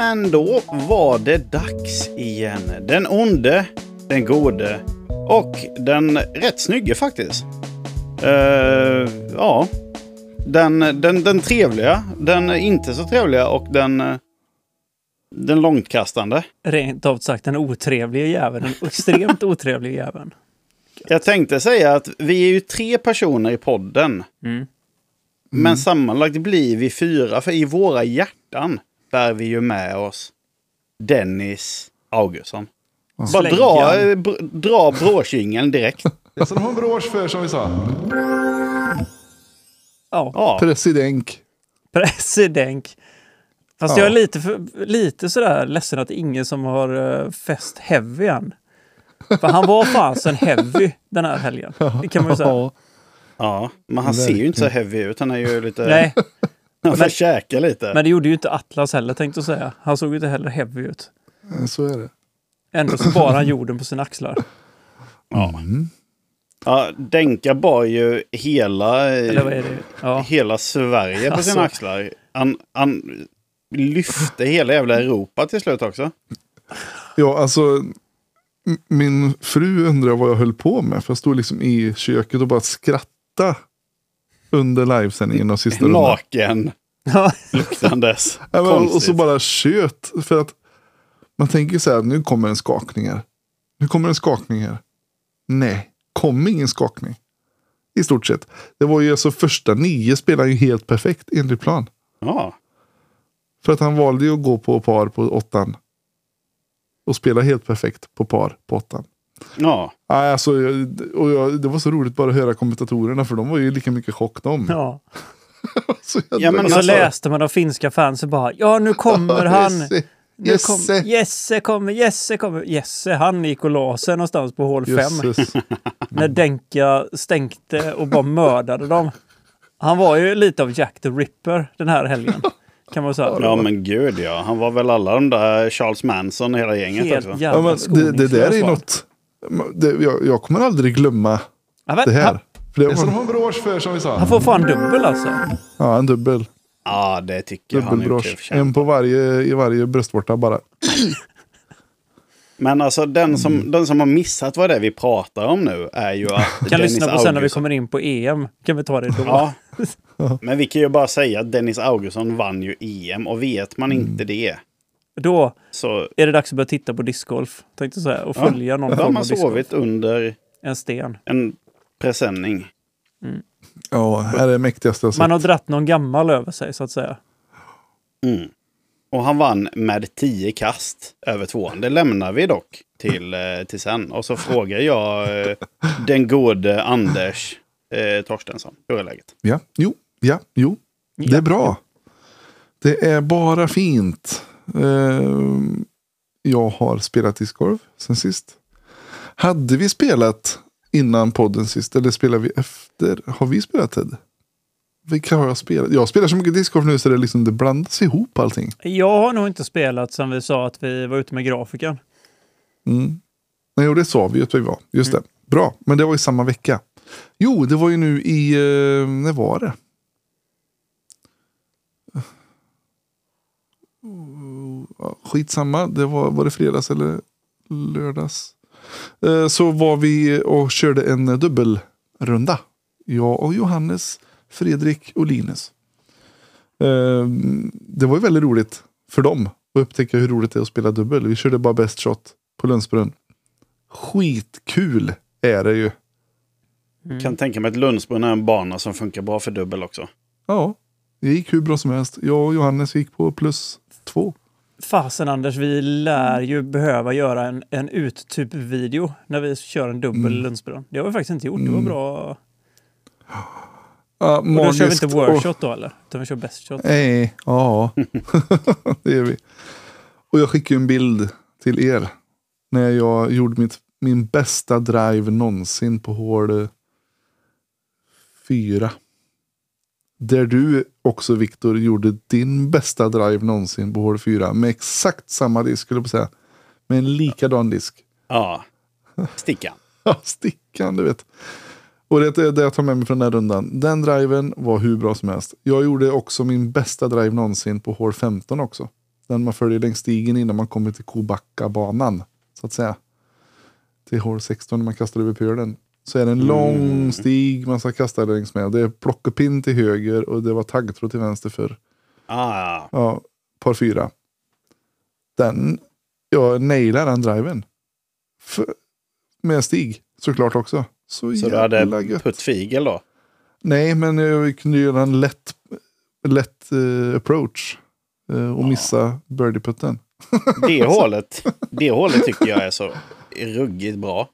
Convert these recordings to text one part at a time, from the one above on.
Men då var det dags igen. Den onde, den gode och den rätt snygge faktiskt. Uh, ja, den, den, den trevliga, den inte så trevliga och den, den långtkastande. Rent av sagt den otrevliga jäveln. Den extremt otrevliga jäveln. Jag tänkte säga att vi är ju tre personer i podden. Mm. Men sammanlagt blir vi fyra, för i våra hjärtan bär vi ju med oss Dennis Augustsson. Bara Släggan. dra, eh, br- dra bråkingeln direkt. Jag ska ha en brosch för som vi sa. Ja, Ja, President. president. Fast Ja. jag är lite, för, lite sådär ledsen att ingen som har uh, fäst heavy än. För han var fasen heavy den här helgen. Det kan man ju säga. Ja. ja, men han ser ju inte så heavy ut. Han är ju lite... Nej, han får käka lite. men det gjorde ju inte Atlas heller tänkte jag säga. Han såg ju inte heller heavy ut. Så är det. Ändå så bar han jorden på sina axlar. Ja. Ja, Denka bar ju hela, Eller vad är det? Ja. hela Sverige på Alltså. sina axlar. Han, han lyfte hela jävla Europa till slut också. Ja, alltså. Min fru undrar vad jag höll på med. För jag stod liksom i köket och bara skratta under livesändningen av sista rundan. Naken, luktandes. Ja, men, och så bara tjöt. För att man tänker så här, nu kommer en skakning här. Nu kommer en skakning här. Nej, kom ingen skakning. I stort sett. Det var ju alltså första nio spelade ju helt perfekt enligt plan. Ja, För att han valde ju att gå på par på åttan. Och spela helt perfekt på par på åttan. Ja. Nej, Alltså, och jag, det var så roligt bara att höra kommentatorerna för de var ju lika mycket chock de. ja. Så jävla Ja, men så alltså- läste man de finska fansen bara ja nu kommer han. Jesse, Nu kom, Jesse. Jesse kommer, Jesse kommer. Jesse han gick och la sig någonstans på hål 5. Jösses. När Denka stänkte och bara mördade dem. Han var ju lite av Jack the Ripper den här helgen. Kan man säga. ja, men gud ja. Han var väl alla de där Charles Manson och hela gänget Helt också. jävla Ja, men det, det där är var han. något. Det, jag, jag kommer aldrig glömma Ja, men, det här. Han, För det Det ska de var, ha en brosch för som vi sa. han får fan dubbel alltså. ja, en dubbel. Ja, det tycker jag han sig. En på varje, i varje bröstvårta bara. Men alltså den som, den som har missat vad det är vi pratar om nu är ju att Kan Dennis lyssna på sen när vi Augustsson- kommer in på EM. Kan vi ta det då? Ja. Men vi kan ju bara säga att Dennis Augustsson vann ju EM och vet man Mm. inte det Då så är det dags att börja titta på discgolf. Tänkte säga. Och Ja, följa någon då har form man av discgolf. sovit under En sten. en presenning. Ja, här är det mäktigaste jag sett. Man har dratt någon gammal över sig så att säga. Mm. Och han vann med 10 kast över tvåan. Det lämnar vi dock till, eh, till sen. Och så frågar jag eh, den gode Anders eh, Torstensson. Hur är läget? Ja, jo, ja, jo. Det Ja. är bra. Det är bara fint. Ehm, jag har spelat discgolf sen sist. Hade vi spelat innan podden sist eller spelar vi efter? Har vi spelat Ted? Vilka har jag spelat? Jag spelar så mycket discgolf nu så det, liksom, det blandas ihop allting. Jag har nog inte spelat sen vi sa att vi var ute med grafiken. Mm. Nej, jo, det sa vi ju att vi var. Just det. Bra, men det var ju samma vecka. Jo, det var ju nu i... Eh, när var det? Ja, skitsamma, det var, var det fredags eller lördags? Eh, så var vi och körde en dubbelrunda. Jag och Johannes, Fredrik och Linus. Eh, det var ju väldigt roligt för dem att upptäcka hur roligt det är att spela dubbel. Vi körde bara best shot på Lundsbrunn. Skitkul är det ju. Kan tänka mig att Lundsbrunn är en bana som funkar bra för dubbel också. Ja, det gick hur bra som helst. Jag och Johannes gick på plus två. Fasen Anders, vi lär ju behöva göra en, en ut-typ-video när vi kör en dubbel Mm. i Lundsbrunn. Det har vi faktiskt inte gjort. Det var bra. Ja, Och då kör vi inte och- workshot då eller? Utan vi kör best shot. Nej, ja. det gör vi. Och jag skickade en bild till er. När jag gjorde mitt, min bästa drive någonsin på hål 4. Där du också Viktor gjorde din bästa drive någonsin på hål 4. Med exakt samma disk skulle jag säga. Med en likadan disk. Ja, stickan. Ja, stickan du vet. Och det är det jag tar med mig från den här rundan. Den driven var hur bra som helst. Jag gjorde också min bästa drive någonsin på hål 15 också. Den man följer längs stigen innan man kommer till Kobackabanan. Så att säga. Till hål 16 när man kastar över pölen. Så är det en lång stig man ska kasta längs med. Det är plockepinn till höger och det var taggtråd till vänster för Ah, ja, par fyra. Den, jag nailar den driven. För, med stig såklart också. Så, så du hade gött. puttfigel då? Nej, men jag kunde göra en lätt, lätt eh, approach. eh, och missa birdie-putten. Det hålet, det hålet tycker jag är så ruggigt bra.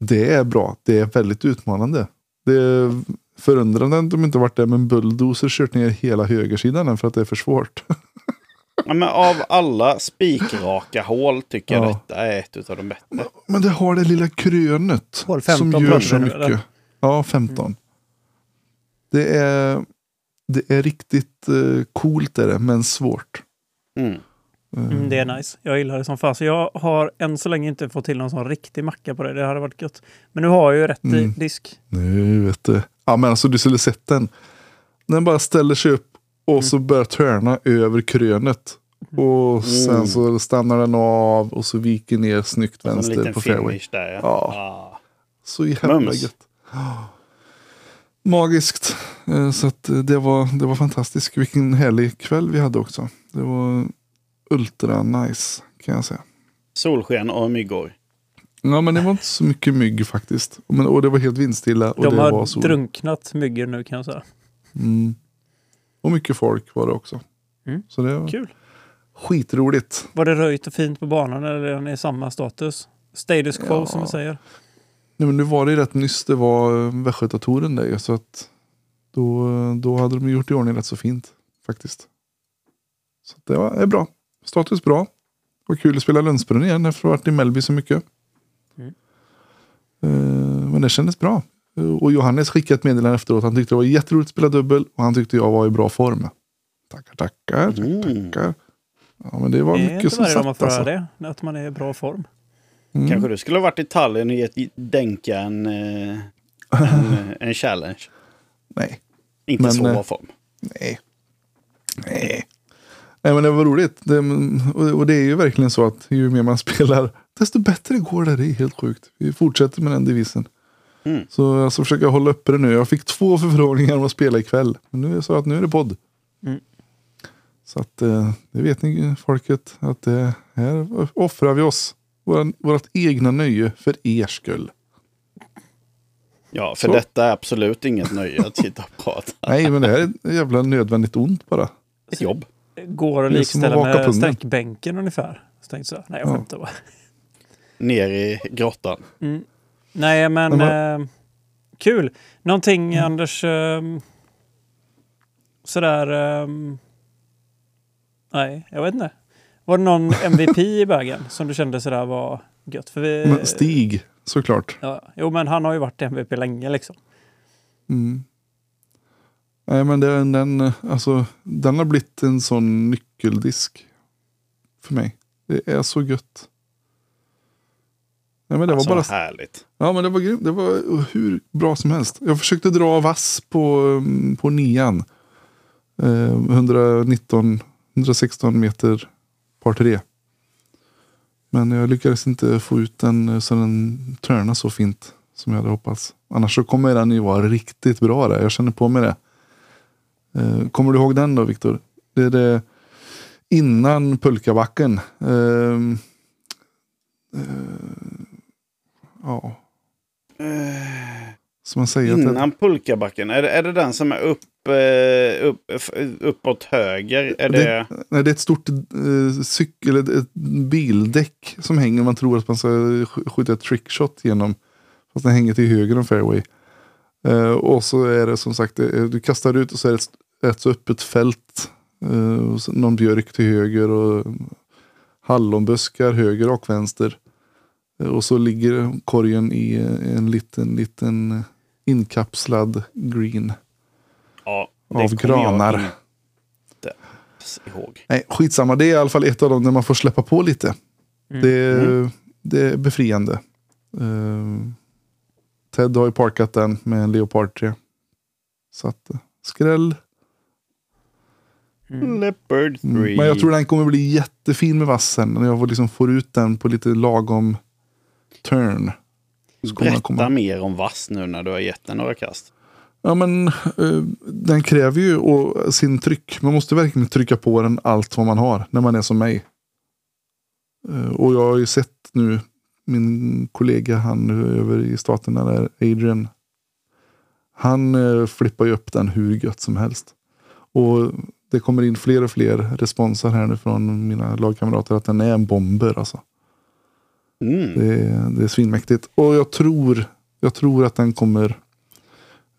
Det är bra. Det är väldigt utmanande. Det är förundrande att de inte varit där med en bulldozer kört ner hela högersidan för att det är för svårt. Ja, men av alla spikraka hål tycker jag Ja. detta är ett av de bättre. Men det har det lilla krönet Hål 15 som gör så eller? mycket. Ja, 15. Det, är, det är riktigt eh, coolt är det, men svårt. Mm. Mm, det är nice. Jag gillar det som fan. Så jag har än så länge inte fått till någon sån riktig macka på det. Det hade varit gött. Men nu har jag ju rätt i Mm. disk. Nu vet du. Ja, men alltså du skulle sett den. Den bara ställer sig upp och så börjar törna över krönet. Och sen Mm. så stannar den av och så viker ner snyggt En vänster liten på fairway. där ja. Ja. Ah. Så jävla Mums. gött. Magiskt. Eh, Så att eh, det var, det var fantastiskt. Vilken härlig kväll vi hade också. Det var ultra nice kan jag säga. Solsken och myggor. Ja men det var inte så mycket mygg faktiskt. Men, och det var helt vindstilla. Och De det var har sol. drunknat myggor nu kan jag säga. Mm. Och mycket folk var det också. Mm. Så det var Kul. skitroligt. Var det röjt och fint på banan eller är den i samma status? Status quo Ja. som vi säger. Nej, men nu var det rätt nyss. Det var eh, Västgötatouren där ju, Så att då, då hade de gjort i ordning rätt så fint faktiskt. Så det var är bra. Status bra. Var kul att spela Lundsbrunn igen efter att ha varit i Mellby så mycket. Mm. Eh, men det kändes bra. Eh, Och Johannes skickade ett meddelande efteråt. Han tyckte det var jätteroligt att spela dubbel och han tyckte jag var i bra form. Tackar, tackar, Mm. tackar. Ja, men det var Det är mycket inte som varje dag man får alltså. det. Att man är i bra form. Mm. Kanske du skulle ha varit i Tallinn och gett Denka en, eh, en, en challenge. Nej. Inte Men, så bra form. Nej. Nej. Nej men det var roligt. Det, och, det är ju verkligen så att ju mer man spelar desto bättre går det. Det är helt sjukt. Vi fortsätter med den devisen. Mm. Så jag ska försöka hålla uppe det nu. Jag fick två förfrågningar om att spela ikväll. Men nu är det så att nu är det podd. Mm. Så att eh, det vet ni folket. Att det här offrar vi oss. Vårat egna nöje för er skull. Ja, för Så. detta är absolut inget nöje att och prata. Nej men det här är ett jävla nödvändigt ont bara. Ett jobb. Går att likställa med pungen. sträckbänken ungefär. Så tänkte jag, nej jag Ja. skämtar bara. Ner i grottan. Mm. Nej men Men eh, kul. Någonting Mm. Anders eh, sådär eh, nej jag vet inte. Var det någon MVP i bägen som du kände sådär var gött? För vi, Men Stig såklart. ja, jo men han har ju varit MVP länge liksom. Mm. Nej men den, den, alltså, den har blivit en sån nyckeldisk. För mig. Det är så gött. Nej, men det Alltså, var bara, härligt. ja, men det var grymt. Det var hur bra som helst. Jag försökte dra vass på, mm, på nian. Eh, 119, 116 meter par tre. Men jag lyckades inte få ut den eh, så den törnade så fint som jag hade hoppats. Annars så kommer den ju vara riktigt bra där. Jag känner på mig det. Eh, kommer du ihåg den då Viktor? Det är det innan pulkabacken. Eh, eh, ja, som man säger. att det- Innan pulkabacken, är det, är det den som är upp, eh, upp, uppåt höger? Är det... Det- Nej, det är ett stort eh, cykel, ett, ett bildäck som hänger. Man tror att man ska sk- skjuta ett trickshot genom. Fast den hänger till höger om fairway. Eh, och så är det som sagt, du kastar ut och så är det ett, så öppet fält. Eh, någon björk till höger och hallonbuskar höger och vänster. Eh, och så ligger korgen i eh, en liten, liten inkapslad green. Ja, Av granar. ihåg. Nej, skitsamma. Det är i alla fall ett av dem där man får släppa på lite. Mm. Det, är, Mm. det är befriande. Eh, Ted har ju parkat den med en Leopard 3. Så att, eh, skräll. Leopard 3. Mm. Men jag tror den kommer bli jättefin med vassen. När jag får, liksom får ut den på lite lagom turn. Berätta komma. mer om vass nu när du har gett den några kast. Ja, men eh, den kräver ju och, sin tryck. Man måste verkligen trycka på den allt vad man har när man är som mig. Eh, och jag har ju sett nu min kollega han över i staterna där, Adrian. Han eh, flippar ju upp den hur gött som helst. Och det kommer in fler och fler responser här nu från mina lagkamrater att den är en bomber alltså. Mm. Det är, det är svinmäktigt. Och jag tror, jag tror att den kommer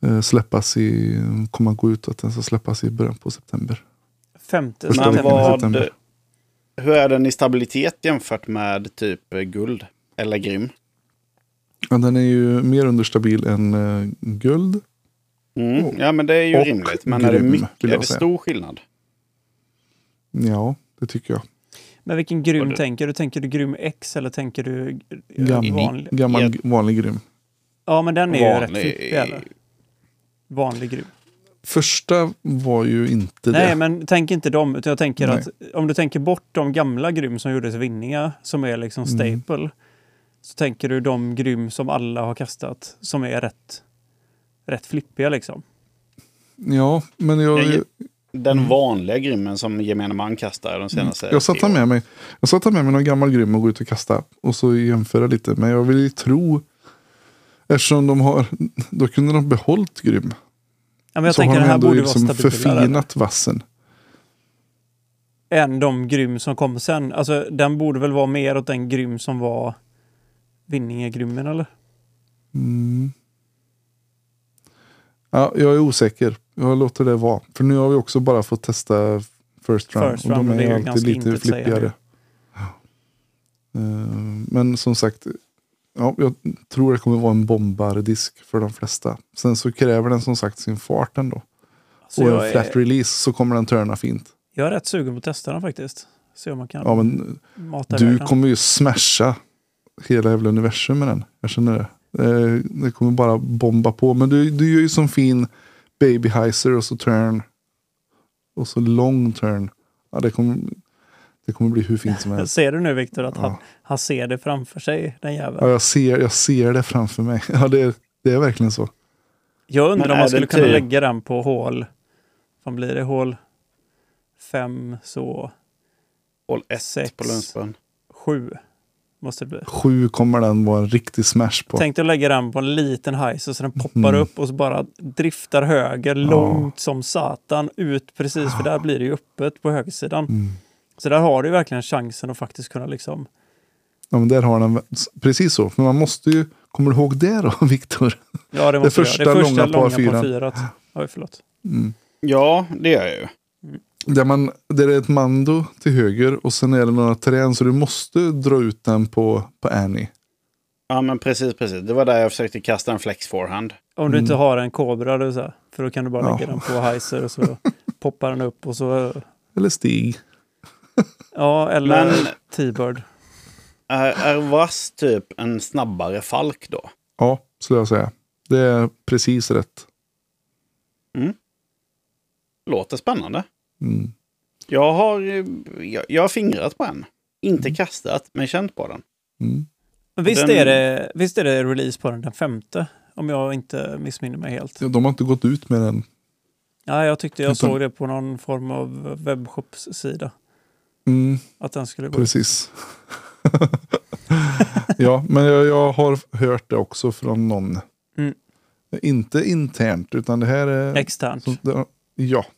eh, släppas i, kommer gå ut att den ska släppas i början på september. Femte Första Men vad, september. hur är den i stabilitet jämfört med typ eh, guld? Eller grym? Ja, den är ju mer understabil än eh, guld. Mm. Ja men det är ju Och rimligt. Men är det, grym, mycket, är det stor skillnad? Ja, det tycker jag. Men vilken grym du- tänker du? Tänker du grym X eller tänker du eh, Gammal, vanlig? gammal vanlig grym. Ja, men den är ju rätt Vanlig- flippig eller? Vanlig grym. Första var ju inte Nej, det. men tänk inte dem. Utan jag tänker Nej. att om du tänker bort de gamla grym som gjordes vinningar, som är liksom Mm. staple. Så tänker du de grym som alla har kastat, som är rätt, rätt flippiga liksom. Ja, men jag, Jag- Den vanliga grymmen som gemene man kastar de senaste Mm. jag satt med mig Jag satt med mig någon gammal grym och gå ut och kasta. Och så jämföra lite. Men jag vill ju tro. Eftersom de har. Då kunde de behållit grym. Ja, men jag så tänker har det de här ändå borde liksom förfinat vassen. än de grym som kom sen. Alltså, den borde väl vara mer åt den grym som var Vinningegrymmen eller? Mm. Ja, jag är osäker. Jag låter det vara. För nu har vi också bara fått testa first round. First round, de och det är är alltid lite flippigare. Eh, Men som sagt. Ja, jag tror det kommer vara en bombardisk för de flesta. Sen så kräver den som sagt sin fart ändå. Så och en flat är, release så kommer den turna fint. jag är rätt sugen på att testa den faktiskt. Se om man kan Ja, men du kommer ju smasha hela jävla universum med den. Jag känner det. Eh, Det kommer bara bomba på. Men du, du gör ju som fin baby heiser och så turn. Och så long turn. Ja, det, kommer, det kommer bli hur fint som helst. Ser du nu Viktor att han, Ja. han ser det framför sig, den jäveln? Ja, jag, ser, jag ser det framför mig. Ja, det, det är verkligen så. Jag undrar Men om man skulle kunna typ- lägga den på hål... Vad blir det? Hål 5 så ett Sex. på Lundsbön. 7 måste det bli. Sju kommer den vara en riktig smash på. Tänk dig att lägga den på en liten heiser så den poppar Mm. upp och så bara driftar höger långt som satan ut precis för där blir det ju öppet på högersidan. Mm. Så där har du verkligen chansen att faktiskt kunna liksom... Ja, men där har den precis så. Men man måste ju, kommer du ihåg det då, Viktor? Ja, det måste första jag. Det första långa par fyran. par fyrat. Oj, förlåt. Mm. Ja, det gör jag ju. Där, man, där det är ett mando till höger och sen är det några terräng så du måste dra ut den på, på Annie. Ja, men precis, precis. Det var där jag försökte kasta en flex forehand. Om du inte Mm. har en kobra, är så här, för då kan du bara Ja. lägga den på heiser och så poppar den upp och så... Eller Stig. Ja, eller Men- T-bird. Är, är vass typ en snabbare falk då? Ja, skulle jag säga. Det är precis rätt. Låter spännande. Mm. Jag har, jag, jag har fingrat på en. Inte kastat, men känt på den. Mm. Men visst, Den- är det, visst är det release på den den femte? Om jag inte missminner mig helt. Ja, De har inte gått ut med den. Ja, jag tyckte jag Utan- såg det på någon form av webbshopsida. Mm, Att den skulle gå ut. precis. ja, men jag, jag har hört det också från någon. Mm. Inte internt, utan det här är... externt. Så det, ja, Mm.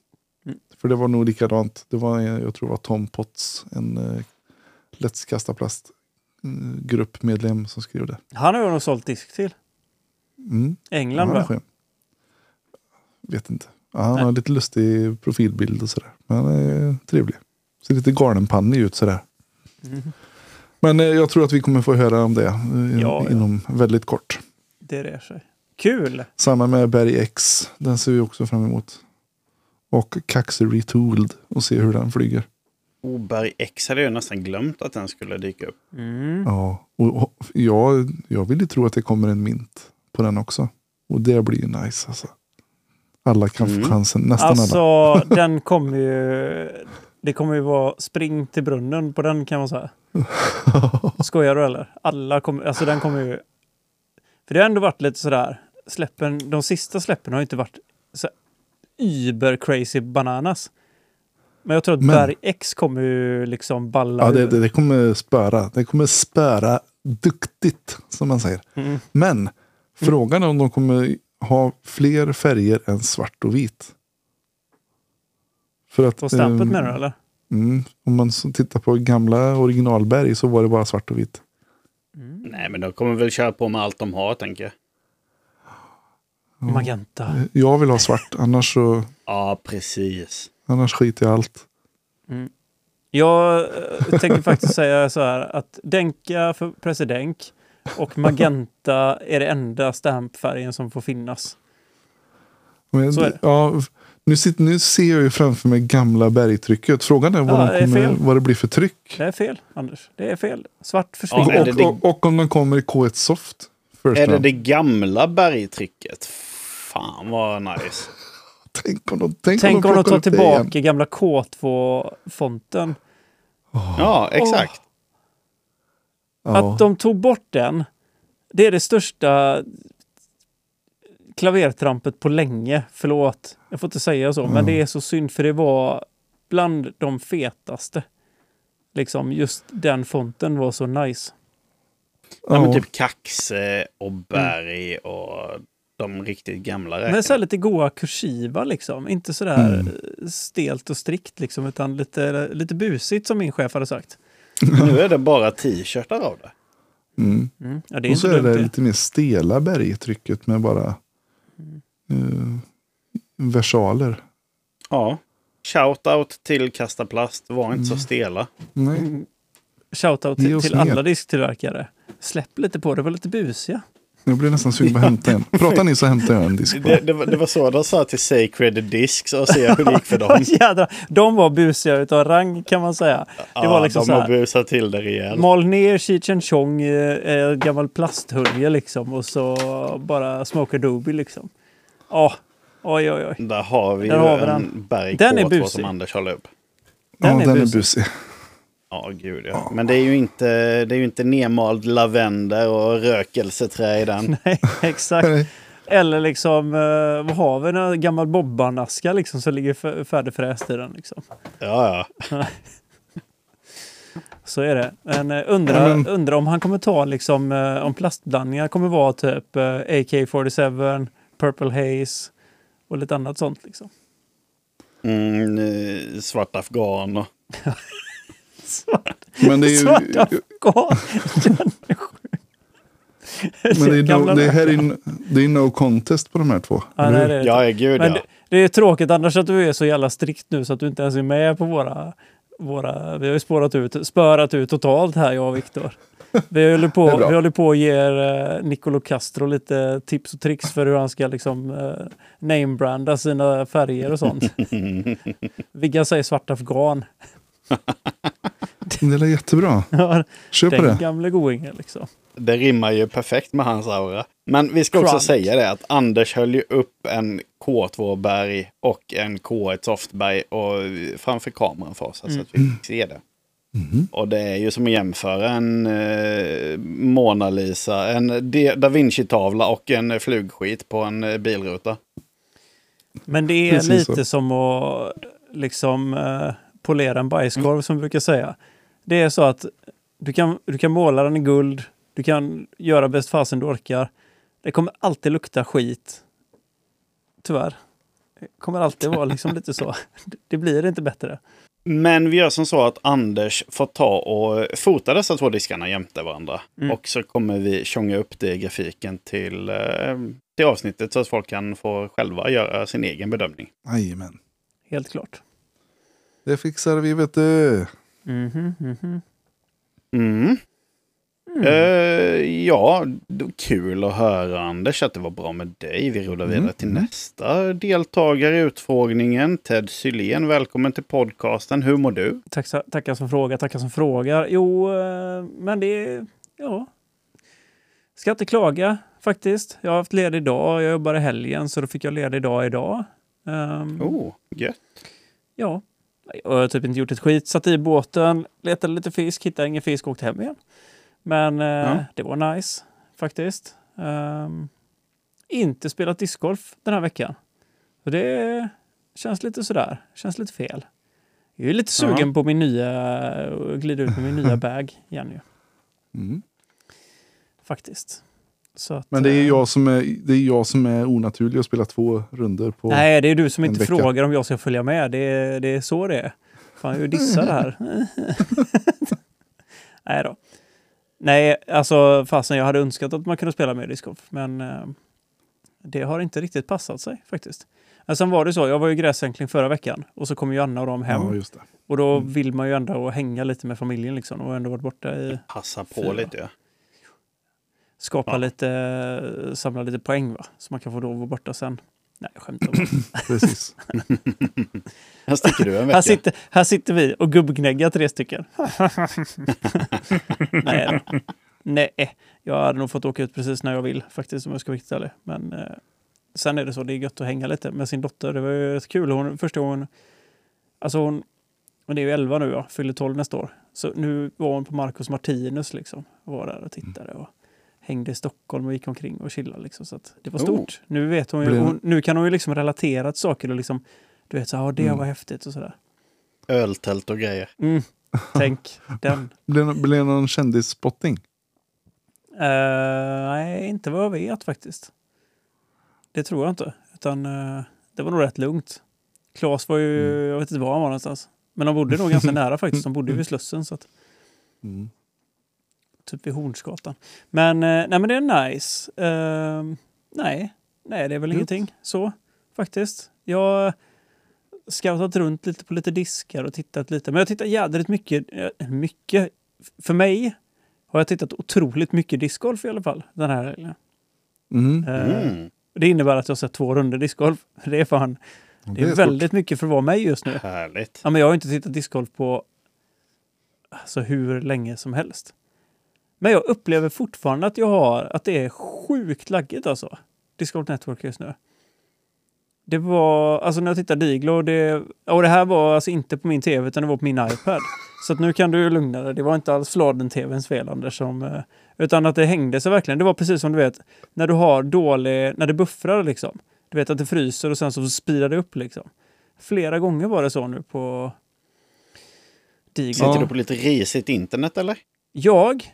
För det var nog likadant. Det var, jag tror det var Tom Potts, en uh, Let's Kasta Plast eh, gruppmedlem som skrev det. Han har ju nog sålt disk till. Mm. England va? Vet inte. Ja, han Nej. har lite lustig profilbild och sådär. Men han är trevlig. Ser lite galenpannig ut sådär. Mhm. Men eh, jag tror att vi kommer få höra om det eh, Ja, ja. inom väldigt kort. Det rör sig. Kul! Samma med Berg X. Den ser vi också fram emot. Och Kaxe Retooled och se hur den flyger. Oberg X hade jag nästan glömt att den skulle dyka upp. Mm. Ja, och, och jag, jag vill ju tro att det kommer en mint på den också. Och det blir ju nice alltså. Alla kan Mm. få chansen, nästan alla. Alltså, den kommer ju... Det kommer ju vara spring till brunnen på den kan man säga. Skojar du eller? Alla kommer... Alltså den kommer ju... För det har ändå varit lite sådär... Släppen, de sista släppen har ju inte varit så über crazy bananas. Men jag tror att Men- Berg X kommer ju liksom balla Ja, det, det, det kommer spöra. Det kommer spöra duktigt, som man säger. Mm. Men frågan är om de kommer ha fler färger än svart och vit. För att, På stampet ehm, menar du eller? Mm, om man tittar på gamla originalberg så var det bara svart och vitt. Nej, men de kommer väl köra på med allt de har, tänker jag. Magenta. Jag vill ha svart, annars, så, Ja, precis. annars skiter jag i allt. Jag eh, tänker faktiskt säga så här att Denka för president och Magenta är det enda stampfärgen som får finnas. Men, Så är det. Ja, nu, sitter, nu ser jag ju framför mig gamla bergtrycket. Frågan är vad, Ja, de kommer, vad det blir för tryck. Det är fel, Anders. Det är fel. Svart Ja, försvinner. det och, och, och om de kommer i K1 Soft. Är det det gamla bergtrycket? Fan vad nice. Tänk om de, tänk Tänk om de tar upp det igen. tillbaka gamla K2-fonten. Ja, exakt. Ja. Att de tog bort den, det är det största klavertrampet på länge. Förlåt, jag får inte säga så, men det är så synd för det var bland de fetaste. Liksom just den fonten var så nice. Ja, men typ Kaxe och Berg och de riktigt gamla Men så här räkorna. lite goa kursiva liksom. Inte sådär Mm. stelt och strikt liksom, utan lite, lite busigt som min chef hade sagt. Nu är det bara t-shirtar av det. Mm. Mm. Ja, det är Och så är det det. lite mer stela bergtrycket med bara eh, versaler. Ja. Shout-out till Kasta Plast. Var inte så stela. Nej. Mm. Shoutout till, till alla disktillverkare. Släpp lite på det, var lite busiga. Jag blir nästan sugen på att hämta en. Pratar ni så hämtar jag en disk. Det, det, var, det var så de sa till Sacred Discs och se hur det gick för dem. Jädrar, de var busiga utav rang kan man säga. Det var liksom de så har busat till det rejält. Mal ner Cheech Chong, eh, gammal plasthölje liksom och så bara Smoke Adobe liksom. Ja, oj oj oj. Där har vi Där ju har vi en den. Berg Den är K2 busig. som Anders håller upp. Den ja, är den är busig. Ja, gud ja. Men det är ju inte, det är ju inte nedmald lavendel och rökelseträ i den. Nej, exakt. Eller liksom, eh, vad har vi? En gammal bobbanaska liksom som ligger färdigfräst i den liksom. Ja, ja. Så är det. Men eh, undra, Ja, men- undra om han kommer ta liksom, eh, om plastblandningar kommer vara typ eh, AK47, Purple Haze och lite annat sånt liksom. Mm, svart afghan och... Svart, Men det är ju... svart afghan. Men det är, no, det, här är, rökarna. n- det är no contest på de här två. Ja, nej, det är Ja, gud Men ja. det, det är tråkigt annars att du är så jävla strikt nu så att du inte ens är med på våra... våra vi har ju spårat ut, spörat ut totalt här jag och Viktor. Vi håller på, vi håller på och ger eh, Nicolo Castro lite tips och tricks för hur han ska liksom eh, namebranda sina färger och sånt. Viggan säger svart afghan. Det är jättebra. Ja, Kör på Den det. gamle goingen liksom. Det rimmar ju perfekt med hans aura. Men vi ska också Crunk. säga det att Anders höll ju upp en K2-berg och en K1 softberg och framför kameran för oss så att vi fick se det. Och det är ju som att jämföra en eh, Mona Lisa, en Da Vinci-tavla och en flugskit på en eh, bilruta. Men det är Precis lite så. som att liksom eh, polera en bajskorv som vi brukar säga. Det är så att du kan, du kan måla den i guld, du kan göra bäst fasen du orkar. Det kommer alltid lukta skit. Tyvärr. Det kommer alltid vara liksom lite så. Det blir inte bättre. Men vi gör som så att Anders får ta och fota dessa två diskarna jämte varandra. Mm. Och så kommer vi tjonga upp det i grafiken till, eh, till avsnittet så att folk kan få själva göra sin egen bedömning. Jajamän. Helt klart. Det fixar vi vet du. Mhm, mhm. Mm. Eh, ja, det var kul att höra Anders att det var bra med dig. Vi rullar vidare till nästa deltagare i utfrågningen. Ted Sylén, välkommen till podcasten. Hur mår du? Tack, tackar som frågar, tackar som frågar. Jo, eh, men det är... Ja. Ska inte klaga faktiskt. Jag har haft ledig idag. Jag jobbar i helgen så då fick jag ledig dag idag. Ehm, Oh, gött. Ja. Jag har typ inte gjort ett skit. Satt i båten, letade lite fisk, hittade ingen fisk och åkte hem igen. Men eh, Ja. det var nice faktiskt. Ehm, inte spelat discgolf den här veckan. Så det känns lite sådär. Känns lite fel. Jag är lite sugen Ja. på min nya, glida ut med min nya bag igen ju. Mm. Faktiskt. Så att, Men det är eh, jag som är, det är jag som är onaturlig och spelar två runder på... Nej, det är du som inte vecka. frågar om jag ska följa med. Det är, det är så det är. Fan, jag dissar det här. Nej då. Nej, alltså fasen jag hade önskat att man kunde spela mer discgolf, men eh, det har inte riktigt passat sig faktiskt. Men sen var det så, jag var ju gräsänkling förra veckan och så kom ju Anna och de hem. Ja, just det. och då Mm. vill man ju ändå hänga lite med familjen liksom och ändå varit borta i, Passa på Fyra. lite. Ja. Skapa Ja. lite, samla lite poäng va. Så man kan få då vara borta sen. Nej, jag skämtar bara. Precis. Här sticker du en vecka. Här sitter, här sitter vi och gubbgnäggar tre stycken. Nej då. Nej, jag hade nog fått åka ut precis när jag vill faktiskt om jag ska vara riktigt ärlig. Men eh, sen är det så, det är gött att hänga lite med sin dotter. Det var ju rätt kul. Hon, första gången, alltså hon, hon är ju 11 nu, ja, fyller 12 nästa år. Så nu var hon på Marcus Martinus liksom. Var där och tittade och hängde i Stockholm och gick omkring och chillade liksom. Så att det var Oh. stort. Nu vet hon ju, hon, nu kan hon ju liksom relatera till saker och liksom, du vet så här, ja det Mm. var häftigt och sådär. Öltält och grejer. Mm. Tänk den. Blev det någon kändisspotting? Eh, nej, inte vad jag vet faktiskt. Det tror jag inte. Utan eh, det var nog rätt lugnt. Claes var ju, Mm. jag vet inte var han var någonstans. Men de bodde nog ganska nära faktiskt. De bodde ju vid Slussen. Så att, Mm. Typ vid Hornsgatan. Men, eh, nej, men det är nice. Eh, nej. nej, det är väl Gött. ingenting så faktiskt. Jag har scoutat runt lite på lite diskar och tittat lite. Men jag har tittat jädrigt mycket. eh, Mycket. För mig har jag tittat otroligt mycket discgolf i alla fall den här helgen. Mm. Eh, Mm. Det innebär att jag har sett två runder discgolf. Det är fan, det är, stort. väldigt mycket för att vara mig just nu. Härligt. Ja, men jag har inte tittat discgolf på alltså, hur länge som helst. Men jag upplever fortfarande att jag har, att det är sjukt laggigt alltså. Discgolf Network just nu. Det var, alltså när jag tittade Diglo, det, och det här var alltså inte på min tv utan det var på min iPad. Så att nu kan du lugna dig. Det var inte alls fladen-tvns fel Anders, som, eh, utan att det hängde sig verkligen. Det var precis som du vet, när du har dålig, när det buffrar liksom. Du vet att det fryser och sen så speedar det upp liksom. Flera gånger var det så nu på Diglo. Sitter du på lite risigt internet eller? Jag?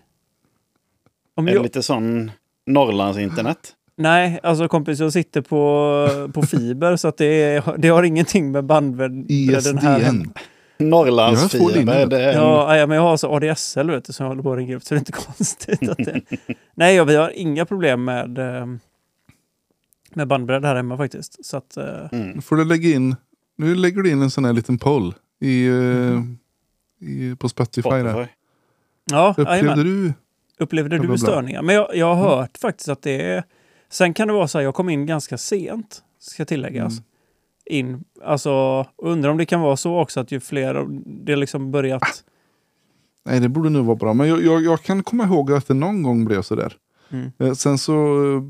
Om jag lite sån Norrlandsinternet? nej, alltså kompis, jag sitter på, på fiber så att det, är, det har ingenting med bandbredden här. ISDN. Norrlandsfiber. Jag får Det en... Ja, ja, men jag har så ADSL vet du, som jag håller på att ringa upp så det är inte konstigt. Att det... Nej, ja, vi har inga problem med, eh, med bandbredd här hemma faktiskt. Så att, eh, Mm. Nu får du lägga in, nu lägger du in en sån här liten poll i, eh, i, på Spotify. Där. Spotify. ja, Upplevde du? Upplevde Det du störningar? Men jag, jag har hört faktiskt att det är... Sen kan det vara så här, jag kom in ganska sent, ska tilläggas. Mm. In, alltså, undrar om det kan vara så också att ju fler det liksom börjat... Nej, det borde nog vara bra. Men jag, jag, jag kan komma ihåg att det någon gång blev så där. Mm. Eh, Sen så eh,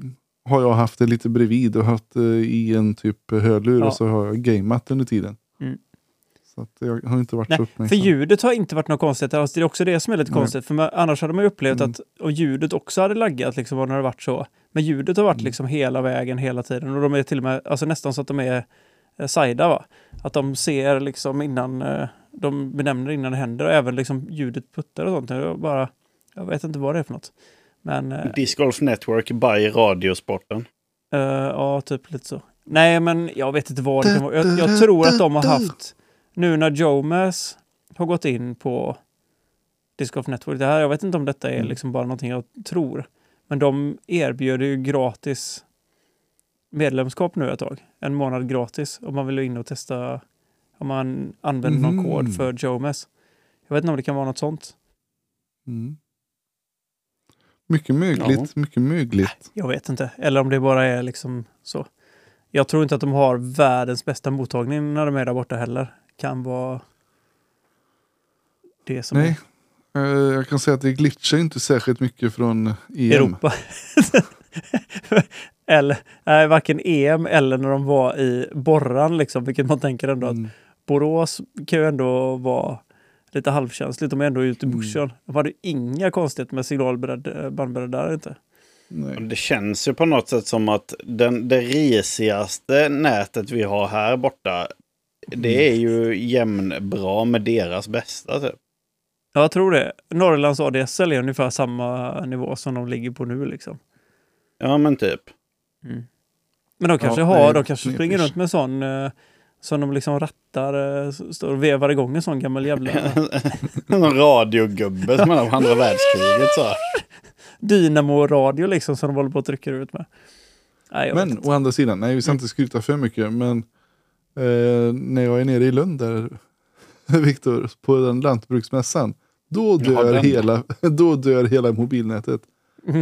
har jag haft det lite bredvid och haft eh, i en typ hörlur Ja. och så har jag gameat under tiden. Mm. Så att jag har inte varit Nej, så För uppmärksam. ljudet har inte varit något konstigt alls. Det är också det som är lite Nej. konstigt. För man, annars hade man ju upplevt Mm. att och ljudet också hade laggat liksom, när det varit så. Men ljudet har varit Mm. liksom hela vägen, hela tiden. Och de är till och med alltså, nästan så att de är eh, sajda. Va? Att de ser liksom innan, eh, de benämner innan det händer. Och även liksom ljudet puttar och sånt. Jag, bara, jag vet inte vad det är för något. Men eh, Disc Golf Network by Radiosporten. eh, ja, typ lite så. Nej, men jag vet inte vad det kan vara. Jag, jag tror att de har haft, nu när Jomas har gått in på Disc Golf Network, det här, jag vet inte om detta är Mm. liksom bara någonting jag tror, men de erbjuder ju gratis medlemskap nu ett tag. En månad gratis om man vill in och testa om man använder någon Mhm. kod för Jomas. Jag vet inte om det kan vara något sånt. Mm. Mycket mögligt, mycket mögligt. Jag vet inte. Eller om det bara är liksom så. Jag tror inte att de har världens bästa mottagning när de är där borta heller. Kan vara det som Nej, eh, jag kan säga att det glitchar inte särskilt mycket från EM. är Europa. Eller, nej, varken EM eller när de var i Borran, liksom, vilket man tänker ändå att Mm. Borås kan ju ändå vara lite halvkänsligt. De är ändå ute i Mm. bushen. De hade inga konstigheter med signalbredd, eh, bandbredd där inte. Nej. Det känns ju på något sätt som att den, det risigaste nätet vi har här borta, det är ju jämnbra med deras bästa. Typ. Ja, jag tror det. Norrlands ADSL är ungefär samma nivå som de ligger på nu. Liksom. Ja, men typ. Men de kanske Ja, har, nej, de kanske nej, springer runt med sån eh, som de liksom rattar, eh, står och vevar igång en sån gammal jävla Någon radiogubbe som är av andra världskriget. Så. dynamo-radio liksom som de håller på att trycka ut med. Nej, Men å andra sidan, nej vi ska inte skryta för mycket, men eh, när jag är nere i Lund där, Viktor, på den lantbruksmässan, då dör, hela, då dör hela mobilnätet.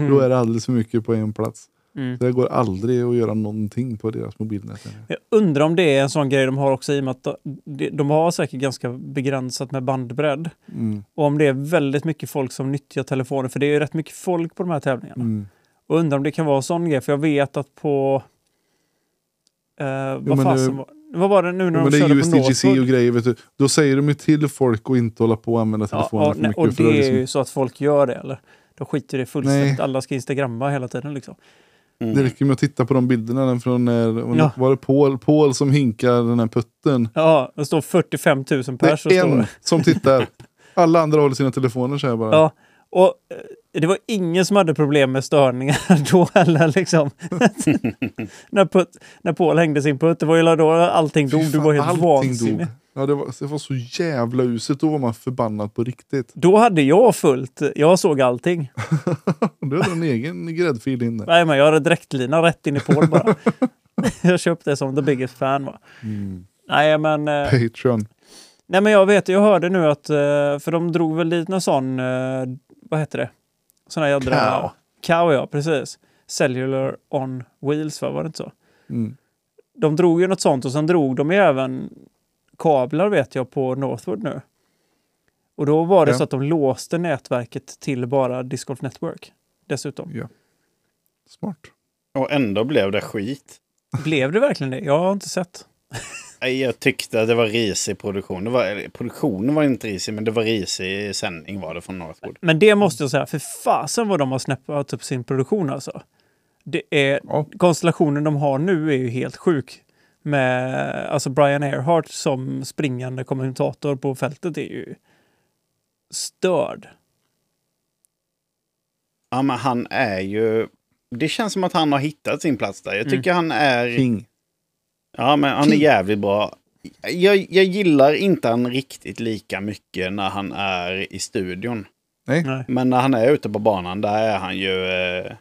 Då är det alldeles för mycket på en plats. Mm. Det går aldrig att göra någonting på deras mobilnät. Jag undrar om det är en sån grej de har också i och med att de, de har säkert ganska begränsat med bandbredd. Mm. Och om det är väldigt mycket folk som nyttjar telefonen, för det är ju rätt mycket folk på de här tävlingarna. Mm. Och undrar om det kan vara en sån grej, för jag vet att på... Eh, vad, fasen var, vad var det nu när Men de det är körde på Northwood? och grejer, vet du. Då säger de ju till folk att inte hålla på och använda telefonen ja, för mycket. och det att är liksom, ju så att folk gör det, eller? De skiter i det fullständigt. Nej. Alla ska instagramma hela tiden liksom. Mm. Det räcker med att titta på de bilderna från när, Ja. var det Paul, Paul som hinkar den här putten. Ja, det står 45 000 Det pers. och är en det. som tittar. Alla andra håller sina telefoner så här bara. Ja, och eh, det var ingen som hade problem med störningar då heller. Liksom. när, putt, när Paul hängde sin putt, det var ju då allting dog. Du var helt vansinnig. Ja, det, var, det var så jävla uselt. Då var man förbannad på riktigt. Då hade jag fullt. Jag såg allting. Du hade en egen gräddfil in där. Nej, men jag hade direktlina rätt in i Paul bara. jag köpte det som the biggest fan. Va? Mm. Nej, men, eh, Patreon. nej, men jag vet, jag hörde nu att, eh, för de drog väl dit någon sån, eh, vad heter det? Här jädra... Cow. Cow, ja, precis. Cellular on wheels, va? var det inte så? Mm. De drog ju något sånt och sen drog de ju även kablar vet jag på Northwood nu. Och då var det Ja. så att de låste nätverket till bara Disc Golf Network. Dessutom. Ja. Smart. Och ändå blev det skit. Blev det verkligen det? Jag har inte sett. Nej, Jag tyckte att det var risig produktion. Det var, produktionen var inte risig, men det var risig sändning var det från Northwood. Men det måste jag säga, för fasen vad de har snäppat upp sin produktion alltså. Det är, Ja. konstellationen de har nu är ju helt sjuk. Med alltså Brian Earhart som springande kommentator på fältet är ju störd. Ja, men han är ju... Det känns som att han har hittat sin plats där. Jag tycker han är... King. Ja, men han är jävligt bra. Jag, jag gillar inte han riktigt lika mycket när han är i studion. Nej. Nej. Men när han är ute på banan, där är han ju... Eh,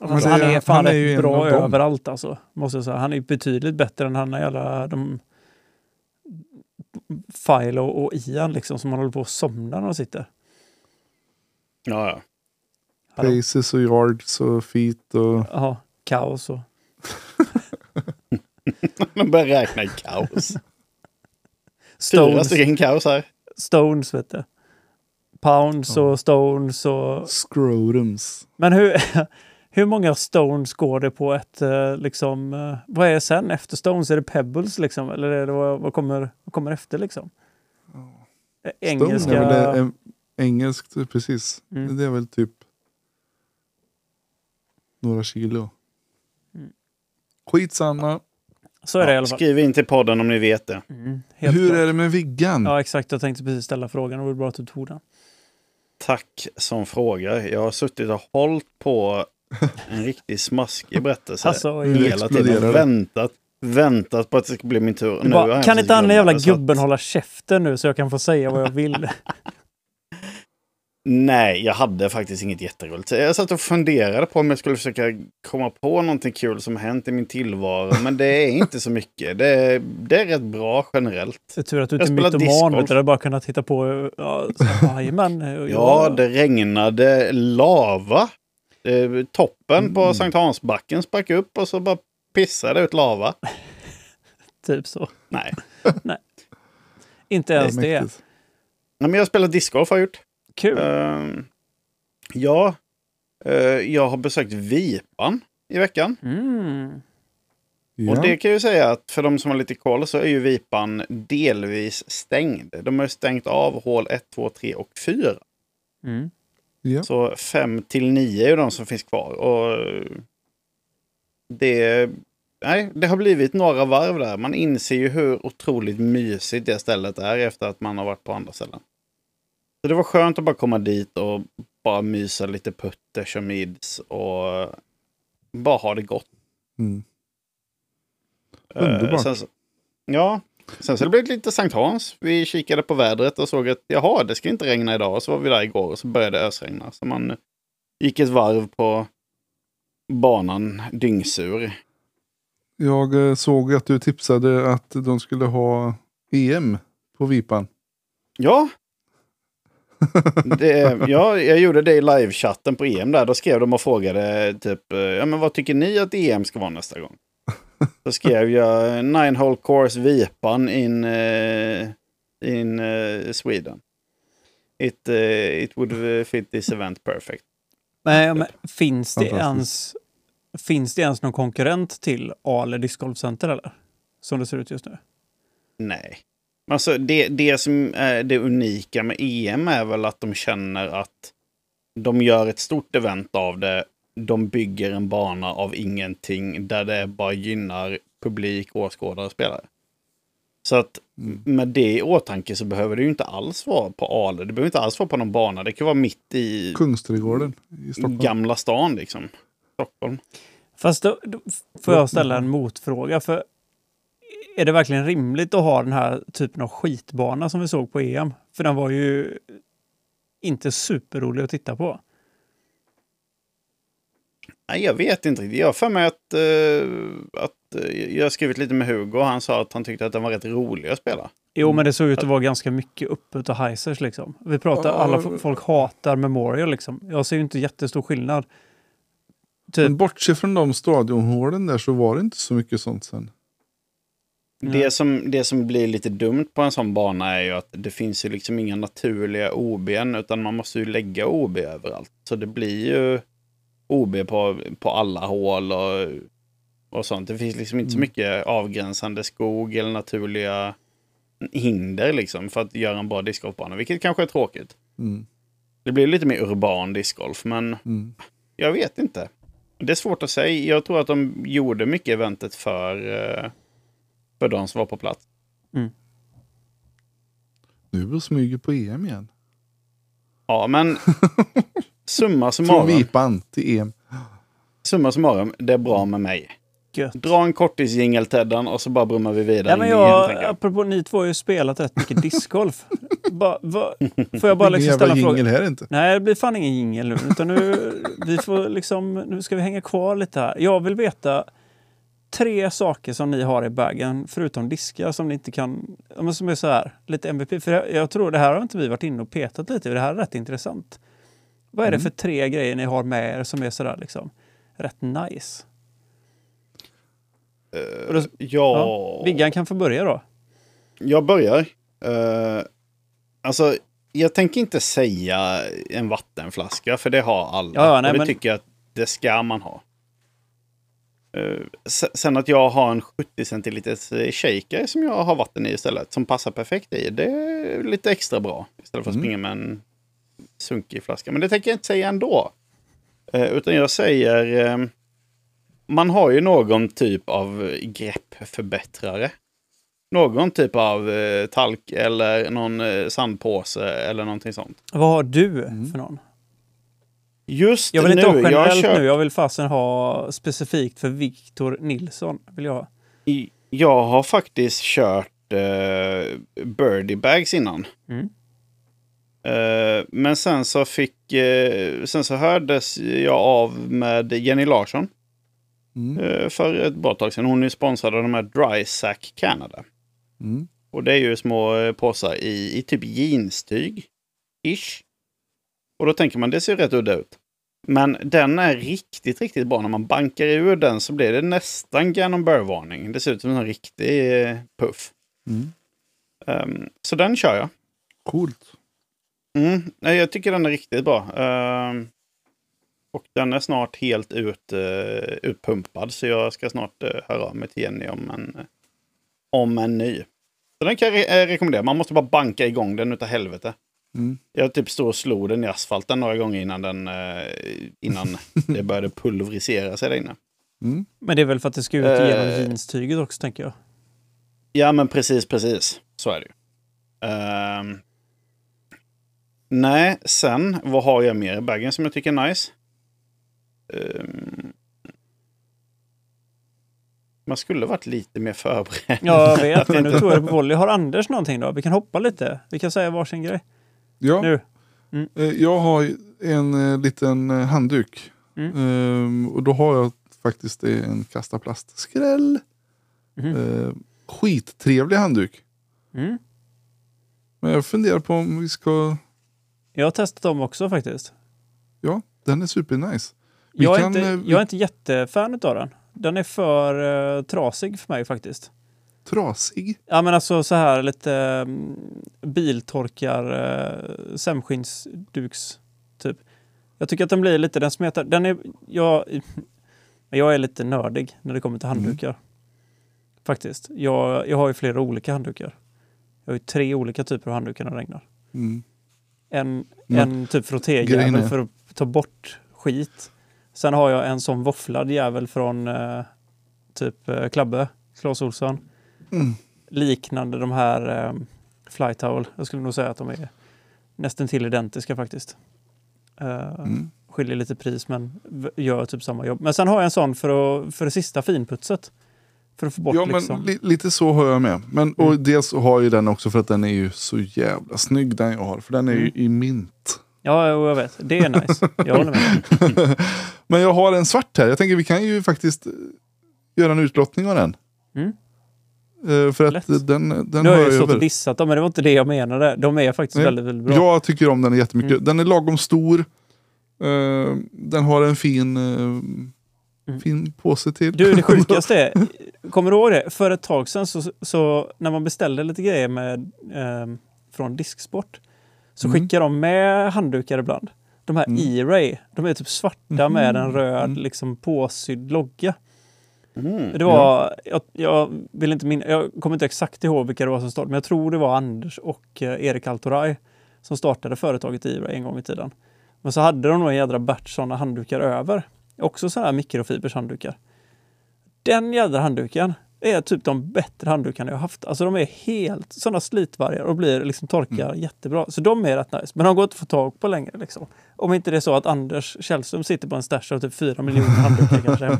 Alltså, han är- fan han är ju bra överallt alltså. Måste jag säga. Han är betydligt bättre än han är alla de Philo och Ian liksom som man håller på att somna när de sitter. ja, ja. Paces och yards och feet och... Jaha, kaos och... De börjar räkna i kaos. Fyra Stones, stycken kaos här. stones vet du. Pounds och stones och... Scrotums. Men hur, hur många stones går det på ett eh, liksom... eh, Vad är sen efter stones? Är det pebbles liksom? Eller är det, vad, vad, kommer, vad kommer efter liksom? Eh, Engelska... Stone är väl eh, engelskt, precis. Mm. Det är väl typ några kilo. Mm. Skitsamma. Så är det i alla fall. Skriv in till podden om ni vet det. Mm, helt Hur klart. är det med Viggan? Ja, exakt. Jag tänkte precis ställa frågan. Det var bra att du tog den. Tack som frågar. Jag har suttit och hållit på en riktigt smaskig berättelse Alltså, hela tiden. Väntat, väntat på att det ska bli min tur. Bara, kan inte han den jävla så att- gubben hålla käften nu så jag kan få säga vad jag vill? Nej, jag hade faktiskt inget jätteroligt. Jag satt och funderade på om jag skulle försöka komma på någonting kul som hänt i min tillvaro. Men det är inte så mycket. Det är, det är rätt bra generellt. Det är tur att du Jag inte är spelar mytoman. du, hade bara kunnat hitta på... Ja, så- jajamän. Ja, det regnade lava. Eh, Toppen på Mm. Sankt Hansbacken sprack upp och så bara pissade ut lava. Typ så. Nej. Inte ens det. mäktigt. Nej, men jag spelar discgolf har jag gjort. Kul. Ehm, ja, eh, jag har besökt Vipan i veckan. Mm. Ja. Och det kan jag ju säga att för de som har lite koll så är ju Vipan delvis stängd. De har ju stängt av hål 1, 2, 3 och 4. Mm. ja. Så 5 till 9 är ju de som finns kvar. Och det, nej, det har blivit några varv där. Man inser ju hur otroligt mysigt det stället är efter att man har varit på andra ställen. Så det var skönt att bara komma dit och bara mysa lite putters och mids och bara ha det gott. Mm. Eh, Underbart. Sen så, ja, sen så det blev lite Sankt Hans. Vi kikade på vädret och såg att jaha, det ska inte regna idag. Och så var vi där igår och så började det ösregna. Så man gick ett varv på banan dyngsur. Jag eh, såg att du tipsade att de skulle ha EM på Vipan. Ja. Det, ja, jag gjorde det i livechatten på EM där. Då skrev de och frågade typ, eh, ja men vad tycker ni att EM ska vara nästa gång? Då skrev jag Nine Hole Course Vipan in, eh, in eh, Sweden. It, eh, it would fit this event perfect. Men, men finns, det ens, finns det ens någon konkurrent till Ale discgolfcenter eller? Som det ser ut just nu. Nej. Alltså det, det som är det unika med EM är väl att de känner att de gör ett stort event av det. De bygger en bana av ingenting där det bara gynnar publik, åskådare och spelare. Så att med det i åtanke så behöver det ju inte alls vara på Ale. Det behöver inte alls vara på någon bana. Det kan vara mitt i Kungsträdgården i Stockholm. Gamla stan liksom. Stockholm. Fast då, då får jag ställa en motfråga. För är det verkligen rimligt att ha den här typen av skitbana som vi såg på EM? För den var ju inte superrolig att titta på. Nej, jag vet inte riktigt. Jag har för mig att, eh, att eh, jag har skrivit lite med Hugo och han sa att han tyckte att den var rätt rolig att spela. Jo, men det såg ut att vara ganska mycket uppåt och heisers liksom. Vi pratar, alla folk hatar Memorial liksom. Jag ser ju inte jättestor skillnad. Typ, Men bortsett från de stadionhålen där så var det inte så mycket sånt sen. Det, som, det som blir lite dumt på en sån bana är ju att det finns ju liksom inga naturliga OBn utan man måste ju lägga OB överallt. Så det blir ju OB på, på alla hål och, och sånt. Det finns liksom inte så Mm. mycket avgränsande skog eller naturliga hinder liksom för att göra en bra discgolfbana, vilket kanske är tråkigt. Mm. Det blir lite mer urban discgolf, men Mm. jag vet inte. Det är svårt att säga. Jag tror att de gjorde mycket eventet för, eh, för de som var på plats. Nu är vi och smyger på EM igen. Ja, men summa Från summarum, Vipan till EM. summa summarum, det är bra med mig. gött. Dra en kortisjingel Teddan och så bara brummar vi vidare. Ja, men jag, apropå ni två har ju spelat rätt mycket discgolf. ba, va, får jag bara liksom ställa en fråga? här inte. Nej, det blir fan ingen jingel nu. Utan nu, vi får liksom, nu ska vi hänga kvar lite här. Jag vill veta tre saker som ni har i bagen, förutom diskar, som ni inte kan... ja, Som är så här, lite MVP. För jag, jag tror, det här har inte vi varit inne och petat lite i. Det här är rätt intressant. Vad är det Mm. för tre grejer ni har med er som är sådär liksom rätt nice? Och då- Eh, Ja, Viggan kan få börja då. jag börjar. Uh, alltså, jag tänker inte säga en vattenflaska, för det har alla. Ja, ja, nej, och det men- tycker jag att det ska man ha. Eh, se- sen att jag har en 70 centiliters eh, shaker som jag har vatten i istället, som passar perfekt i. Det är lite extra bra. Istället för att Mm. springa med en sunkig flaska. Men det tänker jag inte säga ändå. Eh, utan jag säger... man har ju någon typ av greppförbättrare. Någon typ av talk eller någon sandpåse eller någonting sånt. Vad har du Mm. för någon? Just Jag vill inte nu, ha jag generellt kört, nu. Jag vill fasen ha specifikt för Viktor Nilsson. Vill jag ha. jag har faktiskt kört eh, birdie bags innan. Mm. Eh, men sen så fick, eh, sen så hördes jag av med Jenny Larsson Mm. eh, för ett bra tag sedan. Hon är sponsrad av de här Dry Sack Canada. Mm. Och det är ju små påsar i, i typ jeanstyg. Ish. Och då tänker man det ser rätt udda ut. Men den är riktigt, riktigt bra. När man bankar ur den så blir det nästan Ganon Burr-varning. Det ser ut som en riktig eh, puff. Mm. Ehm, så den kör jag. Coolt. Mm, nej, jag tycker den är riktigt bra. Ehm, Och den är snart helt ut, uh, utpumpad. Så jag ska snart uh, höra av mig till Jenny om en, uh, om en ny. Så den kan jag re rekommendera. Man måste bara banka igång den utav helvete. Mm. Jag typ stod och slog den i asfalten några gånger innan, den, innan det började pulverisera sig där inne. Mm. Men det är väl för att det ska ut genom jeanstyget också, tänker jag. Ja, men precis, precis. Så är det ju. Uh, nej, sen, vad har jag mer i bagen som jag tycker är nice? Uh, man skulle varit lite mer förberedd. Ja, jag vet. Men nu tror jag på volley. Har Anders någonting då? Vi kan hoppa lite. Vi kan säga varsin grej. Ja, Nu. eh, jag har en eh, liten eh, handduk. Mm. Ehm, och då har jag faktiskt en kasta plast. Skräll! Mhm. Eh, skittrevlig handduk. Mm. Men jag funderar på om vi ska... Jag har testat dem också faktiskt. Ja, den är supernice. Vi Jag är, kan, inte, vi- jag är inte jättefan av den. Den är för uh, trasig för mig faktiskt. Trasig. Ja men alltså så här lite um, biltorkar, uh, sämskinnsduks typ. Jag tycker att den blir lite, den smetar, den är, jag, jag är lite nördig när det kommer till handdukar. Faktiskt. Jag, jag har ju flera olika handdukar. Jag har ju tre olika typer av handdukar när det regnar. Mm. En, Ja. en typ är- för att ta bort skit. Sen har jag en sån våfflad jävel från eh, typ eh, Klabbe, Clas Ohlson. Mm. Liknande de här eh, Fly Towel. Jag skulle nog säga att de är nästan till identiska faktiskt. Eh, Mm. Skiljer lite pris men gör typ samma jobb. Men sen har jag en sån för, att, för det sista finputset. För att få bort Ja, men liksom... li lite så har jag med. Men, och Mm. dels har ju den också för att den är ju så jävla snygg den jag har. För den är ju Mm. i mint. Ja, jag vet. Det är nice. Jag håller med. Men jag har en svart här. Jag tänker vi kan ju faktiskt eh, göra en utlottning av den. Mm. Eh, för att Lätt. den, den Nu har jag ju stått och dissat dem, men det var inte det jag menade. De är faktiskt Nej, väldigt, väldigt bra. Jag tycker om den jättemycket. Mm. Den är lagom stor. Eh, den har en fin, eh, fin påse till. Mm. Du, det sjukaste är, kommer du ihåg det? För ett tag sedan så, så när man beställde lite grejer med, eh, från Disksport så Mm. skickar de med handdukar ibland. De här Mm. E-Ray, de är typ svarta med en Mhm. röd Mm. liksom påsydd logga. Mm. Det var, jag, jag vill inte min, jag kommer inte exakt ihåg vilka det var som startade, men jag tror det var Anders och eh, Erik Altoray som startade företaget E-Ray en gång i tiden. Men så hade de nog en jädra batch sådana handdukar över. Också sådana här mikrofibers handdukar. Den jädra handduken är typ de bättre handdukarna jag har haft. Alltså de är helt sådana slitvargar och blir liksom torkar jättebra. Så de är rätt nice. Men de går inte att få tag på längre. Liksom. Om inte det är så att Anders Källström sitter på en stash av typ 4 miljoner handdukar kanske.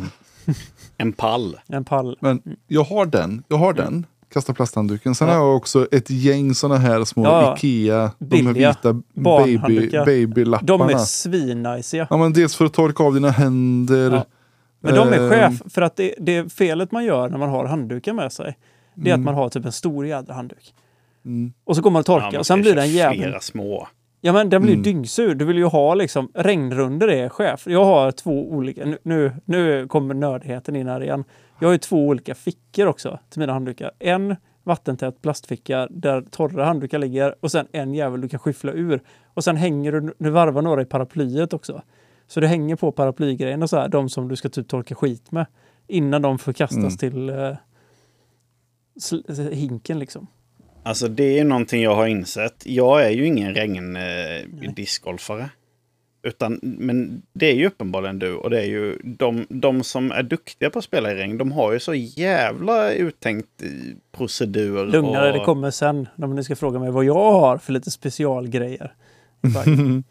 En pall. En pall. Men jag har den. Jag har den. Kasta plasthandduken. Sen Ja. har jag också ett gäng sådana här små Ja, Ikea. De här billiga vita baby, babylapparna. De är svinnajsiga. Ja, men dels för att torka av dina händer. Ja. Men de är Eh, chef för att det, det felet man gör när man har handdukar med sig. Det är Mm. att man har typ en stor jädra handduk. Mm. Och så går man och torkar man och sen blir den köra jäveln... Flera små. Ja men den blir ju Mm. dyngsur. Du vill ju ha liksom regnrunder är chef. Jag har två olika, nu- nu, kommer nördigheten in här igen. Jag har ju två olika fickor också till mina handdukar. En vattentät plastficka där torra handdukar ligger och sen en jävel du kan skyffla ur. Och sen hänger du, du varvar några i paraplyet också. Så det hänger på paraplygrejerna så här, de som du ska typ torka skit med. Innan de förkastas Mm. till eh, hinken liksom. Alltså det är någonting jag har insett. Jag är ju ingen regn-discgolfare. Utan, men det är ju uppenbarligen du. Och det är ju de, de som är duktiga på att spela i regn. De har ju så jävla uttänkt eh, procedur. Lugnare, och... det kommer sen. Om ni ska fråga mig vad jag har för lite specialgrejer.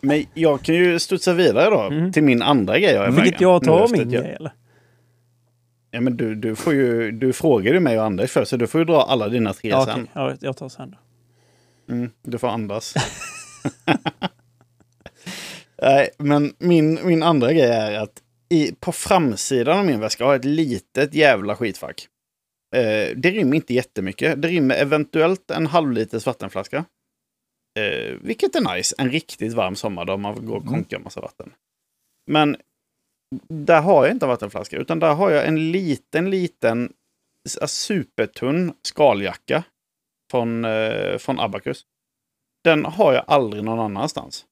Men jag kan ju studsa vidare då Mm. till min andra grej jag Vilket jag tar min grej eller? Ja, men du, du, får ju, du frågade ju mig och Anders först, så du får ju dra alla dina tre Ja, sen. okej. ja, jag tar sen då. Mm, du får andas. Nej, men min, min andra grej är att i, på framsidan av min väska har jag ett litet jävla skitfack. Eh, det rymmer inte jättemycket. Det rymmer eventuellt en halvliters vattenflaska. Eh, vilket är nice. En riktigt varm sommar då man går och Mm. konkar massa vatten. Men där har jag inte en vattenflaska, utan där har jag en liten, liten s- supertunn skaljacka från, eh, från Abacus. Den har jag aldrig någon annanstans.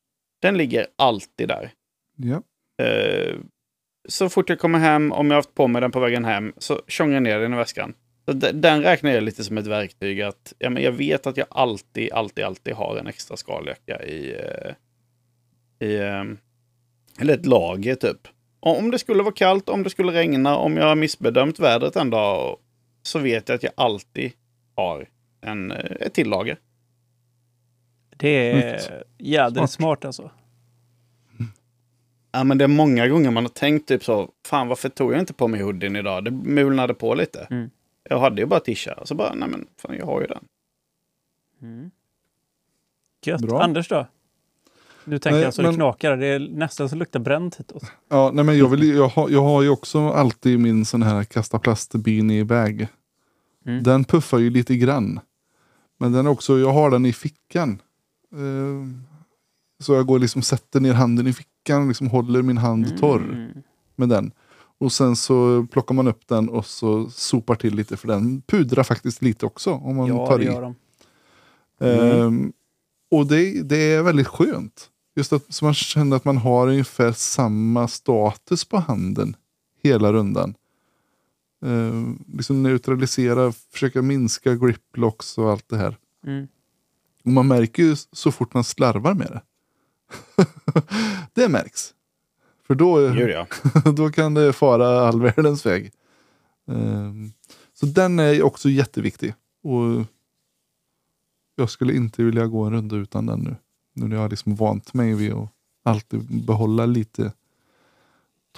Den ligger alltid där. Ja. Eh, så fort jag kommer hem, om jag har haft på mig den på vägen hem, så tjongar jag ner den i väskan. Så de- den räknar jag lite som ett verktyg. att ja, men Jag vet att jag alltid, alltid, alltid har en extra skaljacka i... eh, i eh, eller ett lager typ. Om det skulle vara kallt, om det skulle regna, om jag har missbedömt vädret en dag, så vet jag att jag alltid har en, eh, ett till lager. Det är Mycket jädrigt smart. smart alltså. Ja, men det är många gånger man har tänkt typ så, fan varför tog jag inte på mig hoodien idag? Det mulnade på lite. Mm. Jag hade ju bara tisha. Så bara, nej men fan jag har ju den. Mm. Gött. Bra. Anders då? Nu tänker Nej, jag så men- det knakar. Det är nästan så luktar bränt hitåt. Ja, nej, men jag, vill, jag, har, jag har ju också alltid min sån här kasta plast beanie bag. Mm. Den puffar ju lite grann. Men den är också, jag har den i fickan. Eh, så jag går liksom sätter ner handen i fickan och liksom håller min hand torr Mm. med den. Och sen så plockar man upp den och så sopar till lite för den pudrar faktiskt lite också om man Ja, tar det i. gör de. Ehm, och det, det är väldigt skönt. Just att så man känner att man har ungefär samma status på handen hela rundan. Ehm, liksom neutralisera, försöka minska griplocks och allt det här. Mm. Och man märker ju så fort man slarvar med det. det märks. För då, då kan det fara all världens väg. Ehm, så den är också jätteviktig. Och jag skulle inte vilja gå en runda utan den nu. Nu när jag har liksom vant mig vid att alltid behålla lite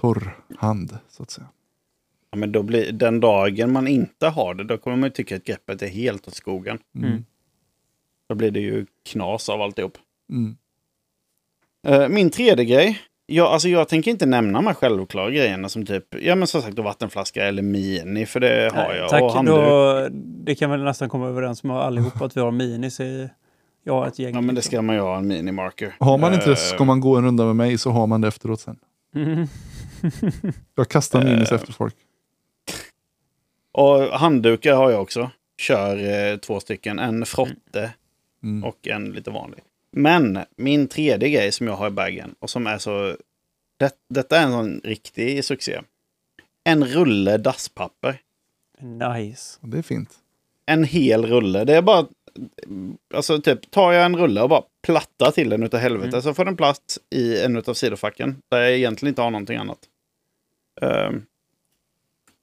torr hand så att säga. ja men då blir, den dagen man inte har det, då kommer man ju tycka att greppet är helt åt skogen. Mm. Mm. Då blir det ju knas av alltihop. Mm. Eh, Min tredje grej. Jag, alltså jag tänker inte nämna de här självklara grejerna som typ, ja men som sagt då vattenflaska eller mini, för det har Nej, jag. Tack, och handduk. då, det kan vi nästan komma överens om allihopa att vi har minis i... Har ett gäng. Ja men det liksom. ska man ju ha, en mini-marker. Har man inte det så ska man gå en runda med mig så har man det efteråt sen. Mm. Jag kastar minis Eh. efter folk. Och handdukar har jag också. Kör eh, två stycken. En frotte Mm. och en lite vanlig. Men min tredje grej som jag har i bagen och som är så... Det, detta är en sån riktig succé. En rulle dasspapper. Nice. Det är fint. En hel rulle. Det är bara... Alltså typ, tar jag en rulle och bara plattar till den utav helvete Mm. så får den plats i en utav sidofacken. Där jag egentligen inte har någonting annat. Ehm,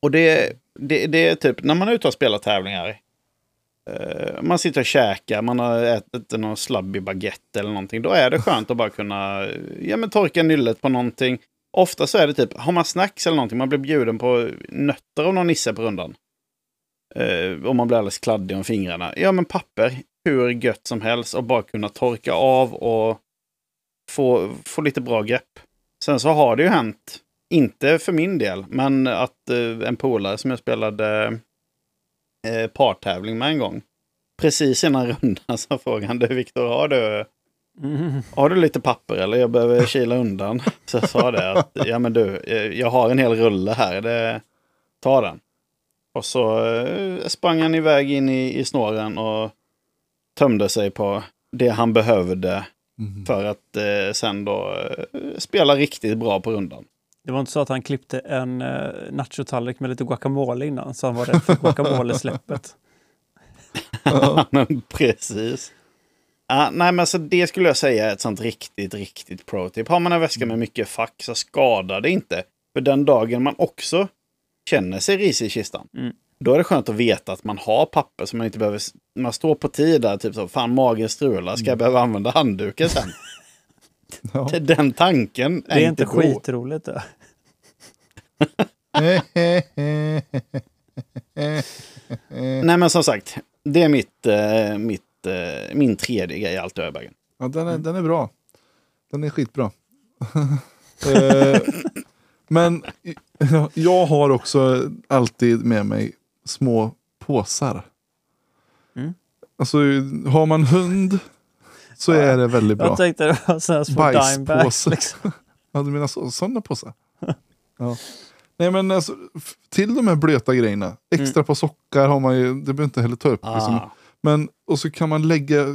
och det, det, det är typ när man är ute och spelar tävlingar. eh, man sitter och käkar, man har ätit någon slabbig baguette eller någonting. Då är det skönt att bara kunna ja, men torka nyllet på någonting. Ofta så är det typ, har man snacks eller någonting, man blir bjuden på nötter av någon nisse på rundan. Uh, och man blir alldeles kladdig om fingrarna. Ja men papper, hur gött som helst och bara kunna torka av och få, få lite bra grepp. Sen så har det ju hänt, inte för min del, men att eh, en polare som jag spelade eh, partävling med en gång. Precis innan rundan så frågade han, du Viktor, har du, Mm. har du lite papper eller jag behöver kila undan? Så jag sa det att, ja men du, eh, jag har en hel rulle här, det, ta den. Och så eh, sprang han iväg in i, i snåren och tömde sig på det han behövde Mm. för att eh, sen då eh, spela riktigt bra på rundan. Det var inte så att han klippte en uh, nachotallrik med lite guacamole innan, så han var rädd för guacamole-släppet. Precis. Ja, nej, men så det skulle jag säga är ett sånt riktigt, riktigt pro-tip. Har man en väska med mycket fack så skadar det inte. För den dagen man också känner sig risig i kistan, Mm. då är det skönt att veta att man har papper så man inte behöver... Man står på tid där, typ så, fan magen strular, ska jag behöva använda handduken sen? Ja. Den tanken är, Det är inte god. skitroligt det. Nej men som sagt, det är mitt, eh, mitt, eh, min tredje grej i allt i. Ja, den är, den är bra. Den är skitbra. Eh, Men ja, jag har också alltid med mig små påsar. Mm. Alltså har man hund så är det väldigt bra. Jag tänkte det var sådana små Bajspåse. Liksom. Ja, du menar så, sådana påsar? ja. Nej men alltså, till de här blöta grejerna. Extra på sockar har man ju, det behöver inte heller ta upp. Liksom. Ah. Men, och så kan man lägga,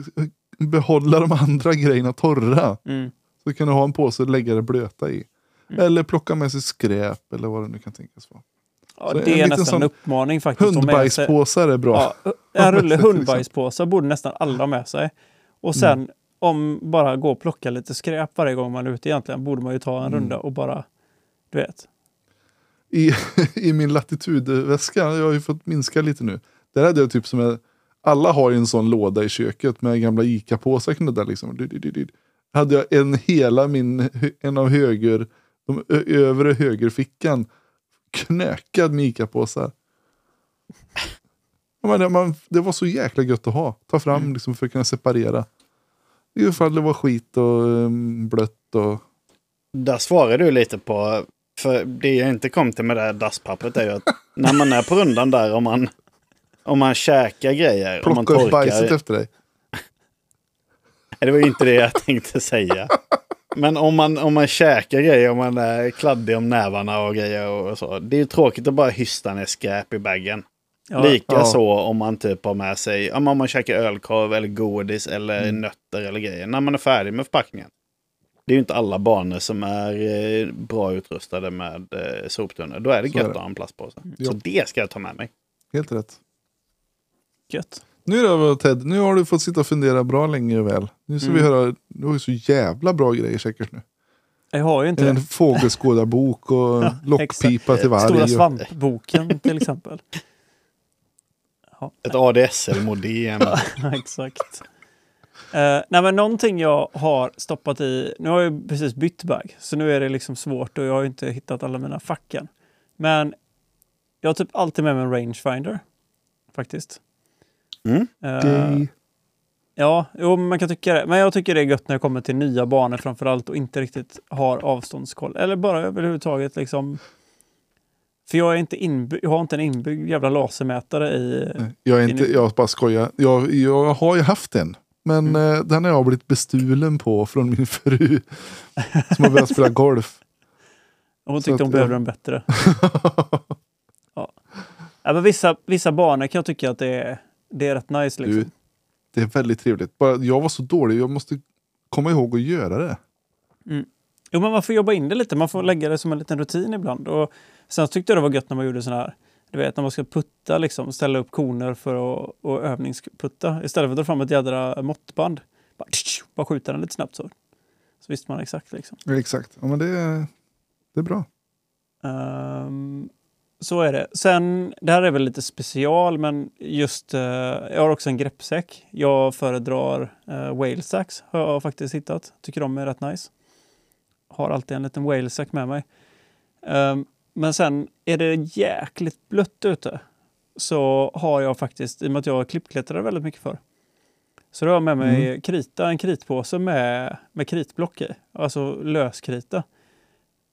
behålla de andra grejerna torra. Mm. Så kan du ha en påse och lägga det blöta i. Mm. Eller plocka med sig skräp eller vad det nu kan tänkas vara. Ja, Så en det är nästan en uppmaning faktiskt. Hundbajspåsar är bra. Ja, en rulle hundbajspåsar borde nästan alla ha med sig. Och sen Mm. om bara gå och plocka lite skräp varje gång man är ute egentligen borde man ju ta en Mm. runda och bara, du vet. I, I min latitudväska, jag har ju fått minska lite nu. Där hade jag typ som en, alla har ju en sån låda i köket med gamla ICA-påsar knuddar liksom. Hade jag en hela min, en av höger, de övre högerfickan knökad med ICA-påsar. Det, man, det var så jäkla gött att ha. Ta fram Mm. liksom för att kunna separera. Ifall det var skit och um, blött och... Där svarar du lite på, för det jag inte kom till med det här dasspappret är ju att när man är på rundan där, om man, om man käkar grejer, om man Plocka upp bajset efter dig. Nej, Det var ju inte det jag tänkte säga. Men om man, om man käkar grejer, om man är kladdig om nävarna och grejer och så. Det är ju tråkigt att bara hysta ner skräp i baggen. Ja, Lika ja. så om man typ har med sig, om man käkar ölkorv eller godis eller Mm. nötter eller grejer. När man är färdig med förpackningen. Det är ju inte alla banor som är eh, bra utrustade med eh, soptunnor. Då är det Så gött är att ha en plastpåse. Ja. Så det ska jag ta med mig. Helt rätt. Gött. Nu då Ted, nu har du fått sitta och fundera bra länge och väl. Nu ska vi Mm. höra, du har ju så jävla bra grejer säkert nu. Jag har ju inte En fågelskådarbok och Ja, lockpipa till varg. Stora svampboken till exempel. Ja, Ett ADSL-modem. exakt. Uh, nej men någonting jag har stoppat i, nu har jag ju precis bytt bag, så nu är det liksom svårt och jag har ju inte hittat alla mina facken. Men jag har typ alltid med mig en rangefinder. Faktiskt. Mm. Eh, Gay. Ja, jo, man kan tycka det. Men jag tycker det är gött när jag kommer till nya banor framför allt och inte riktigt har avståndskoll. Eller bara överhuvudtaget liksom. För jag, är inte inby- jag har inte en inbyggd jävla lasermätare i... Jag, är inte, jag bara skojar. Jag, jag har ju haft en. Men Mm. eh, den har jag blivit bestulen på från min fru. Som har börjat spela golf. Hon tyckte att, hon behövde ja. den bättre. ja. Ja, men vissa, vissa banor kan jag tycka att det är, det är rätt nice. Liksom. Du, det är väldigt trevligt. Bara, jag var så dålig, jag måste komma ihåg att göra det. Jo, men man får jobba in det lite. Man får lägga det som en liten rutin ibland. Och sen tyckte jag det var gött när man gjorde sån här, du vet när man ska putta liksom, ställa upp koner för att och övningsputta. Istället för att dra fram ett jädra måttband. Bara, bara skjuta den lite snabbt så. Så visste man exakt liksom. Exakt. Ja, men det, är- det är bra. Ehm, så är det. Sen, det här är väl lite special, men just, eh, jag har också en greppsäck. Jag föredrar uh, whale sacks, har jag faktiskt hittat. Tycker de är rätt nice. Har alltid en liten whale sack med mig. Ehm, men sen är det jäkligt blött ute. Så har jag faktiskt, i och med att jag klippklättrar väldigt mycket för. Så då har jag med mig krita, en kritpåse med, med kritblock i. Alltså löskrita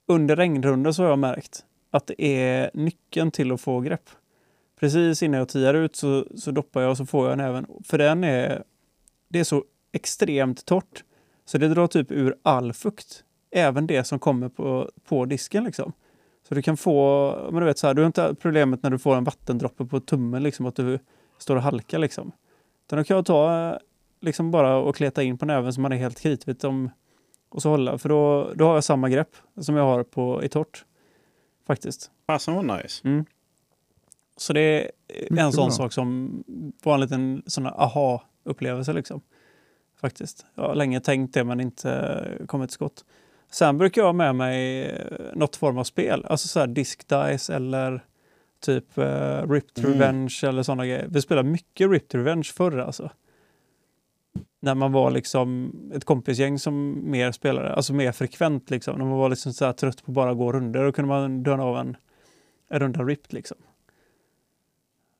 under regnrundan så har jag märkt att det är nyckeln till att få grepp. Precis innan jag tiar ut så, så doppar jag och så får jag näven. För den är, det är så extremt torrt så det drar typ ur all fukt. Även det som kommer på, på disken liksom. Så du kan få, men du vet så här, du har inte problemet när du får en vattendroppe på tummen liksom att du står och halkar liksom. Utan då kan jag ta liksom bara och kleta in på näven så man är helt kritvit om och så hålla. För då, då har jag samma grepp som jag har på, i torrt. Faktiskt. Fasen var nice. Mm. Så det är en Mycket sån bra. sak som var en liten sån aha-upplevelse liksom. Faktiskt. Jag har länge tänkt det men inte kommit till skott. Sen brukar jag ha med mig eh, något form av spel. Alltså så här disk dice eller typ uh, Ripped Mm. Revenge eller sådana grejer. Vi spelade mycket Ripped Revenge förr alltså. När man var liksom ett kompisgäng som mer spelade, alltså mer frekvent liksom. När man var liksom så trött på bara att gå runder, då kunde man döna av en, en runda Ripped liksom.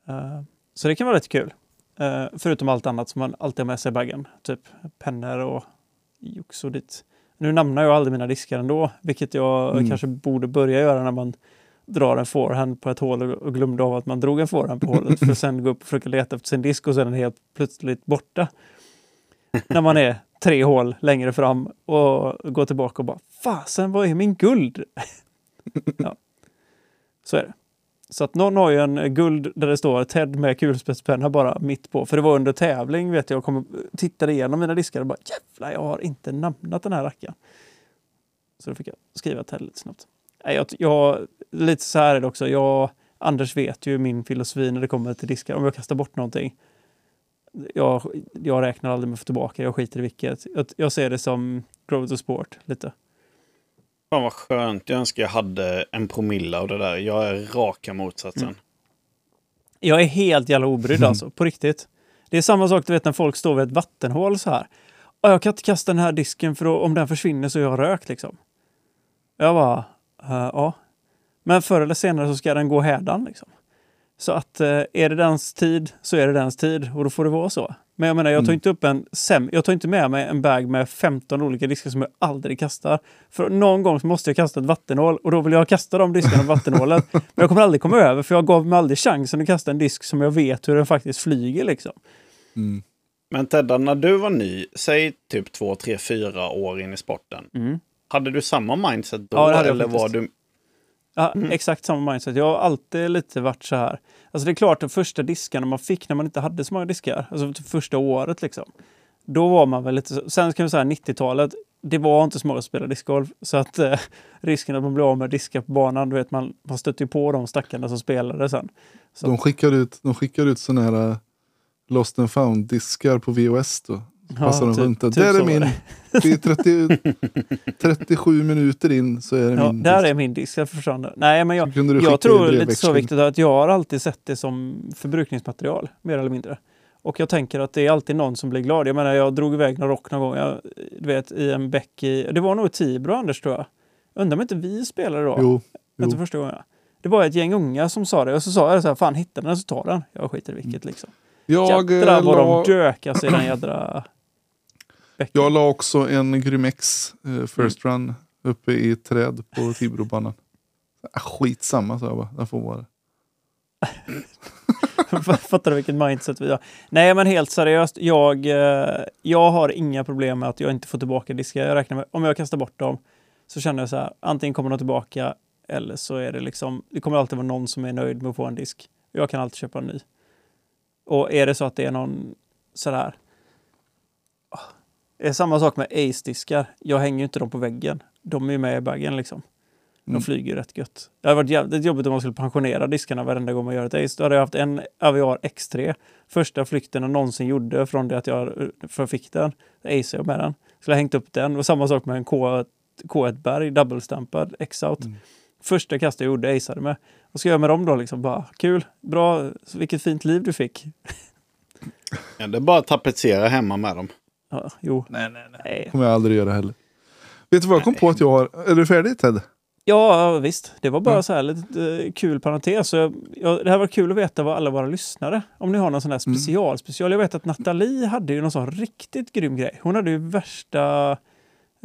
Eh, så det kan vara rätt kul. Eh, förutom allt annat som man alltid har med sig i baggen. Typ pennor och jox och dit. Nu namnar jag aldrig mina diskar ändå, vilket jag Mm. kanske borde börja göra när man drar en forehand på ett hål och, och glömde av att man drog en forehand på hålet för att sen gå upp och försöka leta efter sin disk och sen är den helt plötsligt borta när man är tre hål längre fram och går tillbaka och bara Fasen, vad är min guld? ja. Så är det. Så att någon har ju en guld där det står Ted med kulspetspenna bara mitt på. För det var under tävling vet jag. Jag kom, tittade igenom mina diskar och bara jävlar jag har inte namnat den här rackaren. Så då fick jag skriva Ted lite snabbt. Nej, jag, jag, lite så här är det också. Jag, Anders vet ju min filosofi när det kommer till diskar. Om jag kastar bort någonting. Jag, jag räknar aldrig med att få tillbaka Jag skiter i vilket. Jag, jag ser det som Grow to Sport lite. Fan vad skönt. Jag önskar jag hade en promille av det där. Jag är raka motsatsen. Mm. Jag är helt jävla obrydd alltså, på riktigt. Det är samma sak du vet när folk står vid ett vattenhål så här. "Ja, Jag kan inte kasta den här disken för om den försvinner så är jag rökt liksom. Jag bara, "Eh, ja. Men förr eller senare så ska den gå hädan liksom. Så att eh, är det dens tid så är det dens tid och då får det vara så. Men jag menar, jag tar inte upp en sem jag tar inte med mig en bag med 15 olika diskar som jag aldrig kastar. För någon gång så måste jag kasta ett vattenhål och då vill jag kasta de diskarna på vattenhålet. Men jag kommer aldrig komma över för jag gav mig aldrig chansen att kasta en disk som jag vet hur den faktiskt flyger liksom. Mm. Men Tedda, när du var ny, säg typ två, tre, fyra år in i sporten. Mm. Hade du samma mindset då? Ja, eller var du... Ja, exakt samma mindset. Jag har alltid lite varit så här. Alltså det är klart, de första diskarna man fick när man inte hade så många diskar, alltså första året liksom. Då var man väl lite. Sen kan vi säga 90-talet, det var inte så många som spelade discgolf. Så att eh, risken att man blir av med diskar på banan, du vet, man, man stötte ju på de stackarna som spelade sen. Så, De skickar ut, de skickar ut såna här uh, Lost and found-diskar på VOS då. Passar de typ- runt. typ där är min. det. Är 30, 37 minuter in så är det Ja, min. där disk. är min disk, jag förstår. Nej, men jag, Jag tror lite så viktigt att jag har alltid sett det som förbrukningsmaterial, mer eller mindre. Och jag tänker att det är alltid någon som blir glad. Jag menar, jag drog iväg någon rock någon gång, jag, du vet, i en bäck i... Det var nog i Tibro, Anders, tror jag. Undrar om inte vi spelade då? Jo, Inte jo. första gången. Det var ett gäng unga som sa det och så sa jag så här, fan hitta den så ta den. Jag skiter i vilket liksom. Jag, Jädrar vad la, de dök alltså i den jädra. Jag la också en Grymex eh, First Mm. Run uppe i ett träd på Tibrobanan. Ah, Skitsamma sa jag bara. Den får vara. Fattar du vilket mindset vi har? Nej, men helt seriöst. Jag, eh, jag har inga problem med att jag inte får tillbaka diskar. Jag räknar med, om jag kastar bort dem så känner jag så här, antingen kommer de tillbaka eller så är det liksom, det kommer alltid vara någon som är nöjd med att få en disk. Jag kan alltid köpa en ny. Och är det så att det är någon sådär, Ah, det är samma sak med Ace-diskar. Jag hänger ju inte dem på väggen. De är ju med i baggen liksom. De Mm. flyger rätt gött. Det hade varit jävligt jobbigt om man skulle pensionera diskarna varenda gång man gör ett Ace. Då hade jag haft en Aviar X3. Första flykten jag någonsin gjorde från det att jag fick den. Ace jag med den. Skulle ha hängt upp den. Och samma sak med en K, K1 Berg, double-stampad X-out. Mm. Första kastet jag gjorde aceade med. Vad ska jag göra med dem då? Liksom bara, kul, bra, vilket fint liv du fick. Ja, det är bara att tapetsera hemma med dem. Ja, jo. Nej, nej, Nej. kommer jag aldrig göra heller. Vet du vad jag kom på att jag har? Är du färdig Ted? Ja, visst. Det var bara Ja. så här lite eh, kul parentes. Så jag, jag, det här var kul att veta vad alla våra lyssnare, om ni har någon sån här Mm. special, special. Jag vet att Nathalie hade ju någon sån riktigt grym grej. Hon hade ju värsta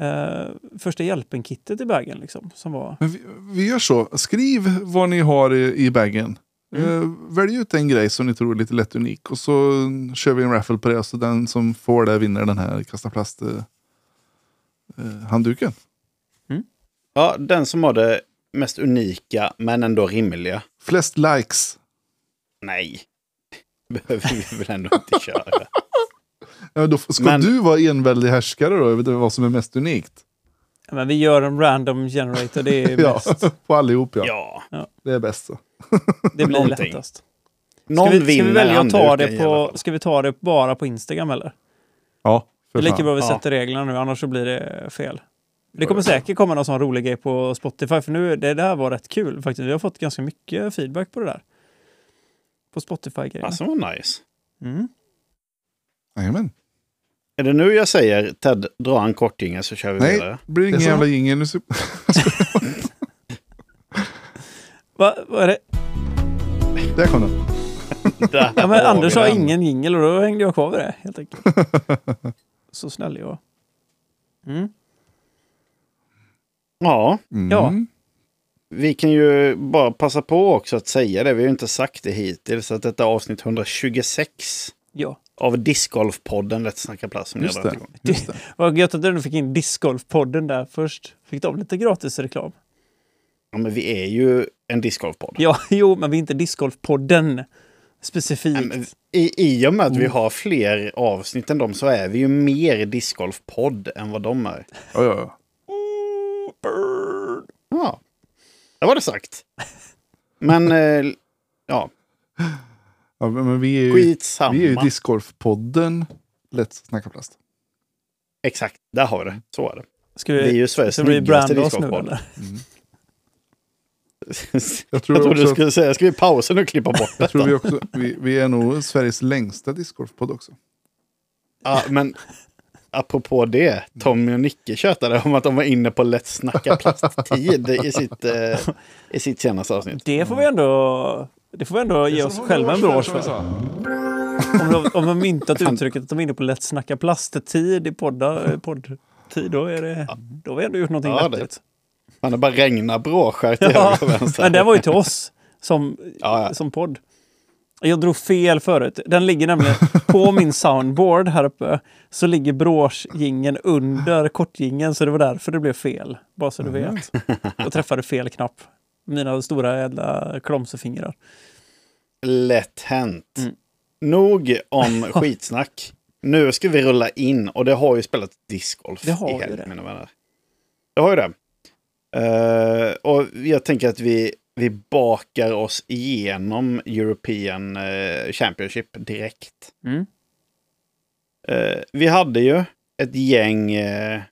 eh, första hjälpen-kittet i bagen liksom. Som var... Men vi, vi gör så. Skriv vad ni har i, i bagen. Mm. Eh, välj ut en grej som ni tror är lite lätt unik. Och så kör vi en raffle på det. Så den som får det vinner den här kasta plast eh, eh, handduken. Ja, den som har det mest unika men ändå rimliga. Flest likes. Nej, behöver vi väl ändå inte köra. Ja, då ska Men- du vara enväldig härskare då? Du vad som är mest unikt? Ja, Men vi gör en random generator, det är Ja, bäst. på allihop ja. Ja, Det är bäst så. Det blir Någonting. lättast. Ska någon vi, ska vi välja att ta det på, ska vi ta det bara på Instagram eller? Ja, Det är lika bra vi Ja. sätter reglerna nu, annars så blir det fel. Det kommer säkert komma någon sån rolig grej på Spotify, för nu, det där var rätt kul faktiskt. Vi har fått ganska mycket feedback på det där. På Spotify-grejen. Alltså vad nice. Mm. Jajamän. Är det nu jag säger Ted, dra en kort jingel så kör vi Nej, vidare? det blir ingen jävla jingel. Nu. så- Va, vad är det? Där kom den. Där Ja, men Anders har ingen jingel och då hängde jag kvar vid det helt enkelt. Så snäll jag mm. Ja, Mm. Ja. vi kan ju bara passa på också att säga det. Vi har ju inte sagt det hittills. Att detta är avsnitt 126 Ja. Av Discgolf-podden Lätt snacka plats. Som ni Just det. igång. Just det. Vad gött att du fick in discgolf-podden där först. Fick de lite gratis reklam? Ja, men vi är ju en discgolfpodd. Ja, jo, men vi är inte discgolfpodden specifikt. Nej, men I, I och med att vi har fler avsnitt än dem så är vi ju mer discgolfpodd än vad de är. Ja, ja, ja. Ja, det var det sagt. Men, eh, ja, ja men vi är ju, skitsamma. vi är ju discgolfpodden Lätt snacka plast. Exakt, där har vi det. Så är det. Ska Vi är vi, ju Sveriges snyggaste discgolfpodd. eller? Jag Jag tror, du skulle säga, ska vi pausa nu och klippa bort jag tror detta? vi också, vi, vi är nog Sveriges längsta discgolfpodd också. Ja, men apropå det, Tommy och Nicke tjötade om att de var inne på Lätt snacka plasttid i sitt, eh, i sitt senaste avsnitt. Det får vi ändå, det får vi ändå ge oss själva en brås för. Om de, om de myntat uttrycket att de är inne på lätt snacka plasttid i poddar, poddtid, då, är det, då har vi ändå gjort någonting Ja, det- vettigt. Man det bara regnar bråskär till Ja, höger och vänster. men det var ju till oss som, Ja, ja. som podd. Jag drog fel förut. Den ligger nämligen på min soundboard här uppe. Så ligger bråsjingen under kortjingen så det var därför det blev fel. Bara så du vet. Jag träffade fel knapp. Mina stora jävla klomsefingrar. Lätt hänt. Mm. Nog om skitsnack. Nu ska vi rulla in och det har ju spelat discgolf Det har i helgen, mina vänner. Det har ju det. Eh, och jag tänker att vi, vi bakar oss igenom European eh, Championship direkt. Mm. Eh, vi hade ju ett gäng...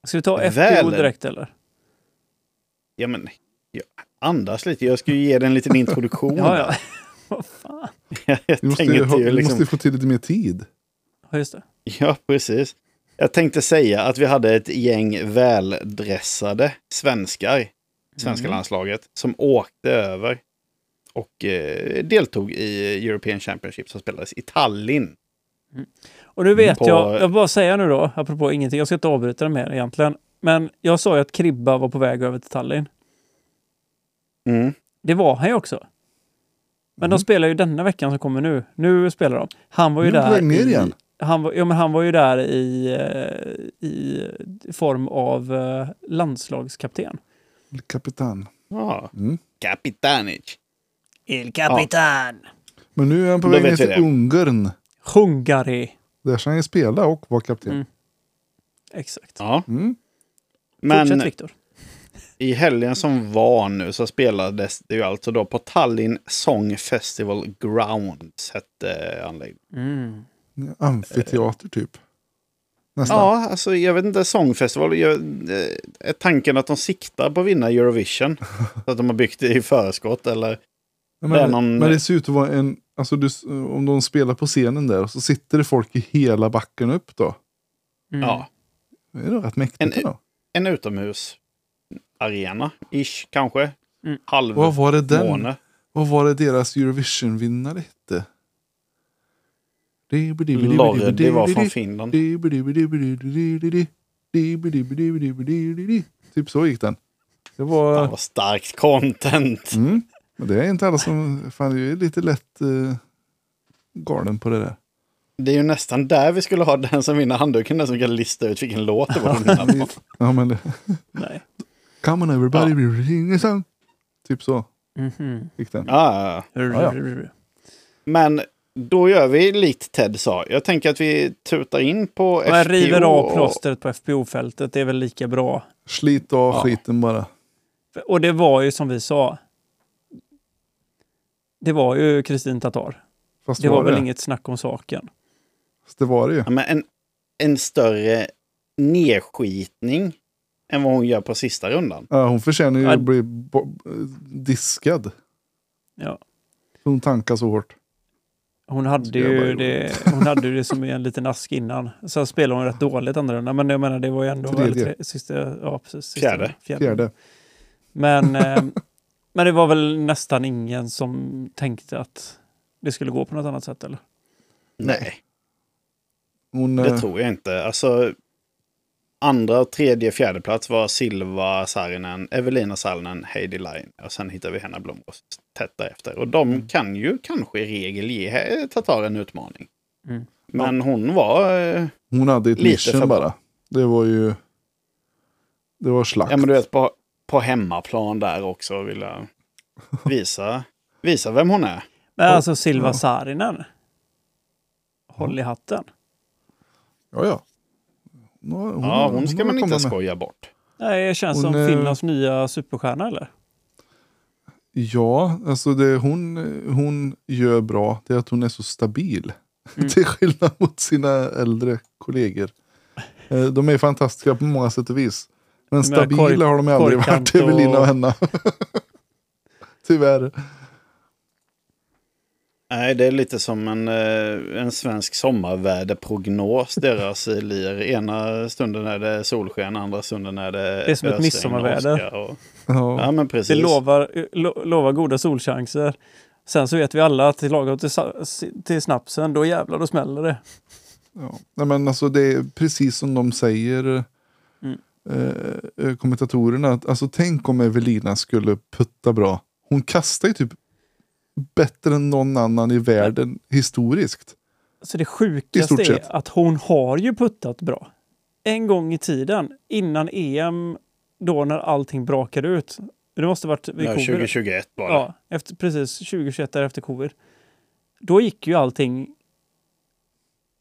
Ska vi ta FPO Väl. direkt eller? ja, men, andas lite. Jag ska ju ge dig en liten introduktion. Ja, ja. Vad fan. jag Vi måste, ha, ju vi liksom... måste få till lite mer tid. Ja, just det. Ja, precis. Jag tänkte säga att vi hade ett gäng väldressade svenskar, svenska Mm. landslaget, som åkte över och eh, deltog i European Championship som spelades i Tallinn. Och nu vet På- jag, jag bara säga nu då, apropå ingenting, jag ska inte avbryta det mer egentligen. Men jag sa ju att Kribba var på väg över till Tallinn. Mm. Det var han ju också. Men de spelar ju denna veckan som kommer nu. Nu spelar de. Han var ju Nu där i, igen. Han var, ja, men han var ju där i, eh, i form av eh, landslagskapten. Kapitan. Ja, Mm. Kapitanic. Il Capitan! Men nu är han på väg ner till det. Ungern. Hungary. Där ska han ju spela och vara kapten. Mm. Exakt. Ja, Mm. men Fortsätt Viktor. I helgen som var nu så spelades det ju alltså då på Tallinn Song Festival Grounds hette anläggningen. Mm. Amfiteater typ. Nästan. Ja, alltså jag vet inte, sångfestival. Jag, eh, är tanken att de siktar på att vinna Eurovision? så att de har byggt det i förskott eller? Ja, det men, någon- men det ser ut att vara en, alltså du, om de spelar på scenen där så sitter det folk i hela backen upp då. Mm. Ja, Det är rätt mäktigt En- en utomhusarena, ish kanske. Mm. Halv Vad var det den? måne. Vad var det deras Eurovision-vinnare hette? Lordi var från Finland. Typ så gick den. Det var... Fan vad starkt content. Mm. Men det är inte alla som... Fan, det är lite lätt uh, galen på det där. Det är ju nästan där vi skulle ha den som vinner handduken, den som kan lista ut vilken låt det var. Ja, men det, Nej. Come on everybody, we're singing a song. Typ så Mhm. gick den. Ja, ja, ja. Men då gör vi likt Ted sa. Jag tänker att vi tutar in på Men FPO river av och- plåstret på FPO-fältet, det är väl lika bra. Slit av Ja. skiten bara. Och det var ju som vi sa. Det var ju Kristin Tatar. Fast Det var väl det. inget snack om saken. Fast det var det ju. Ja, men en, en större nedskitning än vad hon gör på sista rundan. Ja, hon förtjänar ju att bli diskad. Ja. Hon tankar så hårt. Hon hade, ju det, hon hade ju det som en liten ask innan. Sen spelade hon rätt dåligt andra rundan. Men jag menar, det var ju ändå... Tredje. Sista, ja, precis, sista, Fjärde. Fjärde. Men, eh, men det var väl nästan ingen som tänkte att det skulle gå på något annat sätt eller? Nej, Hon, det eh, tror jag inte. Alltså, andra, tredje, fjärde plats var Silva Saarinen, Evelina Sallinen, Heidi Line. Och sen hittar vi Henna Blomros tätt därefter. Och de Mm. kan ju kanske i regel ge Tatar en utmaning. Mm. Men hon var... eh, hon hade ett Lite mission bara. Det var ju... Det var slakt. Ja, men du vet, på, på hemmaplan där också vilja visa, visa vem hon är. Men alltså Silva ja. Saarinen. Håll i hatten. Ja, ja. Hon, hon, Ja, har- hon ska man inte med. skoja bort. Nej, det känns Hon, som eh, Finlands nya superstjärna eller? Ja, alltså det hon, hon gör bra det är att hon är så stabil. Mm. Till skillnad mot sina äldre kollegor. Eh, De är fantastiska på många sätt och vis. Men stabila har de aldrig varit, Evelina och- och Henna. Tyvärr. Nej, det är lite som en, eh, en svensk sommarväderprognos, deras eh, lir. Ena stunden är det solsken, andra stunden är det Det är som ett midsommarväder. Och, Ja. ja, men Det precis. lovar, lo, lovar goda solchanser. Sen så vet vi alla att till lagom till, till snapsen, då jävlar då smäller det. Ja. Nej, men alltså det är precis som de säger, Mm. eh, eh, kommentatorerna. att, Alltså, tänk om Evelina skulle putta bra. Hon kastar ju typ bättre än någon annan i världen historiskt. Så det sjukaste är sett. att hon har ju puttat bra. En gång i tiden, innan EM, då när allting brakade ut. Det måste varit vid Ja, covid. 2021 var det. Ja, efter, precis 2021 där efter covid. Då gick ju allting...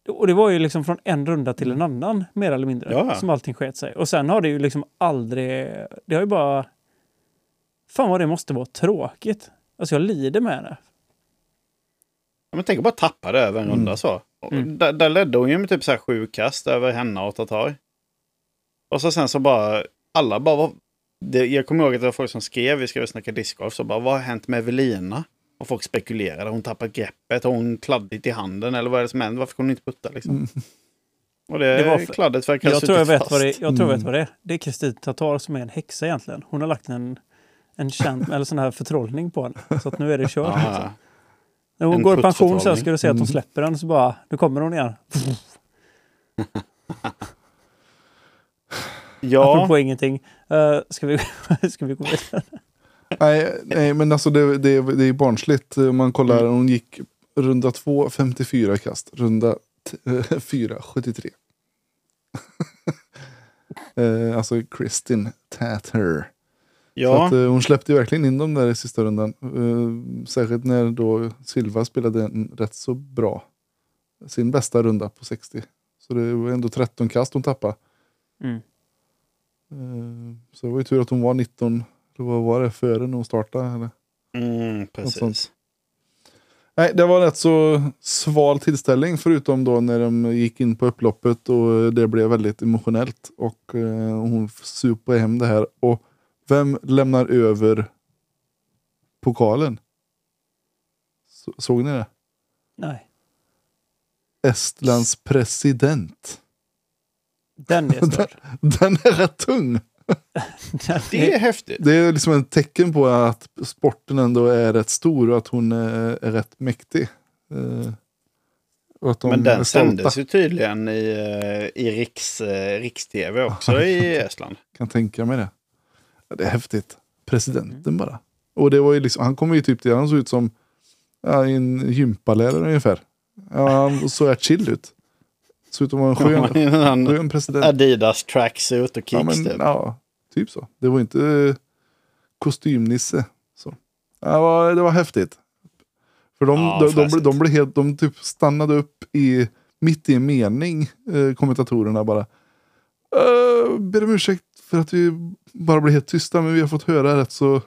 Och det var ju liksom från en runda till en annan, mer eller mindre, Ja. som allting sket sig. Och sen har det ju liksom aldrig... Det har ju bara... Fan vad det måste vara tråkigt. Alltså jag lider med det. Ja, men tänk att bara tappa det över en runda så. Och Mm. Där, där ledde hon ju med typ så här sju kast över henne och Tatar. Och så sen så bara, alla bara var, det, Jag kommer ihåg att det var folk som skrev, vi ska väl snacka discgolf, så bara vad har hänt med Evelina? Och folk spekulerade, har hon tappat greppet? Har hon kladdigt i handen? Eller vad är det som händer? Varför kan hon inte putta liksom? Mm. Och det, Det var för- kladdet verkar ha Jag tror jag, suttit vet vad det, fast. jag tror jag vet Mm. vad det är. Det är Kristin Tatar som är en häxa egentligen. Hon har lagt en, en känd, eller sån här förtrollning på henne. Så att nu är det kört. Liksom. När hon En går i pension sen ska du se att hon Mm. släpper den så bara, nu kommer hon igen. ja, Apropå ingenting. Uh, ska, vi, ska vi gå vidare? Nej, nej, men alltså det, det, det är barnsligt. Om man kollar, Mm. hon gick runda 2, 54 kast. Runda 4, 73. eh, alltså Kristin Tatter. Så ja. att, eh, hon släppte ju verkligen in dem där i sista rundan. Eh, särskilt när då Silva spelade en rätt så bra. Sin bästa runda på 60. Så det var ändå 13 kast hon tappade. Mm. Eh, så det var ju tur att hon var 19, eller vad var det, före när hon startade. Eller? Mm, precis. Nej, det var rätt så sval tillställning förutom då när de gick in på upploppet och det blev väldigt emotionellt. Och eh, hon supade hem det här. Och vem lämnar över pokalen? Så, såg ni det? Nej, Estlands president. den är störd. Den är rätt tung. Den Det är, häftigt. Det är liksom ett tecken på att sporten ändå är rätt stor och att hon är, är rätt mäktig. Och att de Men den sändes ju tydligen i, eh, i riks, eh, riks-tv också i Estland. kan tänka mig det. Ja, det är häftigt. Presidenten bara. Och det var ju liksom, han kom ju typ till, han såg ut som ja, en gympalärare ungefär. Ja, han såg rätt chill ut. Såg ut att vara en skön, Han, skön president. Adidas tracksuit och Ja, kicks men, typ. ja, typ så. Det var inte eh, kostymnisse. Så. Ja, det, var, det var häftigt. För de, Ja, de, de, de, blev helt, de typ stannade upp i, mitt i en mening, eh, kommentatorerna bara. Uh, ber om ursäkt för att vi bara blev helt tysta, men vi har fått höra rätt så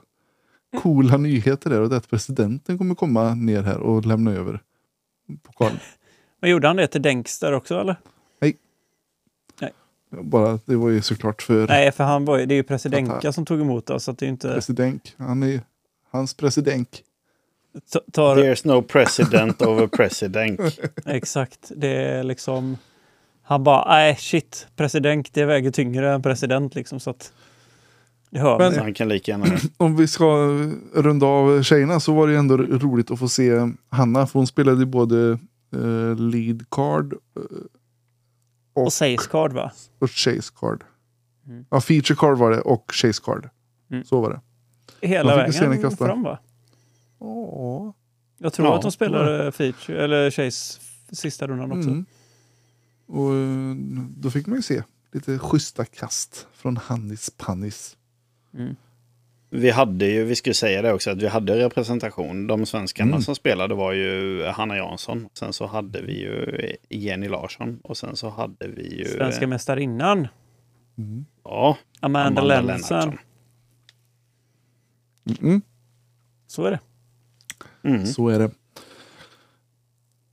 coola nyheter där. Och det är att presidenten kommer komma ner här och lämna över pokalen. men gjorde han det till Denkster också eller? Bara, det var ju såklart för Nej, för han var ju, det är ju Presidenka Tatar. som tog emot oss. Så att det är inte... president. Han är hans president. ta- Tar, There's no president over president. exakt, det är liksom... Han bara, nej shit, president det väger tyngre än president liksom. Så att... Det hör Men- han kan lika gärna... om vi ska runda av tjejerna så var det ändå roligt att få se Hanna. För hon spelade ju både eh, lead card eh, Och Sace Card va? och chase card. Mm. Ja, feature card var det och chase card. Mm. Så var det. Hela ju vägen kasta. fram va? Ja. Jag tror Ja, att de spelade feature, eller Chase sista rundan också. Mm. Och eh, då fick man ju se lite schyssta kast från Hannis Pannis. Mm. vi hade ju, vi skulle säga det också, att vi hade representation. De svenskarna Mm. som spelade var ju Hanna Jansson. Sen så hade vi ju Jenny Larsson. Och sen så hade vi ju... Svenska mästarinnan. Mm. Ja, Amanda, Lennartsson. Lennartsson. Mm. Så är det. Mm. Så är det.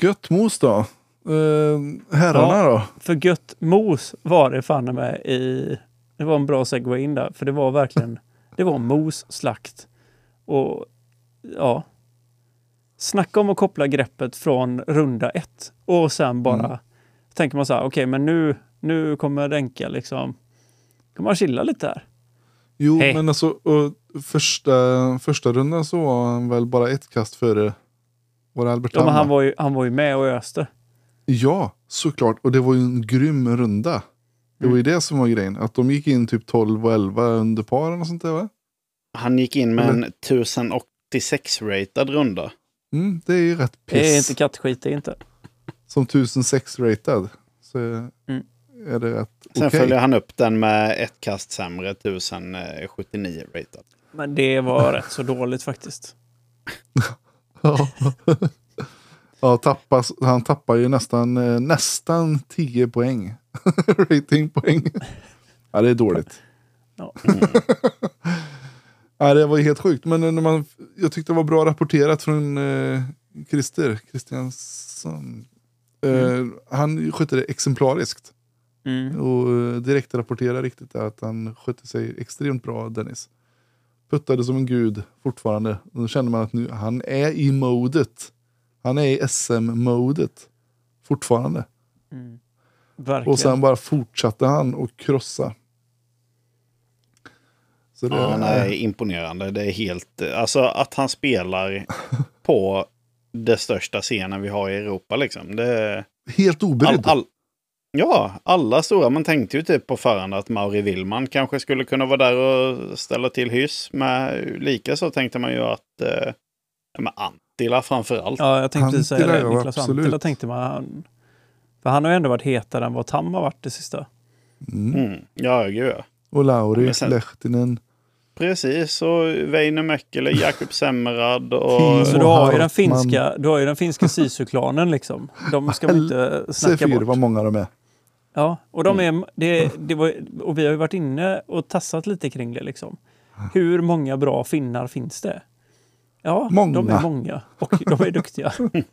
Gött mos då. Eh, herrarna Ja. då? För gött mos var det fan med i... Det var en bra segway in där. För det var verkligen... Det var mos, slakt och ja. Snacka om att koppla greppet från runda ett. Och sen bara Mm. tänker man så här, okej men nu, nu kommer Denka liksom... Kan man chilla lite här? Jo, Hej. men alltså första, första rundan så var han väl bara ett kast före var det Albert Ja, men han, var ju, han var ju med och öste. Ja, såklart. Och det var ju en grym runda. Det var ju det som var grejen. Att de gick in typ 12 och 11 under paren och sånt där va? Han gick in med Eller- en 1086-ratad runda. Mm, det är ju rätt piss. Det är inte kattskit, det är inte. Som 1006 ratad. Så är- Mm. är det rätt Sen okej. följer han upp den med ett kast sämre, 1079 ratad. Men det var rätt så dåligt faktiskt. Ja. Ja, tappas, han tappar ju nästan, eh, nästan 10 poäng. Ratingpoäng. Ja, det är dåligt. Ja. Ja, det var helt sjukt. Men när man, jag tyckte det var bra rapporterat från eh, Christer Kristiansson. Eh, Han skötte det exemplariskt. Mm. Och eh, direkt rapporterade riktigt att han skötte sig extremt bra, Dennis. Puttade som en gud fortfarande. Och då kände man att nu, han är i modet. Han är i SM-modet fortfarande. Mm. Och sen bara fortsatte han och krossa. Så det, Ja, nej, imponerande. Det är helt... Alltså att han spelar på det största scenen vi har i Europa liksom. Det är... Helt All, obrydd. all, ja, alla stora. Man tänkte ju typ på förhand att Mauri Willman kanske skulle kunna vara där och ställa till hyss. Men lika så tänkte man ju att eh, ja, men Antila framför allt. Ja, jag tänkte precis säga det. ja, Niklas absolut. Antila tänkte man. För han har ju ändå varit hetare än vad Tam har varit det sista. Mm. Mm. Ja, gud ja. Och Lauri, sen- Lehtinen. Precis, och Väinö Mäkelä, Jakob Semmerad och... Så du har ju den finska, du har ju den finska Sisu-klanen liksom. De ska man inte snacka C4 vad bort. många de är. Ja, och de är, det, det var, och vi har ju varit inne och tassat lite kring det liksom. Hur många bra finnar finns det? Ja, de Många. är många och de är duktiga.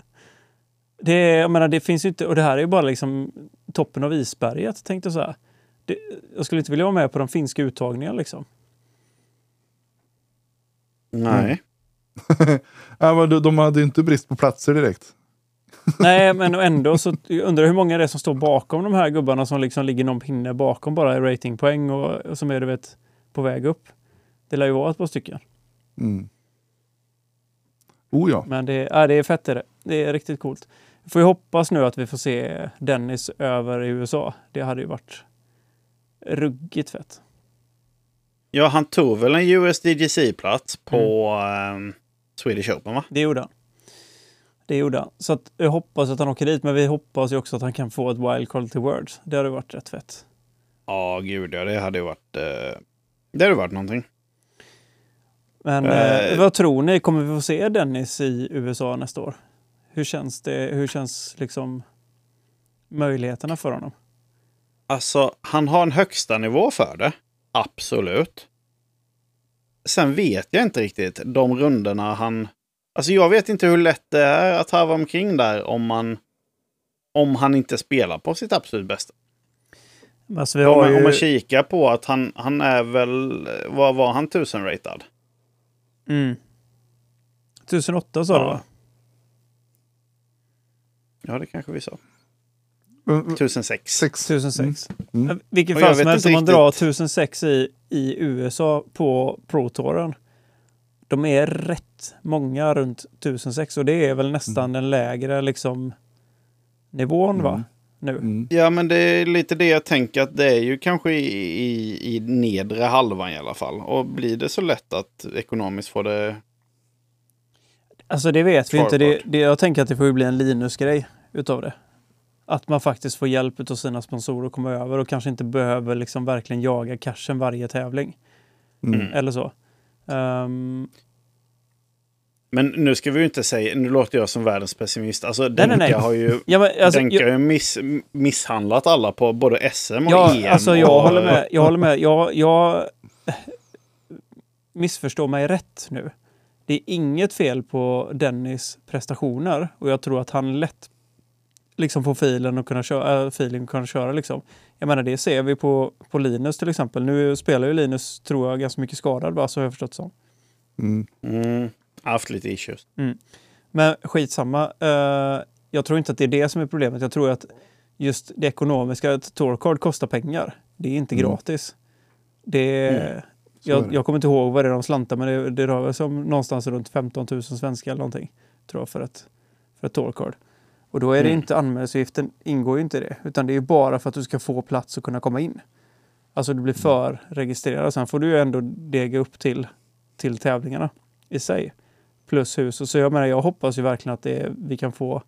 Det, jag menar, det finns ju inte, och det här är ju bara liksom toppen av isberget, tänkte jag så här. Det, jag skulle inte vilja vara med på de finska uttagningarna liksom. Nej. Ja, men de, de hade ju inte brist på platser direkt. Nej, men ändå så jag undrar hur många det är som står bakom de här gubbarna som liksom ligger någon pinne bakom bara i ratingpoäng och, och som är du vet på väg upp. Det lär ju vara ett par stycken. Mm. Oh ja. Men det, ja, det är fett är det. Det är riktigt coolt. Får ju hoppas nu att vi får se Dennis över i USA. Det hade ju varit ruggigt fett. Ja, han tog väl en USDGC-plats på ehm, Swedish Open va? Det gjorde han. Det gjorde han. Så att jag hoppas att han åker dit, men vi hoppas ju också att han kan få ett wildcard till Worlds. Det hade varit rätt fett. Ja, gud ja. Det hade ju varit... Eh, det hade varit någonting. Men Eh. eh, vad tror ni? Kommer vi få se Dennis i USA nästa år? Hur känns det? Hur känns liksom möjligheterna för honom? Alltså, han har en högsta nivå för det. Absolut. Sen vet jag inte riktigt de rundorna han... Alltså jag vet inte hur lätt det är att harva omkring där om man... Om han inte spelar på sitt absolut bästa. Alltså, Om man, ju... om man kikar på att han, han är väl... Vad var han 1000-ratad? Mm. 1008 sa du Ja. va? Ja, det kanske vi sa. Mm, 1006. Sex. 1006. Mm. Mm. Vilken fall som helst, om man drar riktigt. 1006 i, i USA på Pro-touren. De är rätt många runt 1006 och det är väl nästan den lägre liksom nivån va? Nu. Mm. Ja, men det är lite det jag tänker att det är ju kanske i, i, i nedre halvan i alla fall. Och blir det så lätt att ekonomiskt få det... Alltså det vet vi inte. Det, det, jag tänker att det får ju bli en Linus-grej utav det. Att man faktiskt får hjälp av sina sponsorer att komma över och kanske inte behöver liksom verkligen jaga cashen varje tävling. Mm. Eller så. Ehm, Men nu ska vi ju inte säga, nu låter jag som världens pessimist. Alltså nej, Denka nej. har ju, ja, men, alltså, Denka jag, har miss, misshandlat alla på både SM och ja, EM. alltså, jag och, håller med. Jag håller med. Jag, jag missförstår mig rätt nu. Det är inget fel på Dennis prestationer och jag tror att han lätt liksom får filen och kunna köra, äh, feeling och kunna köra liksom. Jag menar det ser vi på, på Linus till exempel. Nu spelar ju Linus, tror jag, ganska mycket skadad va, så har jag förstått som. Mm. Mm, haft lite issues. Men skitsamma. Uh, jag tror inte att det är det som är problemet. Jag tror att just det ekonomiska, att Torcard kostar pengar. Det är inte Mm. gratis. Det, Mm. Jag, jag kommer inte ihåg vad det är de slantar, men det, det rör sig om någonstans runt 15 000 svenska eller någonting. Tror jag för ett, för ett Torcard. Och då är det Mm. inte anmälningsavgiften, ingår ju inte i det. Utan det är ju bara för att du ska få plats och kunna komma in. Alltså du blir Mm. för registrerad. Sen får du ju ändå dega upp till, till tävlingarna i sig. Plus hus. Och så jag menar, jag hoppas ju verkligen att det, vi kan få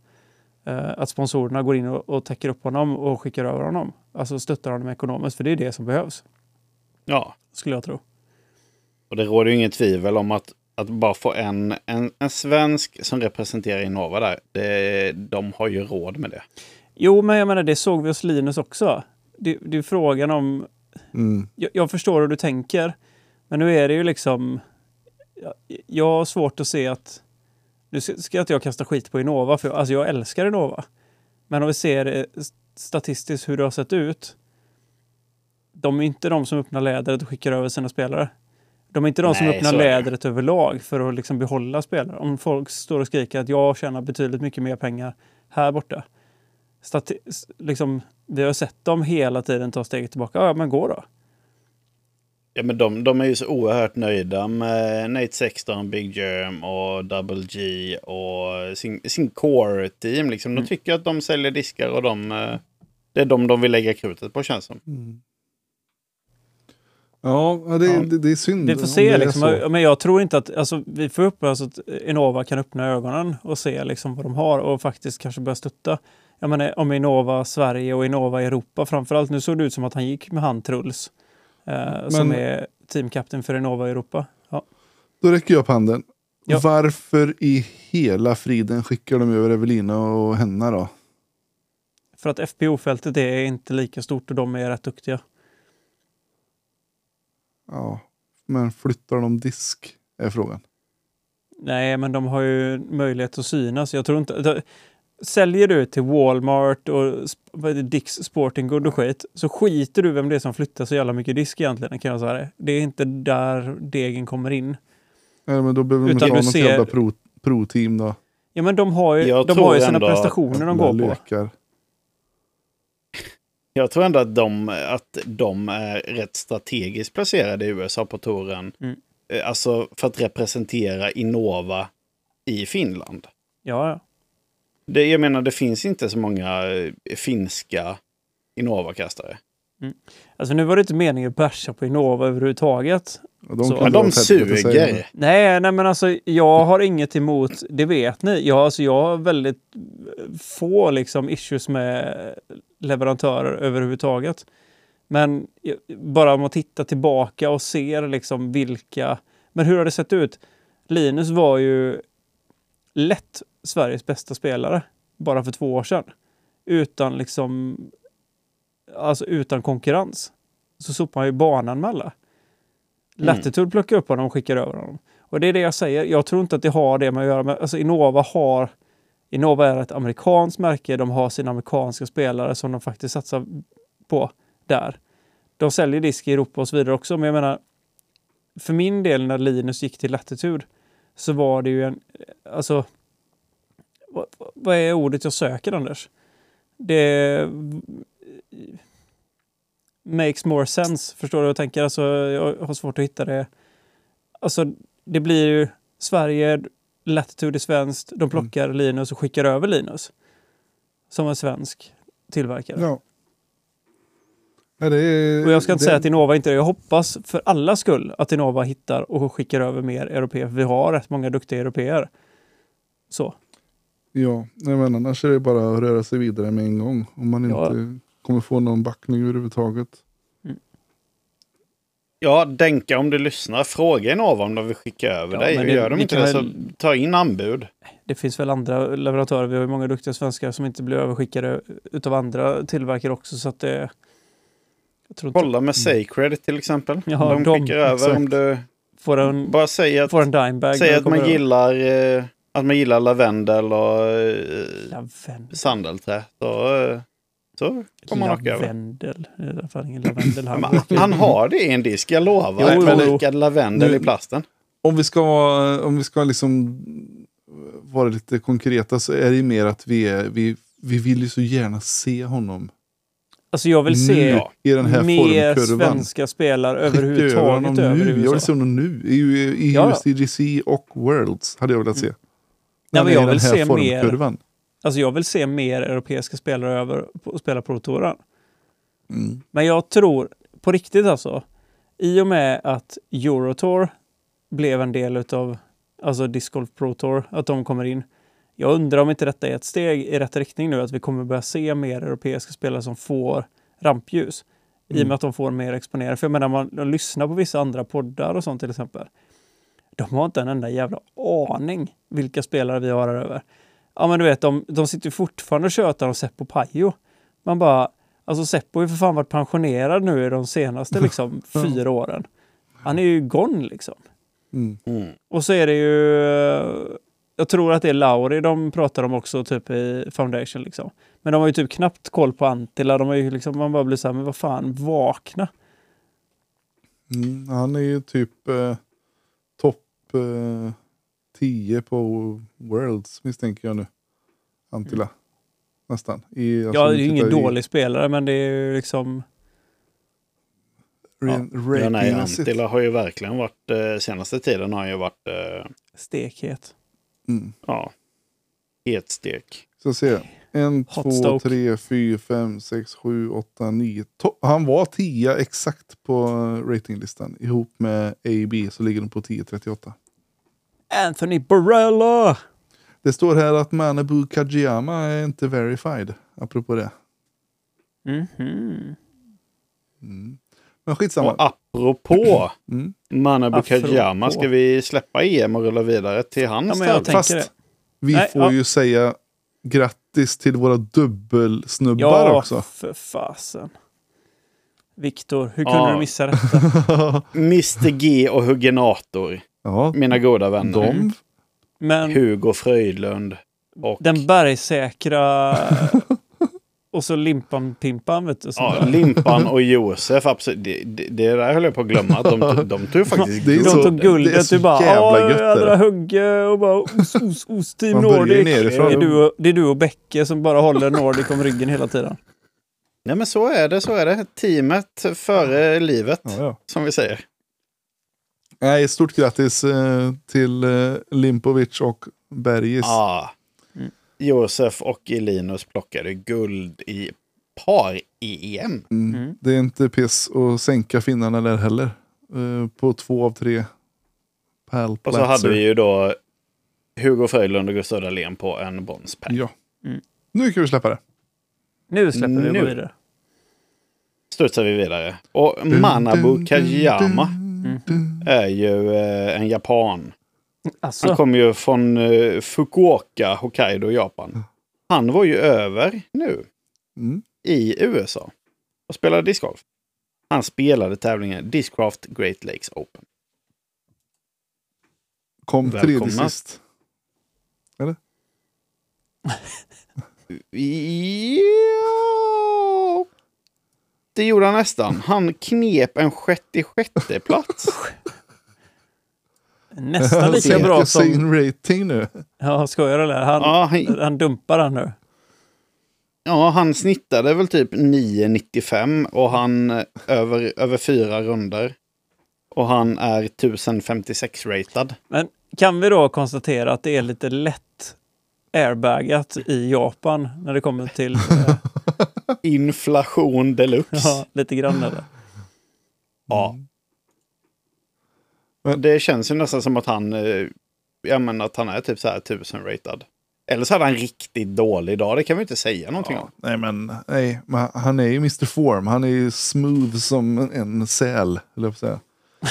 eh, att sponsorerna går in och, och täcker upp honom och skickar över honom. Alltså stöttar honom ekonomiskt. För det är det som behövs, Ja, skulle jag tro. och det råder ju inget tvivel om att, att bara få en, en, en svensk som representerar Innova där, det, de har ju råd med det. Jo, men jag menar, det såg vi hos Linus också. Det, det är frågan om... Mm. Jag, jag förstår hur du tänker, men nu är det ju liksom... Jag, har svårt att se att... Nu ska inte jag kasta skit på Innova, för jag, alltså jag älskar Innova. Men om vi ser det statistiskt hur det har sett ut. De är inte de som öppnar lädret och skickar över sina spelare. De är inte de som Nej, öppnar är det. lädret överlag för att liksom behålla spelare. Om folk står och skriker att jag tjänar betydligt mycket mer pengar här borta. Stati liksom, vi har sett dem hela tiden ta steget tillbaka. Ja, men gå då. Ja, men de, de är ju så oerhört nöjda med Nate Sexton, Big Germ och Double G och sin, sin core-team. Liksom. De Mm. tycker att de säljer diskar och de, eh, det är de de vill lägga krutet på känns som. Ja, ja, det, Ja. Det, det är synd. Vi får se. Liksom, men jag tror inte att... Alltså, vi får upp alltså, att Innova kan öppna ögonen och se liksom, vad de har och faktiskt kanske börja stötta. Jag menar, om Innova Sverige och Innova Europa framförallt. Nu såg det ut som att han gick med han Truls. Eh, som Men- är teamkapten för Innova Europa. Ja. Då räcker jag upp handen. Ja. Varför i hela friden skickar de över Evelina och henne då? För att FPO-fältet är inte lika stort och de är rätt duktiga. Ja, men flyttar de disk? Är frågan. Nej, men de har ju möjlighet att synas. Jag tror inte... Säljer du till Walmart och Dicks Sporting Good och skit, så skiter du vem det är som flyttar så jävla mycket disk egentligen, kan jag säga det. Det är inte där degen kommer in. Nej, men då behöver de Utan inte ha du något ser- jävla pro- pro-team då. Ja, men de har ju, Jag de har ju sina prestationer de går på. Lekar. Jag tror ändå att de, att de är rätt strategiskt placerade i USA på touren. Mm. Eh, Alltså för att representera Innova i Finland. Ja, ja. Det, jag menar, det finns inte så många eh, finska Innova-kastare. Alltså nu var det inte meningen att bärsa på Innova överhuvudtaget. Och de Så- Men de suger. Nej, nej men alltså jag har inget emot, det vet ni. Jag, alltså, jag har väldigt få liksom issues med leverantörer överhuvudtaget. Men bara om man tittar tillbaka och ser liksom vilka... Men hur har det sett ut? Linus var ju lätt Sveriges bästa spelare bara för två år sedan. Utan liksom... Alltså utan konkurrens. Så sopar han ju banan med alla. Latitude plockar upp honom och skickar över honom. Och det är det jag säger. Jag tror inte att det har det med att göra med... Alltså Innova har... Innova är ett amerikanskt märke. De har sina amerikanska spelare som de faktiskt satsar på där. De säljer disk i Europa och så vidare också. Men jag menar, för min del när Linus gick till Latitude så var det ju en... Alltså... Vad, vad är ordet jag söker, Anders? Det makes more sense. Förstår du vad jag tänker? Alltså, jag har svårt att hitta det. Alltså, det blir ju Sverige, Latitude är svenskt. De plockar Linus och skickar över Linus. Som en svensk tillverkare. Ja. Ja, är, Och jag ska inte det, säga att Innova inte är det. Jag hoppas för alla skull att Innova hittar och skickar över mer europeer. Vi har rätt många duktiga europeer. Så. Ja, nej, men annars är det bara att röra sig vidare med en gång. Om man Ja. inte kommer få någon backning överhuvudtaget. Ja, Denka om du lyssnar, fråga en av om de vill skicka över Ja, dig. men det- Gör de inte kan det så ta in anbud. Det finns väl andra leverantörer. Vi har ju många duktiga svenskar som inte blir överskickade utav andra tillverkare också. Så att det... Jag tror inte... Kolla med Sacred till exempel. Ja, de de- skickar över exakt. om du Får en, bara säger att, får en dimebag. säg att man gillar eh, att man gillar lavendel och eh. Lavendel. sandelträ. Så, eh, så kommer man åka över. Lavendel. Det är i alla fall ingen lavendel. Men Han, har det i en disk, jag lovar. Jo, med jo, jo. Lavendel Nu- i plasten. Om vi ska, om vi ska liksom vara lite konkreta så är det ju mer att vi, är, vi, vi vill ju så gärna se honom alltså jag vill se nu i den här mer formkurvan. svenska spelare överhuvudtaget över nu. Jag vill USA. se honom nu. I, i Ja, ja. just IGC och Worlds hade jag velat se. När men jag vill se mer-. Alltså jag vill se mer europeiska spelare över och spela Pro Touren. Mm. Men jag tror, på riktigt alltså, i och med att Eurotour blev en del utav alltså Disc Golf Pro Tour, att de kommer in. Jag undrar om inte detta är ett steg i rätt riktning nu, att vi kommer börja se mer europeiska spelare som får rampljus. I och Mm. med att de får mer exponering. För jag menar, man lyssnar på vissa andra poddar och sånt till exempel. De har inte en enda jävla aning vilka spelare vi har här över. Ja men du vet, de, de sitter ju fortfarande och tjötar om Seppo Pajo. Man bara, alltså Seppo har ju för fan varit pensionerad nu i de senaste liksom fyra åren. Han är ju gone liksom. Mm. Mm. Och så är det ju, jag tror att det är Lauri de pratar om också typ i Foundation liksom. Men de har ju typ knappt koll på Antilla. De har ju liksom, man bara blir så här, men vad fan, vakna. Mm. Han är ju typ eh, topp eh, 10 på Worlds misstänker jag nu. Antilla. Nästan. I, alltså, ja, det är ju ingen i dålig spelare, men det är ju liksom, ren- Ja, nej. Antilla har ju verkligen varit, eh, senaste tiden har han ju varit, eh, stekhet. Mm. ja, het stek. Så ser jag. En, Hot två, stoke. tre, fyra, fem, sex, sju, åtta, nio. To- han var 10 exakt på ratinglistan. Ihop med AB så ligger de på 10.38. Anthony Barella! Det står här att Manabu Kajiyama är inte verified. Apropå det. Mhm. Men skitsamma. Och apropå Mm. Manabu Apropå. Kajiyama, ska vi släppa EM och rulla vidare till hans Ja, Fast det. vi Nej, får ja. ju säga grattis till våra dubbelsnubbar Ja, också. för fasen. Viktor, hur kunde Ja. du missa detta? Mr G och Huggenator, Ja, mina goda vänner. de. Men Hugo Fröjdlund och den bergsäkra och så Limpan-Pimpan, vet du. ja, Limpan och Josef. Absolut. Det, det, det där höll jag på att glömma. Att de, tog- de tog faktiskt Det är guld. De tog det är guldet, så du bara jävla "Ja, gött jädra det." hugge och bara os, os, os, Team Nordic. nerifrån. Det är, du och, det är du och Bäcke som bara håller Nordic om ryggen hela tiden. Nej men så är det, så är det. Teamet före livet, Ja, ja. som vi säger. Nej, stort grattis eh, till eh, Limpovic och Bergis. Ja. Mm. Josef och Linus plockade guld i par-EM. Mm. Mm. Det är inte piss att sänka finnarna där heller. Eh, på två av tre Och pärlplatser. så hade vi ju då Hugo Fröjdlund och Gustav Dahlén på en bronspärl. Ja. Mm. Nu kan vi släppa det. Nu släpper vi och Nu. vidare. Studsar vi vidare. Och Manabu Kajiyama är ju eh, en japan. Alltså, Han kommer ju från eh, Fukuoka, Hokkaido, Japan. Han var ju över nu Mm. i USA och spelade discgolf. Han spelade tävlingen Discraft Great Lakes Open. Kom tredje sist. Ja, det gjorde han nästan. Han knep en 66 plats. nästan lika bra som... sin rating nu. Ja, skojar du eller? Han, Ja, han, han dumpar han nu. ja, han snittade väl typ 9,95 och han eh, över, över fyra runder. Och han är 1056 ratad. Men kan vi då konstatera att det är lite lätt airbagat i Japan när det kommer till... Eh, Inflation deluxe. ja, lite grann eller? Ja. Men- Det känns ju nästan som att han, eh, jag menar att han är typ så här 1000 ratad. Eller så hade han riktigt dålig dag, det kan vi inte säga någonting Ja, om. nej, men, nej, men han är ju Mr Form. Han är ju smooth som en, säl. Eller säga.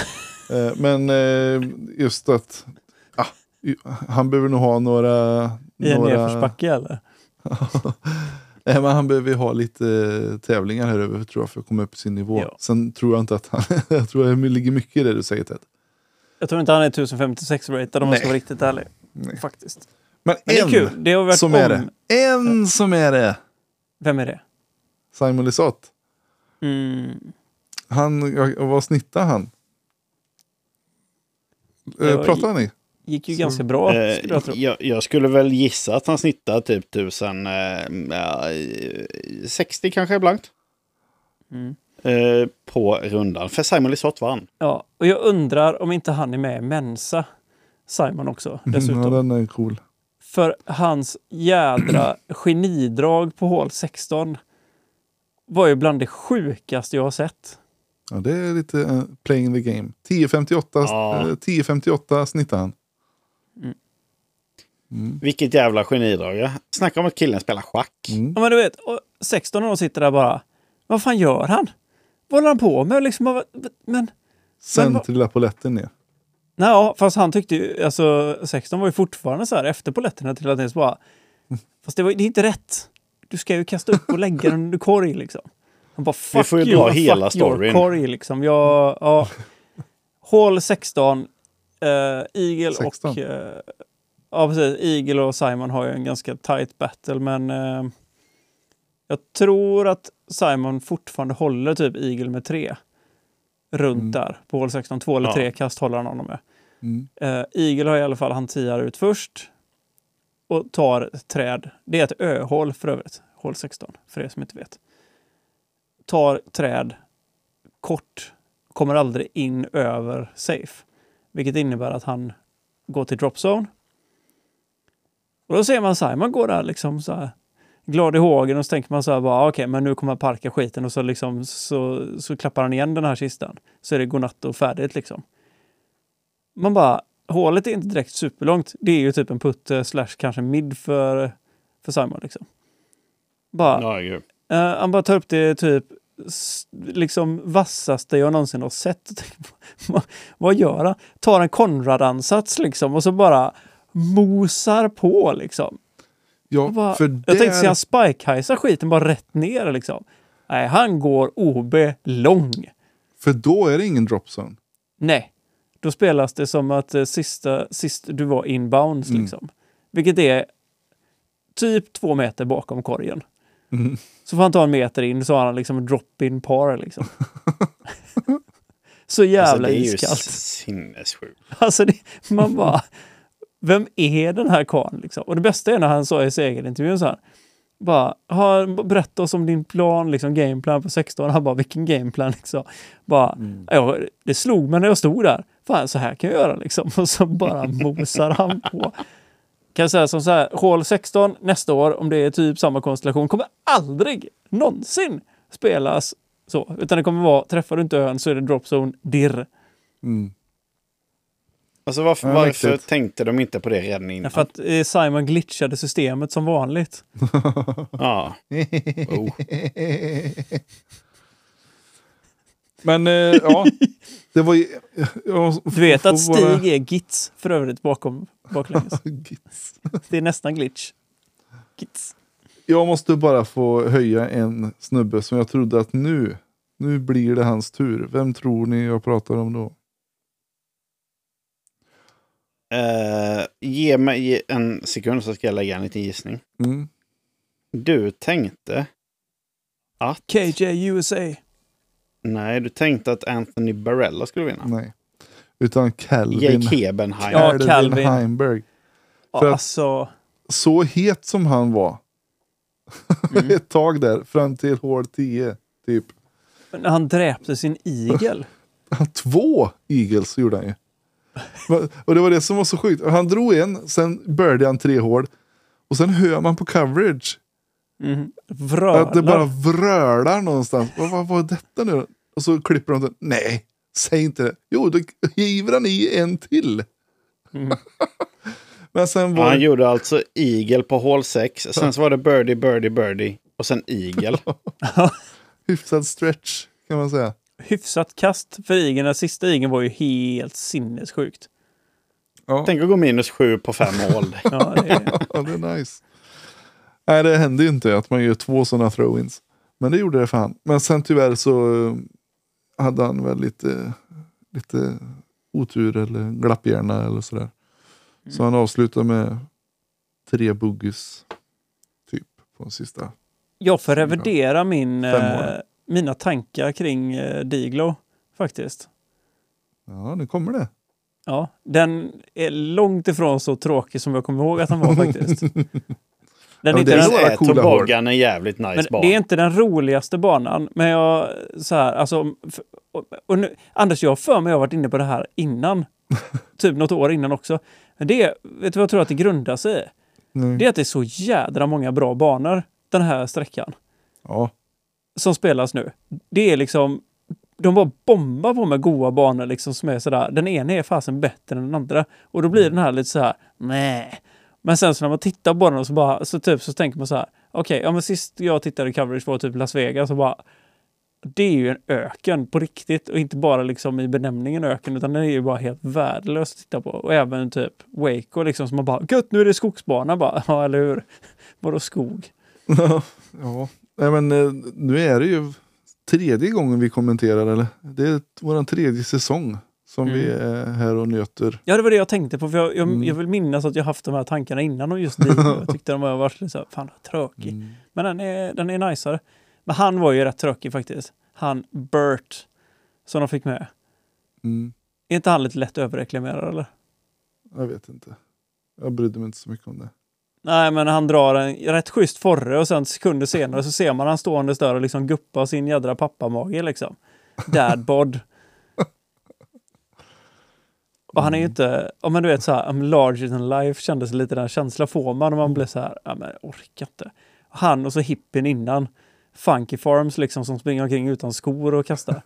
Eh, Men eh, just att ah, han behöver nog ha några... I en några nedförsbacke eller? Nej, men han behöver ju ha lite tävlingar här över tror jag för att komma upp i sin nivå. Ja. Sen tror jag inte att han... jag tror det ligger mycket i det du säger Ted. Jag tror inte han är 1056 ratad om jag ska vara riktigt ärlig. Nej. Faktiskt. Men, Men det är en kul. Det har varit som om... är det. En som är det! Vem är det? Simon Lisotte. Mm. Han, vad snittar han? Det Eh, var pratar han i? Gick ju Så- ganska bra, Eh, skulle jag tro. jag, jag skulle väl gissa att han snittar typ 1000, eh, ja, eh, 60 kanske blankt. Mm. Eh, på rundan. För Simon Lisotte vann. Ja, och jag undrar om inte han är med i Mensa, Simon också, dessutom. Ja, den är cool. För hans jädra genidrag på hål 16 var ju bland det sjukaste jag har sett. Ja, det är lite uh, playing the game. 10.58 Ja. eh, 10.58 snittar han. Vilket jävla genidrag. ja. Snacka om att killen spelar schack. Mm. Ja, men du vet, och 16 år sitter där bara. Vad fan gör han? Vad håller han på med? Liksom, vad- men... Sen trillar polletten ner. Nej, ja, fast han tyckte ju, alltså 16 var ju fortfarande så här efter polletterna till att det bara. Fast det, var, det är inte rätt. Du ska ju kasta upp och lägga den under korg liksom. Han bara fuck får ju dra hela storyn. korg liksom. Jag, ja. Hål 16, eh, Eagle 16. och... Eh, ja, precis. Eagle och Simon har ju en ganska tight battle, men eh, jag tror att Simon fortfarande håller typ Eagle med tre. Runt Mm. där på hål 16. Två eller Ja. tre kast håller han honom med. Mm. Eh, Eagle har i alla fall han tiar ut först och tar ett träd. Det är ett öhål för övrigt, hål 16, för er som inte vet. Tar träd kort, kommer aldrig in över safe. Vilket innebär att han går till dropzone. Och då ser man Simon gå där liksom så här glad i hågen och så tänker man så här bara "Ah, okej men nu kommer han parka skiten och så liksom så, så klappar han igen den här kistan. Så är det godnatt och färdigt liksom man bara, hålet är inte direkt superlångt. Det är ju typ en putte slash kanske mid för, för Simon liksom. Bara, Ja, gud. eh, han bara tar upp det typ liksom vassaste jag någonsin har sett. Vad gör han? Tar en Konrad-ansats liksom och så bara mosar på liksom. Ja, bara, för Jag tänkte där- säga spike skiten bara rätt ner liksom. Nej, han går OB lång. För då är det ingen dropzone. Nej, då spelas det som att eh, sista, sist du var inbounds Mm. liksom. Vilket är typ två meter bakom korgen. Mm. Så får han ta en meter in så har han liksom drop-in par liksom. så jävla Alltså, det är ju iskallt. sinnessjukt. Alltså det, man bara, vem är den här karln liksom? Och det bästa är när han sa i segerintervjun så här, bara, "Ha, berätta oss om din plan, liksom gameplan på 16. Han bara, vilken gameplan liksom? Bara, ja, det slog mig när jag stod där. Fan, så här kan jag göra liksom. Och så bara mosar han på. Kan jag säga som så här, hål 16 nästa år, om det är typ samma konstellation, kommer aldrig någonsin spelas så. Utan det kommer vara, träffar du inte ön så är det dropzone dirr. Mm. Alltså varför, Ja, varför tänkte de inte på det redan innan? För att eh, Simon glitchade systemet som vanligt. Ja. Oh. Men eh, ja, det var ju... Jag, Du vet att Stig är gits för övrigt bakom baklänges. Gits. Det är nästan glitch. Gits. Jag måste bara få höja en snubbe som jag trodde att nu, nu blir det hans tur. Vem tror ni jag pratar om då? Eh, ge mig en sekund så ska jag lägga en liten gissning. Mm. Du tänkte att... KJ USA. Nej, du tänkte att Anthony Barella skulle vinna. Nej. Utan Calvin, J.K. Benheim. Ja, Calvin Calvin. Heimberg. Ja, För att- alltså, Så het som han var Mm. ett tag där, fram till hål 10 typ. när han dräpte sin igel. Två Eagles gjorde han ju. Och det var det som var så sjukt. Han drog en, sen började han tre hål. Och sen hör man på coverage Mm. Vrölar. att det bara vrölar någonstans. Vad, vad var detta nu? Och så klipper de till. Nej, säg inte det. Jo, då giver han i en till. Mm. Men sen var han gjorde alltså Eagle på hål 6. Sen så var det Birdie, Birdie, Birdie. Och sen Eagle. hyfsad stretch kan man säga. Hyfsat kast för igen. Den sista igen var ju helt sinnessjukt. Ja, Tänk att gå minus sju på fem mål. Ja, det är, ja, det är nice. Nej, det hände ju inte att man gör två sådana throw-ins. Men det gjorde det för han. Men sen tyvärr så eh, hade han väl lite, lite otur eller glapphjärna eller sådär. Så han avslutade med tre boogies typ på den sista. jag får revidera min, Fem eh. Mina tankar kring eh, Diglo faktiskt. Ja, nu kommer det. Ja, den är långt ifrån så tråkig som jag kommer ihåg att han var faktiskt. Den är Ja, inte det är den, är toboggan en jävligt nice men bana. det är inte den roligaste banan. Men jag, så här, alltså, och, och nu, Anders, jag har för mig jag har varit inne på det här innan. typ något år innan också. Men det, vet du vad jag tror att det grundar sig i? Det är att det är så jädra många bra banor den här sträckan Ja, som spelas nu. Det är liksom, de bara bombar på med goa banor liksom som är sådär. Den ena är fasen bättre än den andra. Och då blir den här lite så här, nej. Men sen så när man tittar på den så bara, så typ så tänker man så här, okej, ja men sist jag tittade coverage var typ Las Vegas och bara, det är ju en öken på riktigt och inte bara liksom i benämningen öken utan den är ju bara helt värdelös att titta på. Och även typ Waco liksom som man bara, gött nu är det skogsbana bara, ja eller hur? Vadå skog? ja. Nej, men eh, nu är det ju tredje gången vi kommenterar. Eller? Det är vår tredje säsong som vi är här och nöter. Ja, det var det jag tänkte på. För jag, jag, Mm. jag vill minnas att jag haft de här tankarna innan om just Dino. Jag tyckte de var varit så här, fan tråkig. Mm. Men den är, den är najsare. Men han var ju rätt tråkig faktiskt. Han Bert som de fick med. Mm. Är inte han lite lätt överreklamerad eller? Jag vet inte. Jag brydde mig inte så mycket om det. Nej, men han drar en rätt schysst forre och sen sekunder senare så ser man han stående där och liksom guppar sin jädra pappamage liksom. Dadbod. Och han är ju inte, ja men du vet så här, I'm larger than life kändes lite den känslan får man och man blir så här, ja men jag orkar inte. Han och så hippien innan. Funky Farms liksom som springer omkring utan skor och kastar.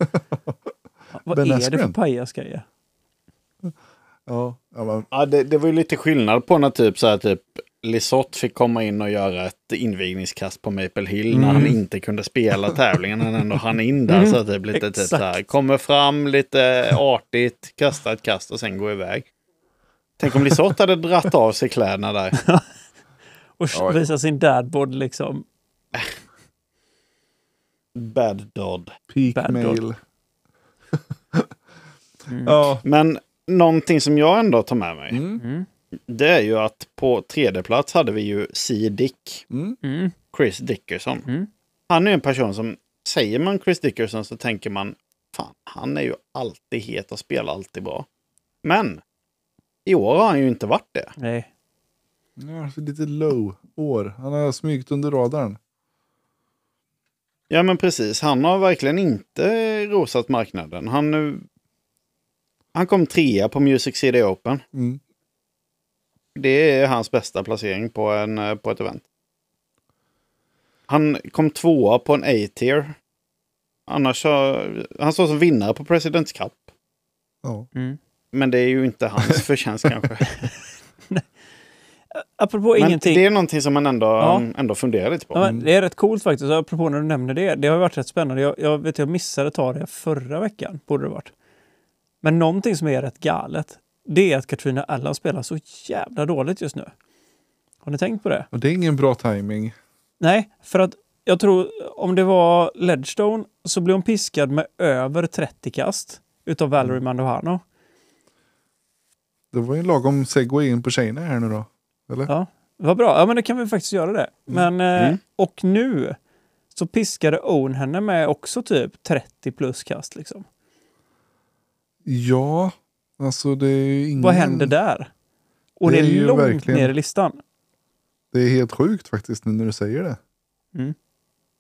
Vad Ben är det för Askren. pajasgrejer? Ja, ja men, Ja, det, det var ju lite skillnad på när typ så här typ Lisotte fick komma in och göra ett invigningskast på Maple Hill när han inte kunde spela tävlingen. Han ändå hann in där. Så typ lite typ så här, kommer fram lite artigt, kastar ett kast och sen går iväg. Tänk om Lisotte hade dratt av sig kläderna där. Och Ja. visar sin dadbod liksom. Bad Dodd. peak Bad mail. Mm. Men någonting som jag ändå tar med mig. Mm. Det är ju att på tredje plats hade vi ju C. Dick, Mm. Mm. Chris Dickerson. Mm. Han är en person som, säger man Chris Dickerson så tänker man, fan, han är ju alltid het och spelar alltid bra. Men i år har han ju inte varit det. Nej. Ja, lite low år. Han har smygit under radarn. Ja men precis, han har verkligen inte rosat marknaden. Han, eh, han kom trea på Music City Open. Mm. Det är hans bästa placering på, en, eh, på ett event. Han kom tvåa på en A-tier. Annars har, han står som vinnare på Presidents Cup. Ja. Mm. Men det är ju inte hans förtjänst kanske. Apropå Men ingenting. det är någonting som man ändå, Ja. ändå funderar lite på. Ja, men det är rätt coolt faktiskt. Apropå när du nämner det. Det har varit rätt spännande. Jag, jag vet jag missade ta det förra veckan. Borde det varit. Men någonting som är rätt galet. Det är att Katrina Allen spelar så jävla dåligt just nu. Har ni tänkt på det? Och det är ingen bra timing. Nej, för att jag tror om det var Ledgestone så blev hon piskad med över 30 kast utav Valerie Mm. Mandohano. Det var ju en lagom segway in på tjejerna här nu då. Eller? Ja, vad bra. Ja, men det kan vi faktiskt göra det. Men, eh, Mm. Och nu så piskade Owen henne med också typ 30 plus kast. Liksom. Ja, alltså det är ju ingen... Vad händer där? Och Det det är är, ju långt verkligen- ner i listan. Det är helt sjukt faktiskt nu när du säger det.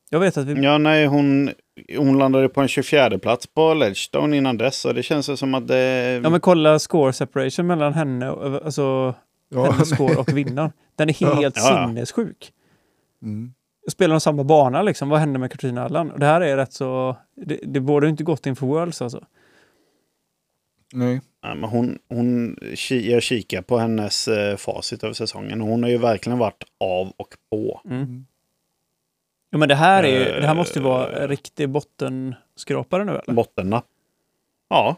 Jag vet att vi... Ja, nej, hon, hon landade på en 24 plats på Ledgestone innan dess. Så det känns som att det... Ja, men kolla score separation mellan henne och, alltså, Ja, hennes score och vinnaren. Den är helt Ja. sinnessjuk. mm. Spelar de samma bana liksom? Vad hände med Katrina Allen? Och det här är rätt så... Det, det borde inte gått inför Worlds alltså. Nej. Ja, men hon, hon, jag kikar på hennes eh, facit över säsongen. Hon har ju verkligen varit av och på. Mm. Ja, men det här, är, ju- det här Eh, måste ju vara riktig bottenskrapare nu eller? Bottennapp. Ja,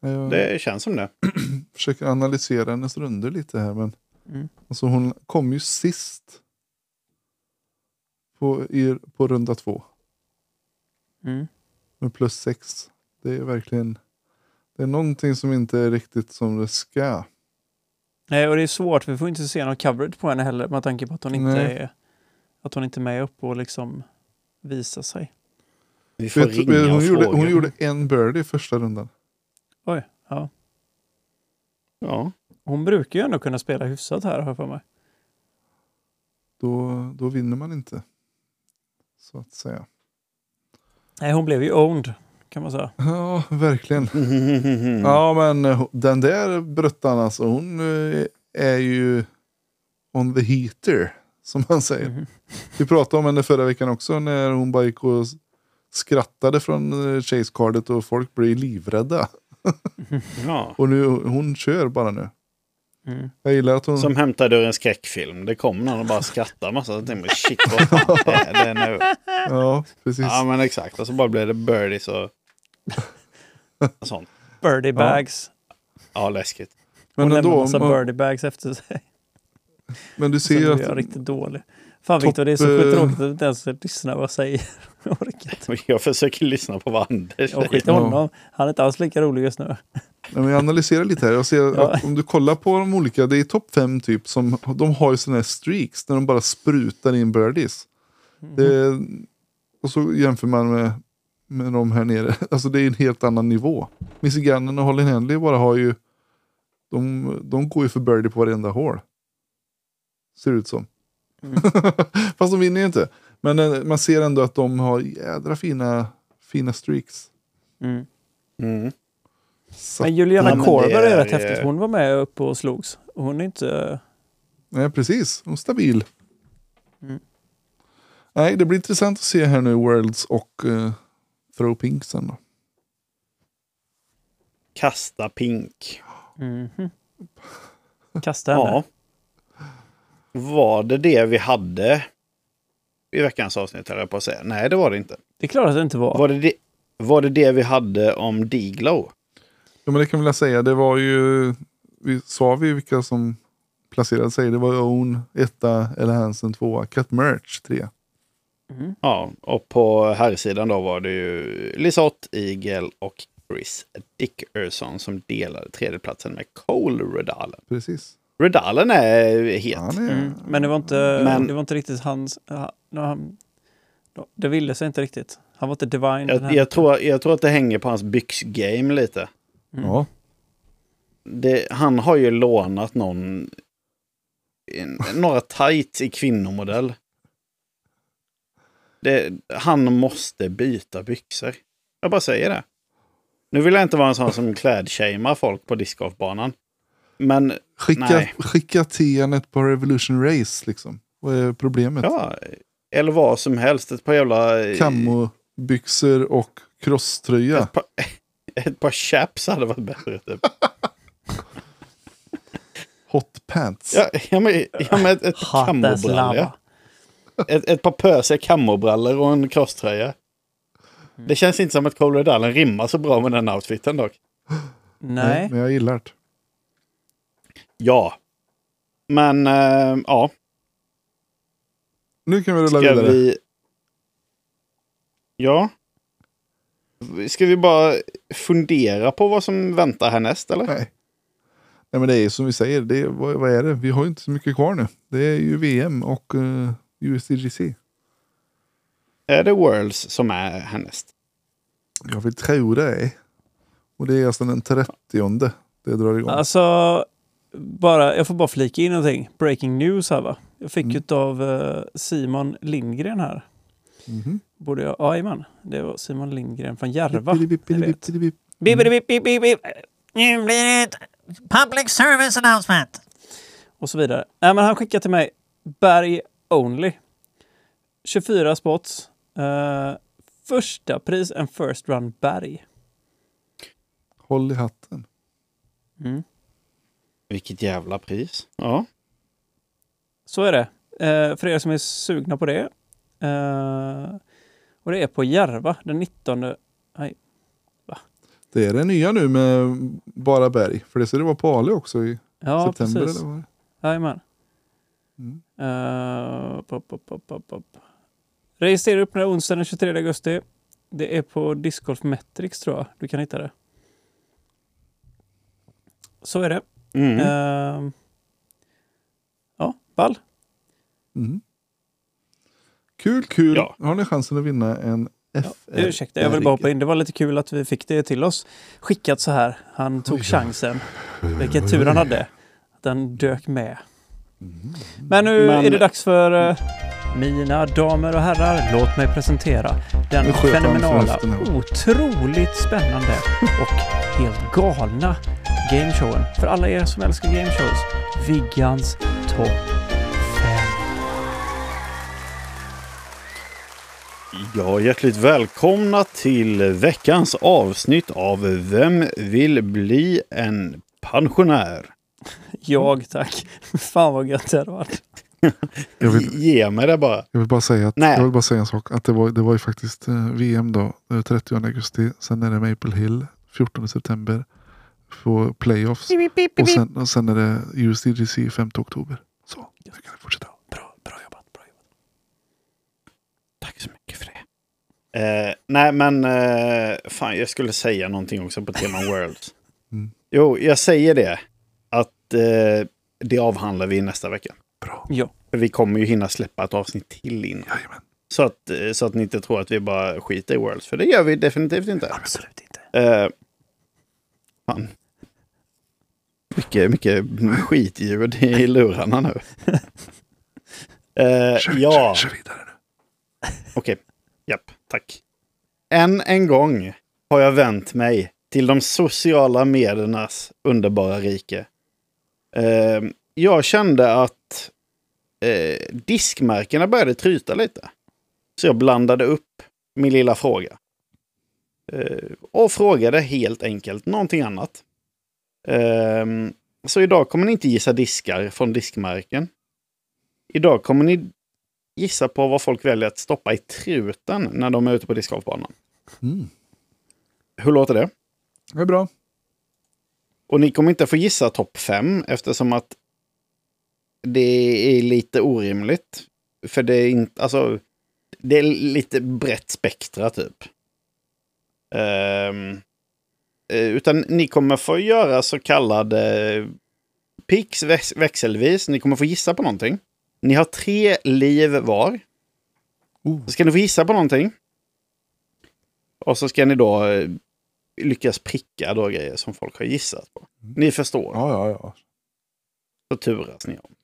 Jag det känns som det. försöker analysera hennes runder lite här. Men Mm. alltså hon kom ju sist. På, i, på runda två. Mm. Med plus sex. Det är verkligen. Det är någonting som inte är riktigt som det ska. Nej, och det är svårt. Vi får inte se någon coverage på henne heller med tanke på att hon inte Nej. är att hon inte är med upp och liksom visar sig. Vi får Vet, ringa hon, och gjorde, fråga. hon gjorde en birdie i första rundan. Oj, ja. Ja. Hon brukar ju ändå kunna spela hyfsat här, har jag för mig. Då, då vinner man inte. Så att säga. Nej, hon blev ju owned, kan man säga. Ja, verkligen. Mm. Ja, men eh, den där bruttan alltså, hon eh, är ju on the heater, som man säger. Mhm. Vi pratade om henne förra veckan också, när hon bara gick och skrattade från eh, chase-cardet och folk blir livrädda. ja. Och nu, hon kör bara nu. Mm. Jag gillar att hon... Som hämtade ur en skräckfilm. Det kom någon och bara skrattade massa. Jag tänkte, shit vad fan är det nu? Ja, precis. Ja men exakt. Och så bara blev det birdies och sånt. Birdie bags. Ja, läskigt. Hon men lämnar ändå, massa man- birdie bags efter sig. men du ser blir att jag riktigt dålig. Fan Topp, Viktor, det är så eh, sjukt tråkigt att du inte ens lyssnar vad jag säger. Jag. Jag försöker lyssna på vad Anders Jag skiter i Ja. honom. Han är inte alls lika rolig just nu. Nej, men jag analyserar lite här. Jag ser Ja. att om du kollar på de olika, det är topp fem typ som de har ju sådana här streaks när de bara sprutar in birdies. Mm. Det, och så jämför man med, med de här nere. Alltså det är en helt annan nivå. Missy Gannon och Holly Henley bara har ju, de, de går ju för birdie på varenda hål. Ser ut som. Mm. Fast de vinner ju inte. Men eh, man ser ändå att de har jädra fina, fina streaks. Mm. Mm. Så, Men Juliana Ja, det är, är, rätt eh, häftigt. Hon var med uppe och slogs. Hon är inte... nej, precis, hon är stabil. Mm. Nej, det blir intressant att se här nu Worlds och uh, Throw Pink sen då. Kasta pink. Mhm. Kasta henne. Ja. Var det det vi hade i veckans avsnitt, höll jag på att säga. Nej, det var det inte. Det är klart att det inte var. Var det det, var det, det vi hade om Diglow? Ja, men det kan jag vilja säga. Det var ju, vi sa vi vilka som placerade sig. Det var Own, etta, eller Hansen tvåa. Cut Merch tre. Mhm. Ja, och på här sidan då var det ju Lisotte, Eagle och Chris Dickerson som delade tredjeplatsen med Cole Redalen. Precis. Redalen är het. Han är, Mm. Men det var inte, Men- det var inte riktigt hans... ja, Han, det ville sig inte riktigt. Han var inte divine. Jag, jag, tror, jag tror att det hänger på hans byxgame lite. Mm. Ja, Det, han har ju lånat någon, en, några tights i kvinnomodell. Det, han måste byta byxor. Jag bara säger det. Nu vill jag inte vara en sån som klädshamear folk på discgolfbanan. Men skicka, Nej. skicka ett par Revolution Race liksom. Vad är problemet? ja, eller vad som helst. Ett par jävla... Kammobyxor och crosströja. Ett par, ett par chaps hade varit bättre. Typ. Hot pants. Ja, ja, men, ja, men ett, ett par Hot as kammobrallor. lava. ja. Ett, ett par pösiga kammobrallor och en crosströja. Det känns inte som att Cole Redallen rimmar så bra med den outfiten dock. Nej. Men jag gillar det. Ja. Men eh, ja, Nu kan vi rulla ska vidare. vi... Ja. Ska vi bara fundera på vad som väntar härnäst eller? Nej. Nej men det är som vi säger, det är, vad, vad är det? Vi har ju inte så mycket kvar nu. Det är ju VM och uh, USDGC. Är det Worlds som är härnäst? Jag vill tro det. Och det är alltså den 30 det drar igång. Alltså, bara, jag får bara flika in någonting. Breaking news här va. Jag fick Mm. utav eh, Simon Lindgren här. Mhm. Borde jag? Jajamän. Det var Simon Lindgren från Järva. Nu blir det public service announcement. Och så vidare. Nej, men han skickade till mig Berg Only. 24 spots. Eh, första pris en First Run Berg. Håll i hatten. Mm. Vilket jävla pris. Ja. Så är det. Eh, för er som är sugna på det. Eh, och det är på Järva den 19. Nej, Det är det nya nu med bara berg. För det ska det vara på Ale också i ja september. precis. Eller vad? Jajamän. Mm. Uh, pop, pop, pop. Registrera upp den onsdagen den 23 augusti. Det är på Disc Golf Metrics tror jag. Du kan hitta det. Så är det. Mm. Eh, ja, ball. Mm. Kul, kul. Ja. Har ni chansen att vinna en FR? Ursäkta, jag vill bara hoppa in. Det var lite kul att vi fick det till oss. Skickat så här. Han tog Oj, oj. chansen. Vilken tur han hade. Den dök med. Men nu Men- är det dags för eh, mina damer och herrar. Låt mig presentera den fenomenala, otroligt spännande och helt galna gameshowen. För alla er som älskar gameshows. Viggans topp 5. Ja, hjärtligt välkomna till veckans avsnitt av Vem vill bli en pensionär? Jag tack. Fan vad gött det hade varit. Jag vill, Ge mig det bara. jag vill bara säga att, Nej. jag vill bara säga en sak. Att det var, det var ju faktiskt eh, VM då, eh, 30 augusti. Sen är det Maple Hill 14 september. På playoffs. Och sen, och sen är det USDGC 5 oktober. Så, nu kan vi fortsätta. Bra, bra jobbat. Bra jobbat. Tack så mycket för det. Eh, nej, men eh, fan, jag skulle säga någonting också på tema Worlds. Mm. Jo, jag säger det. Eh, det avhandlar vi nästa vecka. Bra. Ja. För vi kommer ju hinna släppa ett avsnitt till innan. Jajamän. Så att, eh, så att ni inte tror att vi bara skiter i Worlds. För det gör vi definitivt inte. Absolut inte. Eh, fan. Mycket, mycket skitljud i lurarna nu. Eh, Kör, ja, kör, kör vidare nu. okej. Japp, tack. Än en gång har jag vänt mig till de sociala mediernas underbara rike. Eh, jag kände att eh, diskmärkena började tryta lite. Så jag blandade upp min lilla fråga. Eh, och frågade helt enkelt någonting annat. Ehm, så idag kommer ni inte gissa diskar från diskmärken. Idag kommer ni gissa på vad folk väljer att stoppa i truten när de är ute på discgolfbanan. Mm. Hur låter det? Det är bra. Och ni kommer inte få gissa topp fem eftersom att det är lite orimligt. För det är inte, alltså, det är lite brett spektra typ. Eh, utan ni kommer få göra så kallade picks väx- växelvis. Ni kommer få gissa på någonting. Ni har tre liv var. Oh. Så ska ni få gissa på någonting. Och så ska ni då eh, lyckas pricka då grejer som folk har gissat på. Ni förstår. Ja, ja, ja. Så turas ni om.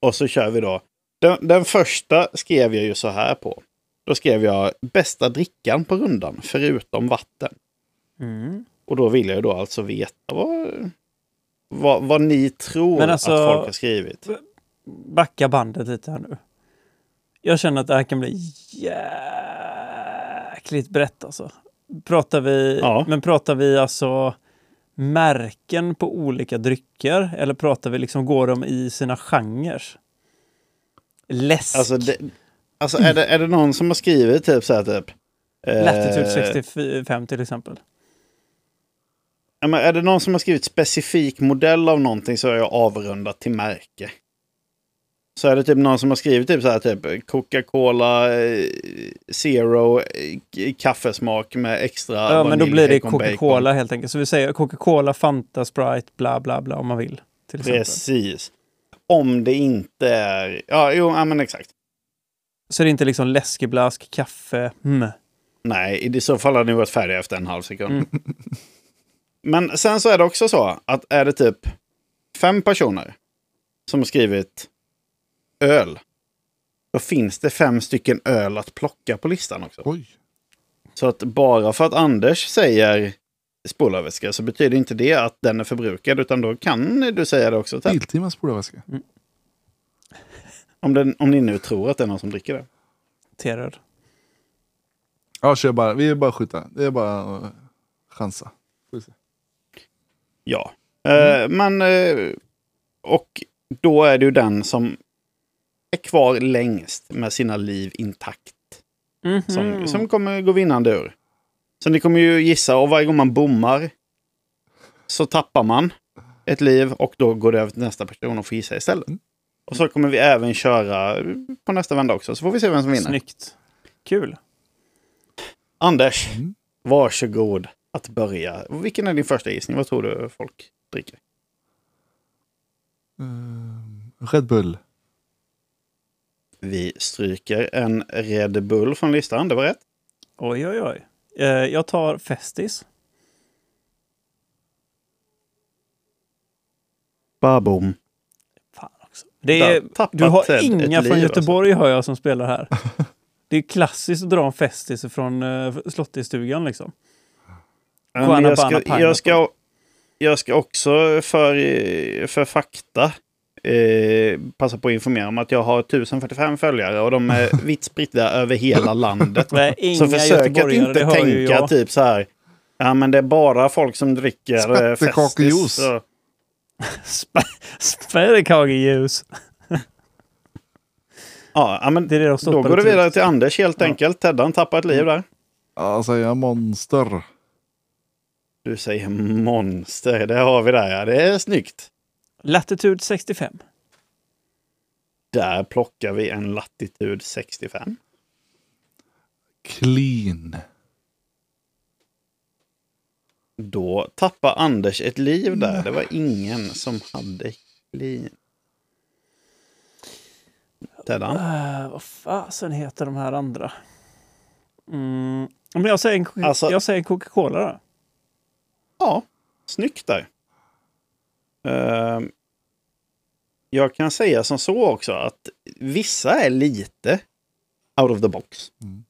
Och så kör vi då. Den, den första skrev jag ju så här på. Då skrev jag bästa drickan på rundan förutom vatten. Mm. Och då vill jag ju då alltså veta vad, vad, vad ni tror alltså- att folk har skrivit. backa bandet lite här nu. Jag känner att det här kan bli jäkligt brett alltså. Pratar vi, Ja. Men pratar vi alltså märken på olika drycker eller pratar vi liksom, går de i sina genrer? Läsk, Alltså, det, alltså är, det, är det någon som har skrivit typ så här typ? eh, Latitude 65 till exempel. ja, men är det någon som har skrivit specifik modell av någonting så är jag avrundat till märke. Så är det typ någon som har skrivit typ så här typ Coca-Cola eh, Zero eh, kaffesmak med extra Ja, men då blir det. Coca-Cola helt enkelt. Så vi säger Coca-Cola, Fanta, Sprite, bla bla bla om man vill. Precis. Om det inte är... Ja, jo, ja, men exakt. Så det är inte liksom läskeblask, kaffe, mm. Nej, i så fall hade ni varit färdiga efter en halv sekund. Mm. Men sen så är det också så att är det typ fem personer som har skrivit öl. Då finns det fem stycken öl att plocka på listan också. Oj. Så att bara för att Anders säger spolarvätska så betyder inte det att den är förbrukad. Utan då kan du säga det också. Biltimmas spolarväska. Om, den, om ni nu tror att det är någon som dricker det. Terror. Ja, kör bara. Vi är bara skjuta. Det är bara att chansa. Får vi se. Ja. Eh, men... Eh, och då är det ju den som är kvar längst med sina liv intakt. Mhm. Som, som kommer gå vinnande ur. Så ni kommer ju gissa, och varje gång man bommar så tappar man ett liv och då går det över till nästa person och får gissa istället. Och så kommer vi även köra på nästa vända också, så får vi se vem som vinner. Snyggt. Kul. Anders, Mm. varsågod att börja. Vilken är din första gissning? Vad tror du folk dricker? Eh, Red Bull. Vi stryker en Red Bull från listan, det var rätt. Oj, oj, oj. Eh, jag tar Festis. Babom. Fan också. Det är, du har inga från alltså. Göteborg hör jag som spelar här. Det är klassiskt att dra en Festis från uh, liksom. Jag, ska, jag, ska, jag ska också för, för fakta eh, passa på att informera om att jag har 1045 följare och de är vitt spridda över hela landet. Nej, inga Så försök att inte tänka jag. typ så här. Ja men det är bara folk som dricker eh, Spettekakejuice. Festis. Spädkakeljus. Ja, ja, men Det är det då går det vidare till Anders helt enkelt. Teddan tappar ett liv där. Ja, säger jag monster. Du säger monster, det har vi där ja. Det är snyggt. Latitude 65. Där plockar vi en latitud 65. Clean. Då tappar Anders ett liv där. Det var ingen som hade clean. Teddan. Uh, vad fasen heter de här andra? Mm. Men jag säger en, Alltså- jag säger en Coca-Cola då. Ja, snyggt där. Ehm, jag kan säga som så också att vissa är lite out of the box. Mm.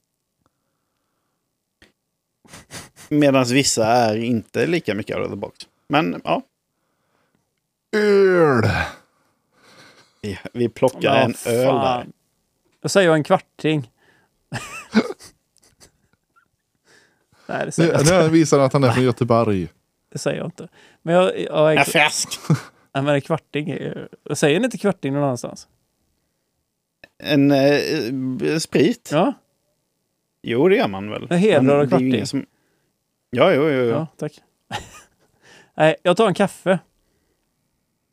Medan vissa är inte lika mycket out of the box. Men ja, Öl. vi, vi plockar Ja, en öl där. fan. Jag säger en kvarting. Nej, det säger, Nu, jag nu inte. visar han att han är från Göteborg. det säger jag inte. Men jag, jag, jag, färsk! Nej, men en kvarting. säger inte kvarting någon annanstans. En eh, sprit? Ja, Jo, det gör man väl. Är ju kvarting. Som... Ja, jo, jo, jo. ja tack. nej, jag tar en kaffe.